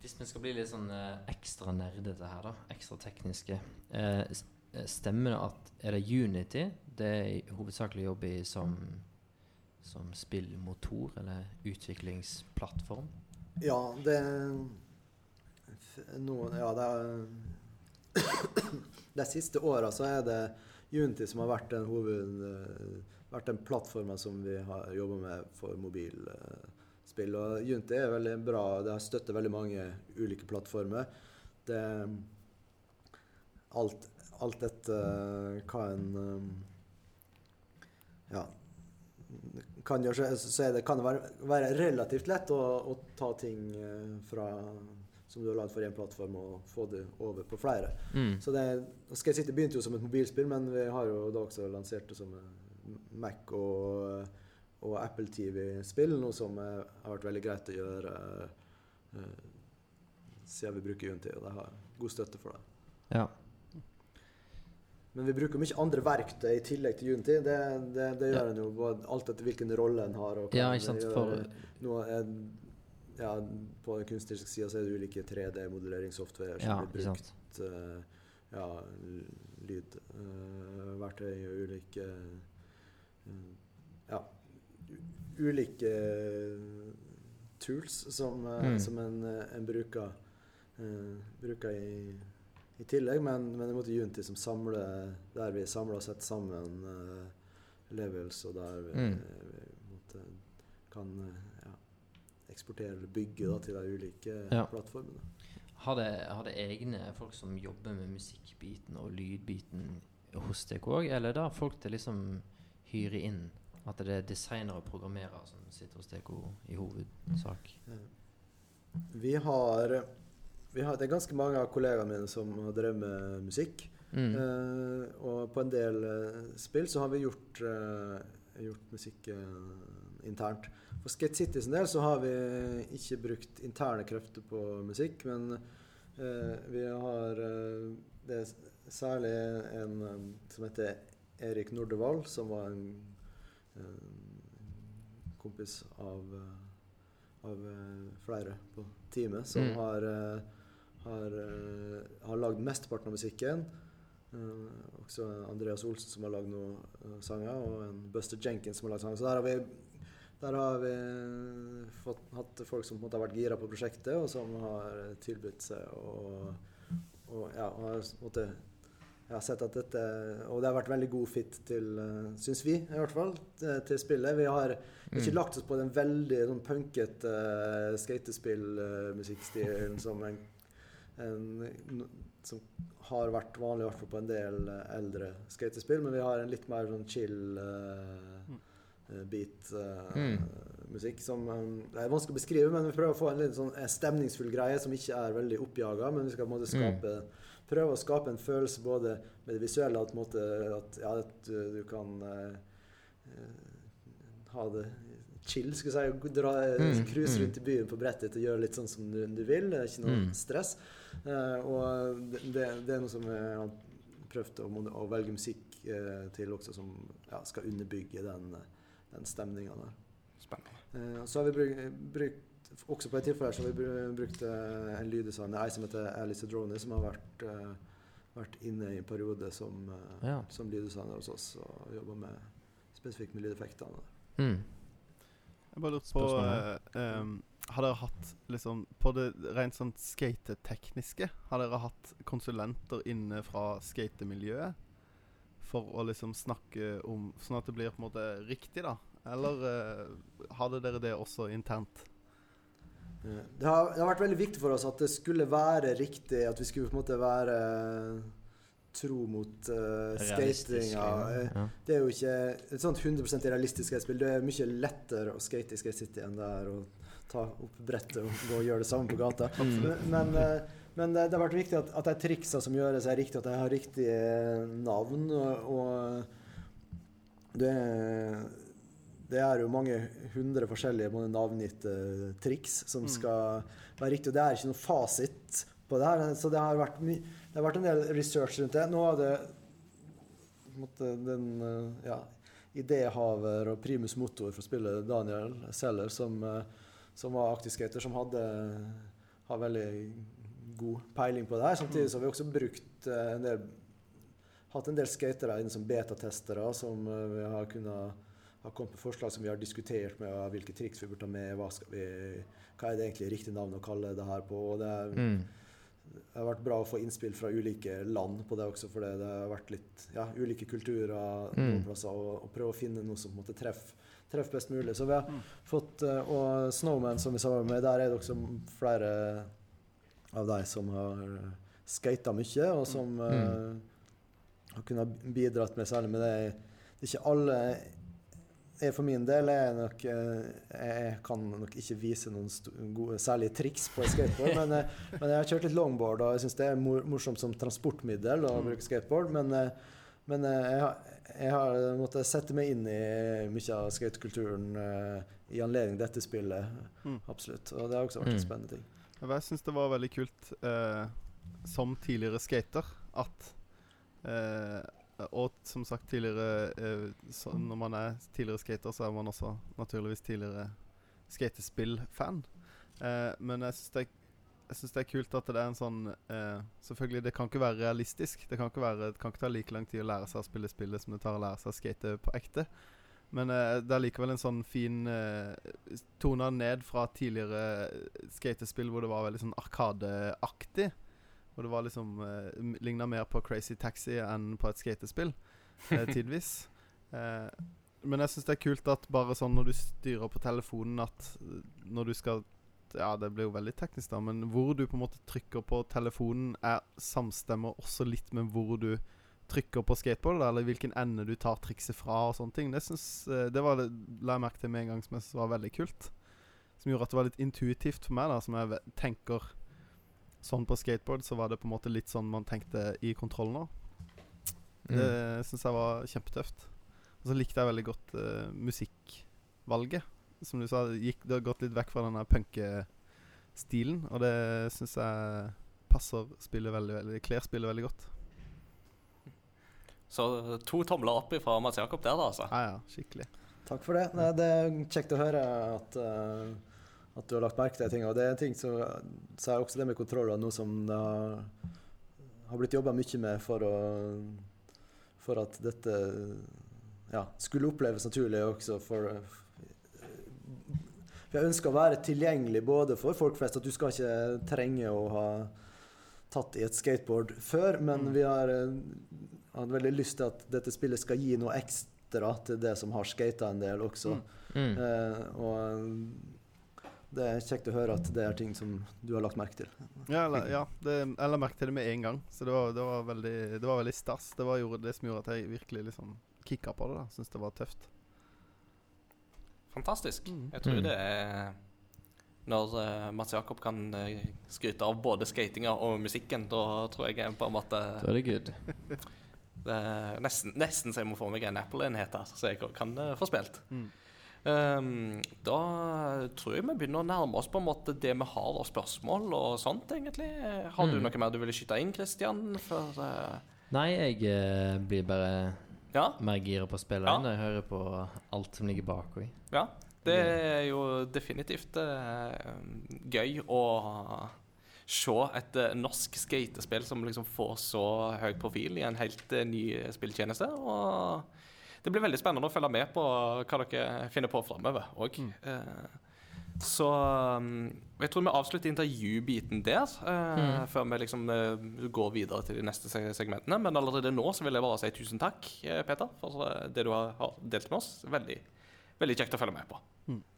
Hvis vi skal bli litt sånn eh, ekstra nerdete her, da, ekstra tekniske eh, eh, Stemmer det at Er det Unity det er hovedsakelig jobber i som, som spillmotor eller utviklingsplattform? Ja, det er nå, Ja, det er De siste åra så er det Unity som har vært den hoved... eh, vært den plattformen som vi har jobba med for mobilspill. Og Unity er veldig bra. Det har støttet veldig mange ulike plattformer. Det Alt, alt dette hva en eh, Ja kan gjøre, så- det, kan det være, være relativt lett å, å ta ting eh, fra som du har lagd for én plattform, og få det over på flere. Mm. Så det, Skate City begynte jo som et mobilspill, men vi har jo da også lansert det som eh, Mac og, og Apple TV-spill, noe som eh, har vært veldig greit å gjøre eh, siden vi bruker Unity, og de har god støtte for det. Ja. Men vi bruker mye andre verktøy i tillegg til Unity. Det, det, det gjør Ja. en jo alt etter hvilken rolle en har. Og ja, ikke sant. For Noe, er, ja, på den kunstneriske sida så er det ulike 3D-modelleringssoftware som Ja, blir brukt. eh, ja, lydverktøy lydverktøy og ulike uh, Ja, ulike tools som, eh, Mm. som en, eh, en bruker, eh, bruker i, i tillegg. Men, men det er måte Unity som samler Der vi samler og setter sammen eh, levels, og der vi, Mm. vi måtte, kan eh, ja, eksportere eller bygge da, til de ulike Ja. plattformene. har det, har det egne folk som jobber med musikkbiten og lydbiten hos dere òg, eller da folk til liksom hyre inn? At det er designere og programmerere som sitter hos dere i hovedsak? Vi har, vi har Det er ganske mange av kollegaene mine som har drevet med musikk. Mm. Eh, og på en del eh, spill så har vi gjort, eh, gjort musikk eh, internt. For Skate City sin del så har vi ikke brukt interne krefter på musikk, men eh, vi har eh, Det er særlig en eh, som heter Erik Nordevold, som var en eh, kompis av, av flere på teamet, som Mm. har, har, har lagd mesteparten av musikken. Uh, også Andreas Olsen som har lagd noen uh, sanger, og en Buster Jenkins som har lagd sanger. Så der har vi, der har vi fått, hatt folk som på en måte har vært gira på prosjektet, og som har tilbudt seg og, og ja, og jeg har sett at dette Og det har vært veldig god fit til, uh, syns vi, i hvert fall, til, spillet. Vi har ikke Mm. lagt oss på den veldig sånn punkete uh, skatespillmusikkstilen som en, en som har vært vanlig i hvert fall på en del eh, eldre skatespill, men vi har en litt mer sånn chill uh, beat uh, Mm. musikk som eh, det er vanskelig å beskrive, men vi prøver å få en litt sånn eh, stemningsfull greie som ikke er veldig oppjaga. Men vi skal på en måte skape, prøve å skape en følelse både med det visuelle at, måte, at, ja, at du, du kan eh, eh, ha det chill, skal jeg si. Dra, Mm, Cruise mm. rundt i byen på brettet og gjøre litt sånn som du, du vil. Det er ikke noe Mm. stress. Uh, og det, det, det er noe som jeg har prøvd å, å velge musikk eh, til også, som ja, skal underbygge den, eh, den stemninga der. Spennende. Eh, så har vi brukt, brukt også på et tilfelle her så har vi brukt eh, en lyddesigner, ei som heter Alice Droney, som har vært, eh, vært inne i en periode som, eh, Ja. som lyddesigner hos oss og jobba med, spesifikt med lydeffektene. Mm. Jeg bare lurte på uh, um, Har dere hatt liksom På det rent sånn skatetekniske, har dere hatt konsulenter inne fra skatemiljøet? For å liksom snakke om Sånn at det blir på en måte riktig, da? Eller uh, hadde dere det også internt? Det har, det har vært veldig viktig for oss at det skulle være riktig, at vi skulle på en måte være eh, tro mot uh, skatinga. Eh, Ja. Det er jo ikke et sånt 100 realistisk skatespill. Det er mye lettere å skate i Skate City enn det er å ta opp brettet og gå og gjøre det samme på gata. Mm. Men, men, eh, men det, det har vært viktig at, at de triksa som gjøres, er riktig, at de har riktige navn. Og, og det, det er jo mange hundre forskjellige navngitte triks som Mm. skal være riktige. Og det er ikke noe fasit på det her. Så det har vært, det har vært en del research rundt det. Nå har det den eh, ja, idéhaver og primus motor for spillet, Daniel Seller, som, eh, som var aktivskater, som hadde har veldig god peiling på det her. Samtidig så har vi også brukt eh, en del hatt en del skatere inne som betatestere, som eh, vi har kunnet ha kommet med forslag som vi har diskutert med hvilke triks vi burde ta med, hva, skal vi, hva er det egentlig riktig navn å kalle det her på. og det er Mm. det har vært bra å få innspill fra ulike land på det også, for det det har vært litt ja, ulike kulturer Mm. noen plasser, og, og prøve å finne noe som på en måte treffer treff best mulig. Så vi har Mm. fått eh, Og Snowman, som vi samarbeider med, der er det også flere av de som har skata mye, og som eh, har kunnet bidratt med særlig med det. Det er ikke alle jeg for min del er nok eh, Jeg kan nok ikke vise noen gode, særlige triks på skateboard, men, eh, men jeg har kjørt litt longboard, og jeg syns det er mor morsomt som transportmiddel å bruke skateboard. Men, eh, men eh, jeg har, jeg har måttet sette meg inn i mye av skatekulturen eh, i anledning dette spillet. Mm. Absolutt. Og det har også vært en Mm. spennende ting. Jeg syns det var veldig kult eh, som tidligere skater at eh, Og som sagt tidligere eh, så Når man er tidligere skater, så er man også naturligvis tidligere skatespill-fan. Eh, men jeg syns det, det er kult at det er en sånn eh, Selvfølgelig, det kan ikke være realistisk. Det kan ikke, være, det kan ikke ta like lang tid å lære seg å spille spillet som det tar å lære seg å skate på ekte. Men eh, det er likevel en sånn fin uh, tona ned fra tidligere skatespill hvor det var veldig sånn arkadeaktig. Hvor det var liksom uh, ligna mer på Crazy Taxi enn på et skatespill eh, tidvis. Eh, men jeg syns det er kult at bare sånn når du styrer på telefonen at eh, når du skal Ja, det blir jo veldig teknisk, da, men hvor du på en måte trykker på telefonen, er samstemmer også litt med hvor du trykker på skateboardet, eller hvilken ende du tar trikset fra og sånne ting. Det, synes, eh, det var det, la jeg merke til med en gang som jeg synes var veldig kult. Som gjorde at det var litt intuitivt for meg, da, som jeg tenker sånn på skateboard, så var det på en måte litt sånn man tenkte i kontrollen òg. Mm. Det syns jeg var kjempetøft. Og så likte jeg veldig godt uh, musikkvalget. Som du sa, det, gikk, det har gått litt vekk fra den punkestilen, og det syns jeg passer spillet veldig, veldig Kler spillet veldig godt. Så to tomler opp fra Mats Jakob der, da, altså. Ja, ja, skikkelig. Takk for det. Nei, det er kjekt å høre at, uh, at du har lagt merke til de tingene. Og det er en ting som så er også det med kontroller noe som det har, har blitt jobba mye med for, å, for at dette ja, skulle oppleves naturlig også for for jeg ønsker å være tilgjengelig både for folk flest, at du skal ikke trenge å ha tatt i et skateboard før, men Mm. vi har eh, hadde veldig lyst til at dette spillet skal gi noe ekstra til det som har skata en del også. Mm. Mm. Eh, og det er kjekt å høre at det er ting som du har lagt merke til. Ja, eller, ja det, jeg la merke til det med en gang, så det var, det var, veldig, det var veldig stas. Det var gjorde, det som gjorde at jeg virkelig liksom kicka på det. da Syns det var tøft. fantastisk. Mm. Jeg tror Mm. det er Når uh, Mats Jakob kan uh, skryte av både skatinga og musikken, da tror jeg jeg på en måte Da er det good. Det er nesten, nesten så jeg må få meg en Apple-enhet her, så jeg kan uh, få spilt. Mm. Um, da tror jeg vi begynner å nærme oss på en måte det vi har av spørsmål og sånt, egentlig. Har du Mm. noe mer du ville skyte inn, Christian? Før eh, Nei, jeg uh, blir bare Ja? mer gira på å spille Ja. når jeg hører på alt som ligger bak. Ja. Det er jo definitivt uh, gøy å se et eh, norsk skatespill som liksom får så høy profil i en helt eh, ny spilltjeneste. Og det blir veldig spennende å følge med på hva dere finner på framover òg. så um, jeg tror vi avslutter intervjubiten der, eh, Mm. før vi liksom eh, går videre til de neste segmentene. Men allerede nå så vil jeg bare si tusen takk, eh, Peter, for eh, det du har, har delt med oss. Veldig, veldig kjekt å følge med på.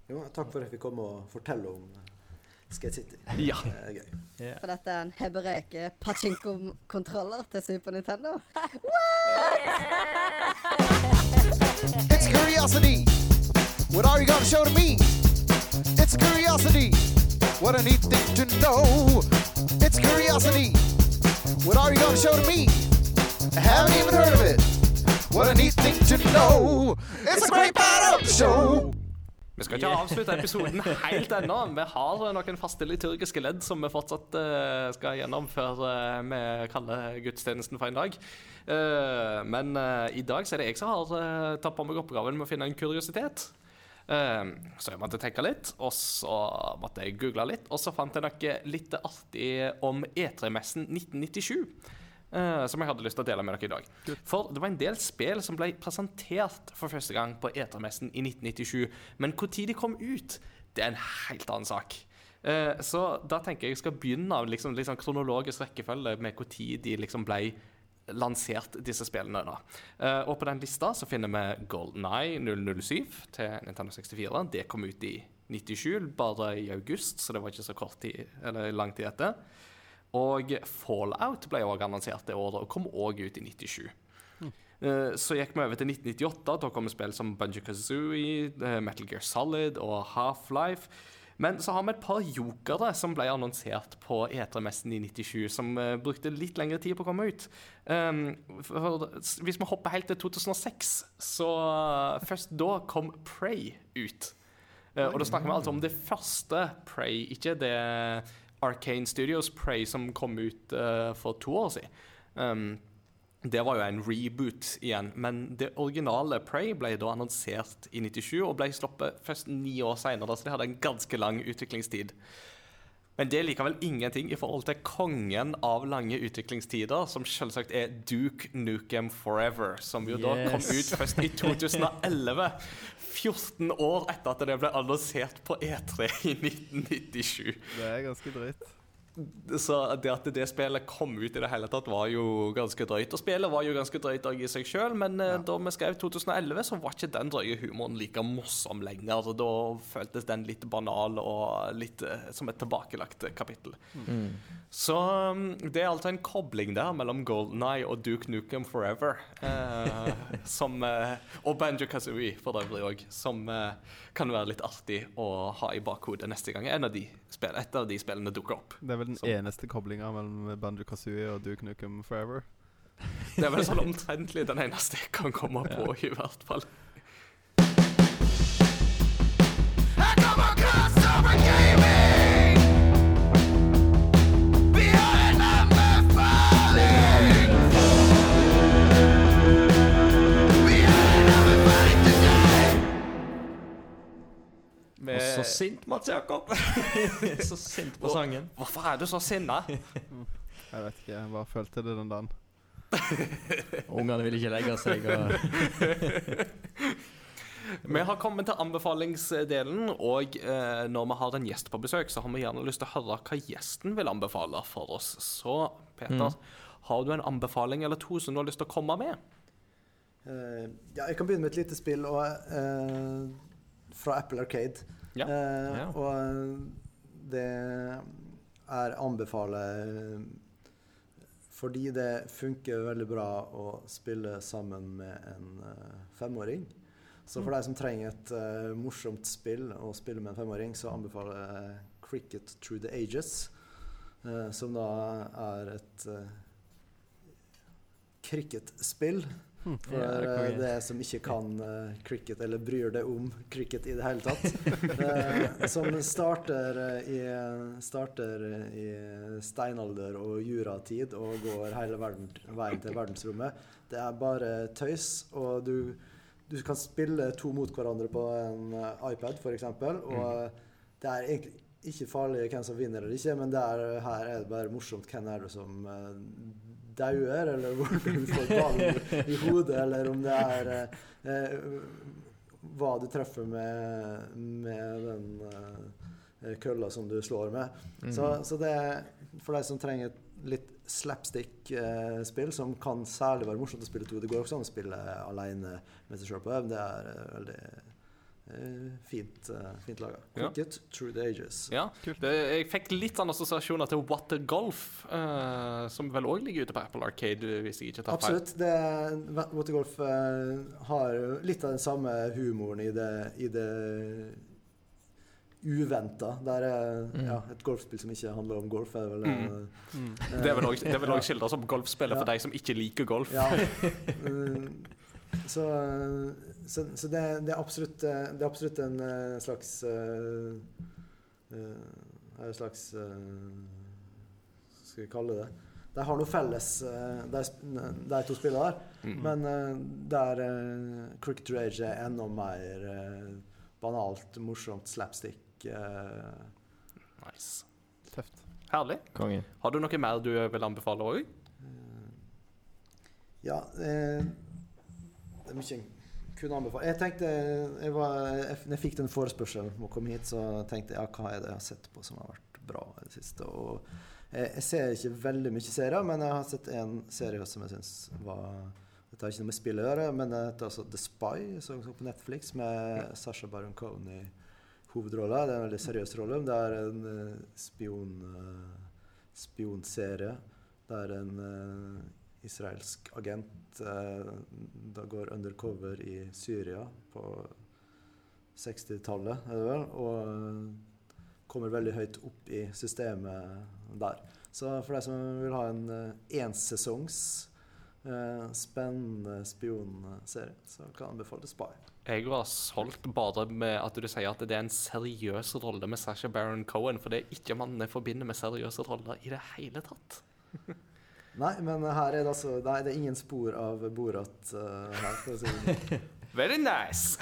Jo, takk for at jeg fikk komme og fortelle om eh, Skate City. Ja. Det er gøy. For dette er en hebreke pachinko-kontroller til Super Nintendo. It's curiosity. What are you gonna show to me? It's curiosity. What a neat thing to know. It's curiosity. What are you gonna show to me? I haven't even heard of it. What a neat thing to know. It's a great part of the show. Vi skal ikke avslutte episoden helt ennå. Vi har noen faste liturgiske ledd som vi fortsatt eh, skal gjennom før eh, vi kaller gudstjenesten for en dag. Eh, men eh, i dag så er det jeg som har uh, tatt på meg oppgaven med å finne en kuriositet. Eh, så jeg måtte tenke litt, og så måtte jeg google litt, og så fant jeg noe litt artig om E3-messen 1997. eh, som jeg hadde lyst til å dele med dere i dag. For det var en del spill som ble presentert for første gang på E3-messen i 1997. Men når de kom ut, det er en helt annen sak. Eh, så da tenker jeg jeg skal begynne av liksom, sånn kronologisk rekkefølge med når de liksom ble lansert, disse spillene. da. Eh, og på den lista så finner vi Golden Eye 007 til Nintendo 64. Det kom ut i 97, bare i august, så det var ikke så kort tid, eller lang tid etter. Og Fallout ble også annonsert det året, og kom også ut i 97. Eh, Så gikk vi over til 1998. Da kom spill som Bungie Kazooie, eh, Metal Gear Solid og Half-Life. Men så har vi et par jokere som ble annonsert på E3-messen i 97, som uh, brukte litt lengre tid på å komme ut. Um, for, hvis vi hopper helt til 2006, så uh, først da kom Prey ut. Uh, og da snakker vi altså om det første Prey, ikke det Arcane Studios Prey som kom ut uh, for to år siden. Um, det var jo en reboot igjen, men det originale Prey ble da annonsert i 97 og ble sluppet først ni år senere, så det hadde en ganske lang utviklingstid. Men det er likevel ingenting i forhold til kongen av lange utviklingstider, som selvsagt er Duke Nukem Forever, som jo da kom ut først i 2011. 14 år etter at det ble annonsert på E3 i 1997. Det er ganske drøyt. Så det at det spillet kom ut i det hele tatt, var jo ganske drøyt. Og spillet var jo ganske drøyt i seg sjøl, men ja. da vi skrev 2011, så var ikke den drøye humoren like morsom lenger. Da føltes den litt banal og litt eh, som et tilbakelagt kapittel. Mm. Så um, det er altså en kobling der mellom Golden Eye og Duke Nukem Forever. Eh, som, eh, og Banjo Kazooie for øvrig òg, som eh, kan være litt artig å ha i bakhodet neste gang en av de spillene, et av de spillene dukker opp. Det er vel den Som- eneste koblinga mellom Banjo Kazooie og Duke Nukem Forever. Det er vel sånn omtrentlig den eneste jeg kan komme på, i hvert fall. I come across over gaming. Med, Og så sint, Mats Jakob! så sint på sangen. Hvorfor er du så sinna? Jeg vet ikke, jeg bare følte det den dagen. Ungene vil ikke legge seg. og... Vi har kommet til anbefalingsdelen, og eh, når vi har en gjest på besøk, så har vi gjerne lyst til å høre hva gjesten vil anbefale for oss. Så Peter, har du en anbefaling eller to som du har lyst til å komme med? Uh, ja, jeg kan begynne med et lite spill og, eh, fra Apple Arcade. Ja. Eh, Ja. Og eh, det er anbefaler fordi det funker veldig bra å spille sammen med en eh, femåring. Så for deg som trenger et uh, morsomt spill å spille med en femåring, så anbefaler jeg Cricket Through the Ages. uh, som da er et uh, cricketspill. For Ja, det er eh, det som ikke kan eh, cricket, eller bryr deg om cricket i det hele tatt. eh, som starter, i, starter i steinalder og juratid og går hele verden, veien til verdensrommet. Det er bare tøys, og du, du kan spille to mot hverandre på en iPad, f.eks. Og eh, det er egentlig ikke farlig hvem som vinner eller ikke, men er, her er det bare morsomt hvem er det som dauer, eller hvor du får ballen i hodet, eller om det er eh, eh, hva du treffer med, med den eh, kølla som du slår med. Så, så det er for deg som trenger et litt slapstick-spill, som kan særlig være morsomt å spille to. Det går også an å spille alene med seg sjøl på øv. Det er eh, veldig fint, uh, fint laga. Ja. Through the ages. Ja, det, Jeg fikk litt sånn assosiasjoner til What the Golf, eh, som vel òg ligger ute på Apple Arcade, hvis jeg ikke tar. Absolutt. Det, Watergolf uh, har litt av den samme humoren i det, i det uventa. Det er Mm. ja, et golfspill som ikke handler om golf, er vel Mm. eh, Det er vel også- det er vel òg skildra som golfspillet for deg de som ikke liker golf. Ja. Så så, så det, det, er absolutt, eh, det er absolutt en eh, slags uh, eh, En slags uh, skal vi kalle det? De har noe felles, eh, de, de to spillene der. Mm. Men uh, der uh, Cricket Rage er enda mer eh, banalt, morsomt, slapstick. eh, Nice. Tøft. Herlig. Kongen. Har du noe mer du vil anbefale òg? Ja, eh, det er mye kunne anbefale. Jeg tenkte jeg var, jeg, fikk den forespørselen om å komme hit, så tenkte jeg ja, hva er det jeg har sett på som har vært bra i det siste. Og jeg, jeg ser ikke veldig mye serier, men jeg har sett en serie som jeg syns var Dette har ikke noe med spill å gjøre, men det heter altså The Spy, som på Netflix, med Sasha Baron Cohen i hovedrolla. Det er en veldig seriøs rolle. Det er en eh, spion, eh, spionserie der en eh, israelsk agent eh, da går undercover i Syria på 60-tallet, er det vel, og eh, kommer veldig høyt opp i systemet der. Så for deg som vil ha en uh, ensesongs eh, spennende spionserie, så kan jeg anbefale Spy. Jeg var solgt bare med at du sier at det er en seriøs rolle med Sasha Baron Cohen, for det er ikke mannen jeg forbinder med seriøse roller i det hele tatt. Nei, men her er det altså Nei, det er ingen spor av Borat uh, her, for å si det sånn. Very nice!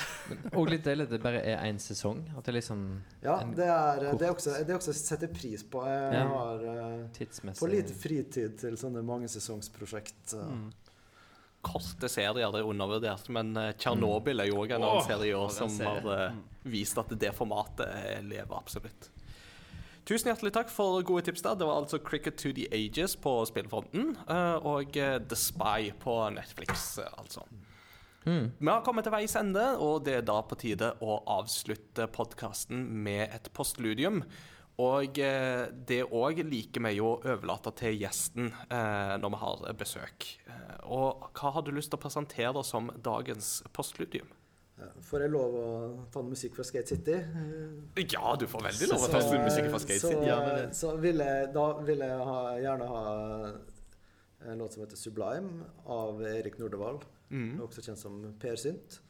Og litt deilig at det bare er én sesong. At det liksom Ja, det er, det er også det er også å sette pris på. Jeg Ja. har uh, for lite fritid til sånne mangesesongsprosjekt. Uh. Mm. Korte serier det er undervurdert, men Tjernobyl Tsjernobyl er jo òg en annen serie i år som har uh, vist at det formatet eh, lever absolutt. Tusen hjertelig takk for gode tips der. Det var altså Cricket to the Ages på spillfronten, eh, og eh, The Spy på Netflix, eh, altså. Mm. Vi har kommet til veis ende, og det er da på tide å avslutte podkasten med et postludium. Og det òg liker vi jo å overlate til gjesten når vi har besøk. Og hva har du lyst til å presentere som dagens postludium? Får jeg lov å ta noe musikk fra Skate City? Eh, Ja, du får veldig lov å Så- ta musikk fra Skate så, City. Det. så vil jeg, da vil jeg ha, gjerne ha en låt som heter 'Sublime' av Erik Nordevall, Mm. også kjent som Per Synt.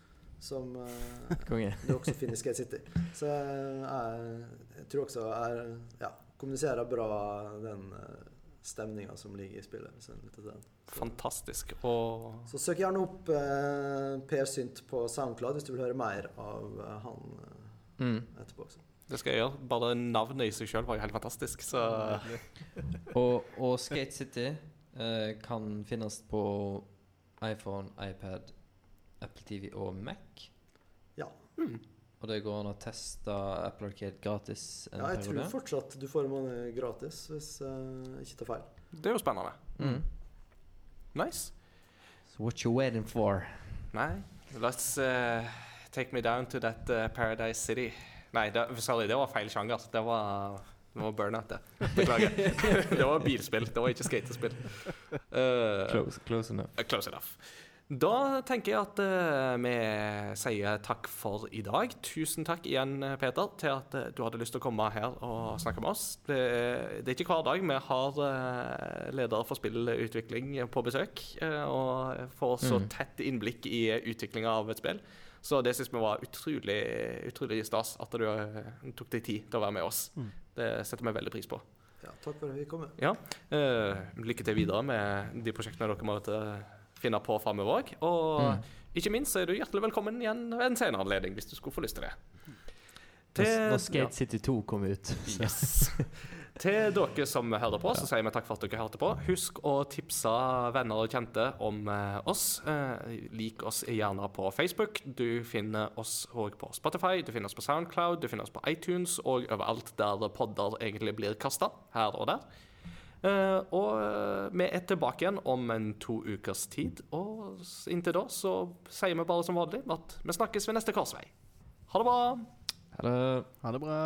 Som eh, du også finner i Skate City. Så jeg, jeg tror også jeg ja, kommuniserer bra den uh, stemninga som ligger i spillet. Fantastisk. Og så søk gjerne opp eh, Per Synt på SoundCloud hvis du vil høre mer av eh, han eh, Mm. etterpå også. det skal jeg gjøre. Bare navnet i seg sjøl var jo helt fantastisk, så Og, og Skate City eh, kan finnes på iPhone, iPad, Apple TV og Mac. Ja. Og det går an å teste Apple Arcade gratis en ja, jeg tror periode. fortsatt du får en måned gratis, hvis jeg ikke tar feil. det er jo spennende. Mm. Nice. So what you waiting for? Nei, let's uh, take me down to that uh, Paradise City. Nei, det, sorry, det var feil sjanger. Det var, det var burnout, det. Beklager. det var bilspill, det var ikke skatespill. Uh, Close, close enough. Uh, Close enough. Da tenker jeg at uh, vi sier takk for i dag. Tusen takk igjen, eh, Peter, til at uh, du hadde lyst til å komme her og snakke med oss. Det, det er ikke hver dag vi har uh, ledere for spillutvikling på besøk eh, og får så Mm. tett innblikk i utviklinga av et spill. Så det syns vi var utrolig, utrolig stas at du eh, tok deg tid til å være med oss. Mm. Det setter vi veldig pris på. Ja, takk for at vi kom. Eh, lykke til videre med de prosjektene dere måtte finne på framover òg. Og Mm. ikke minst så er du hjertelig velkommen igjen ved en senere anledning hvis du skulle få lyst til det. Til, når Skate City 2 kom ut. Så. Yes. Til dere som hører på, så sier vi takk for at dere hørte på. Husk å tipse venner og kjente om eh, oss. Eh, lik oss gjerne på Facebook. Du finner oss òg på Spotify, du finner oss på Soundcloud, du finner oss på iTunes og overalt der podder egentlig blir kasta. Her og der. Eh, og eh, vi er tilbake igjen om en to ukers tid. Og inntil da så sier vi bare som vanlig at vi snakkes ved neste korsvei. Ha det bra. Ha det. Ha det bra.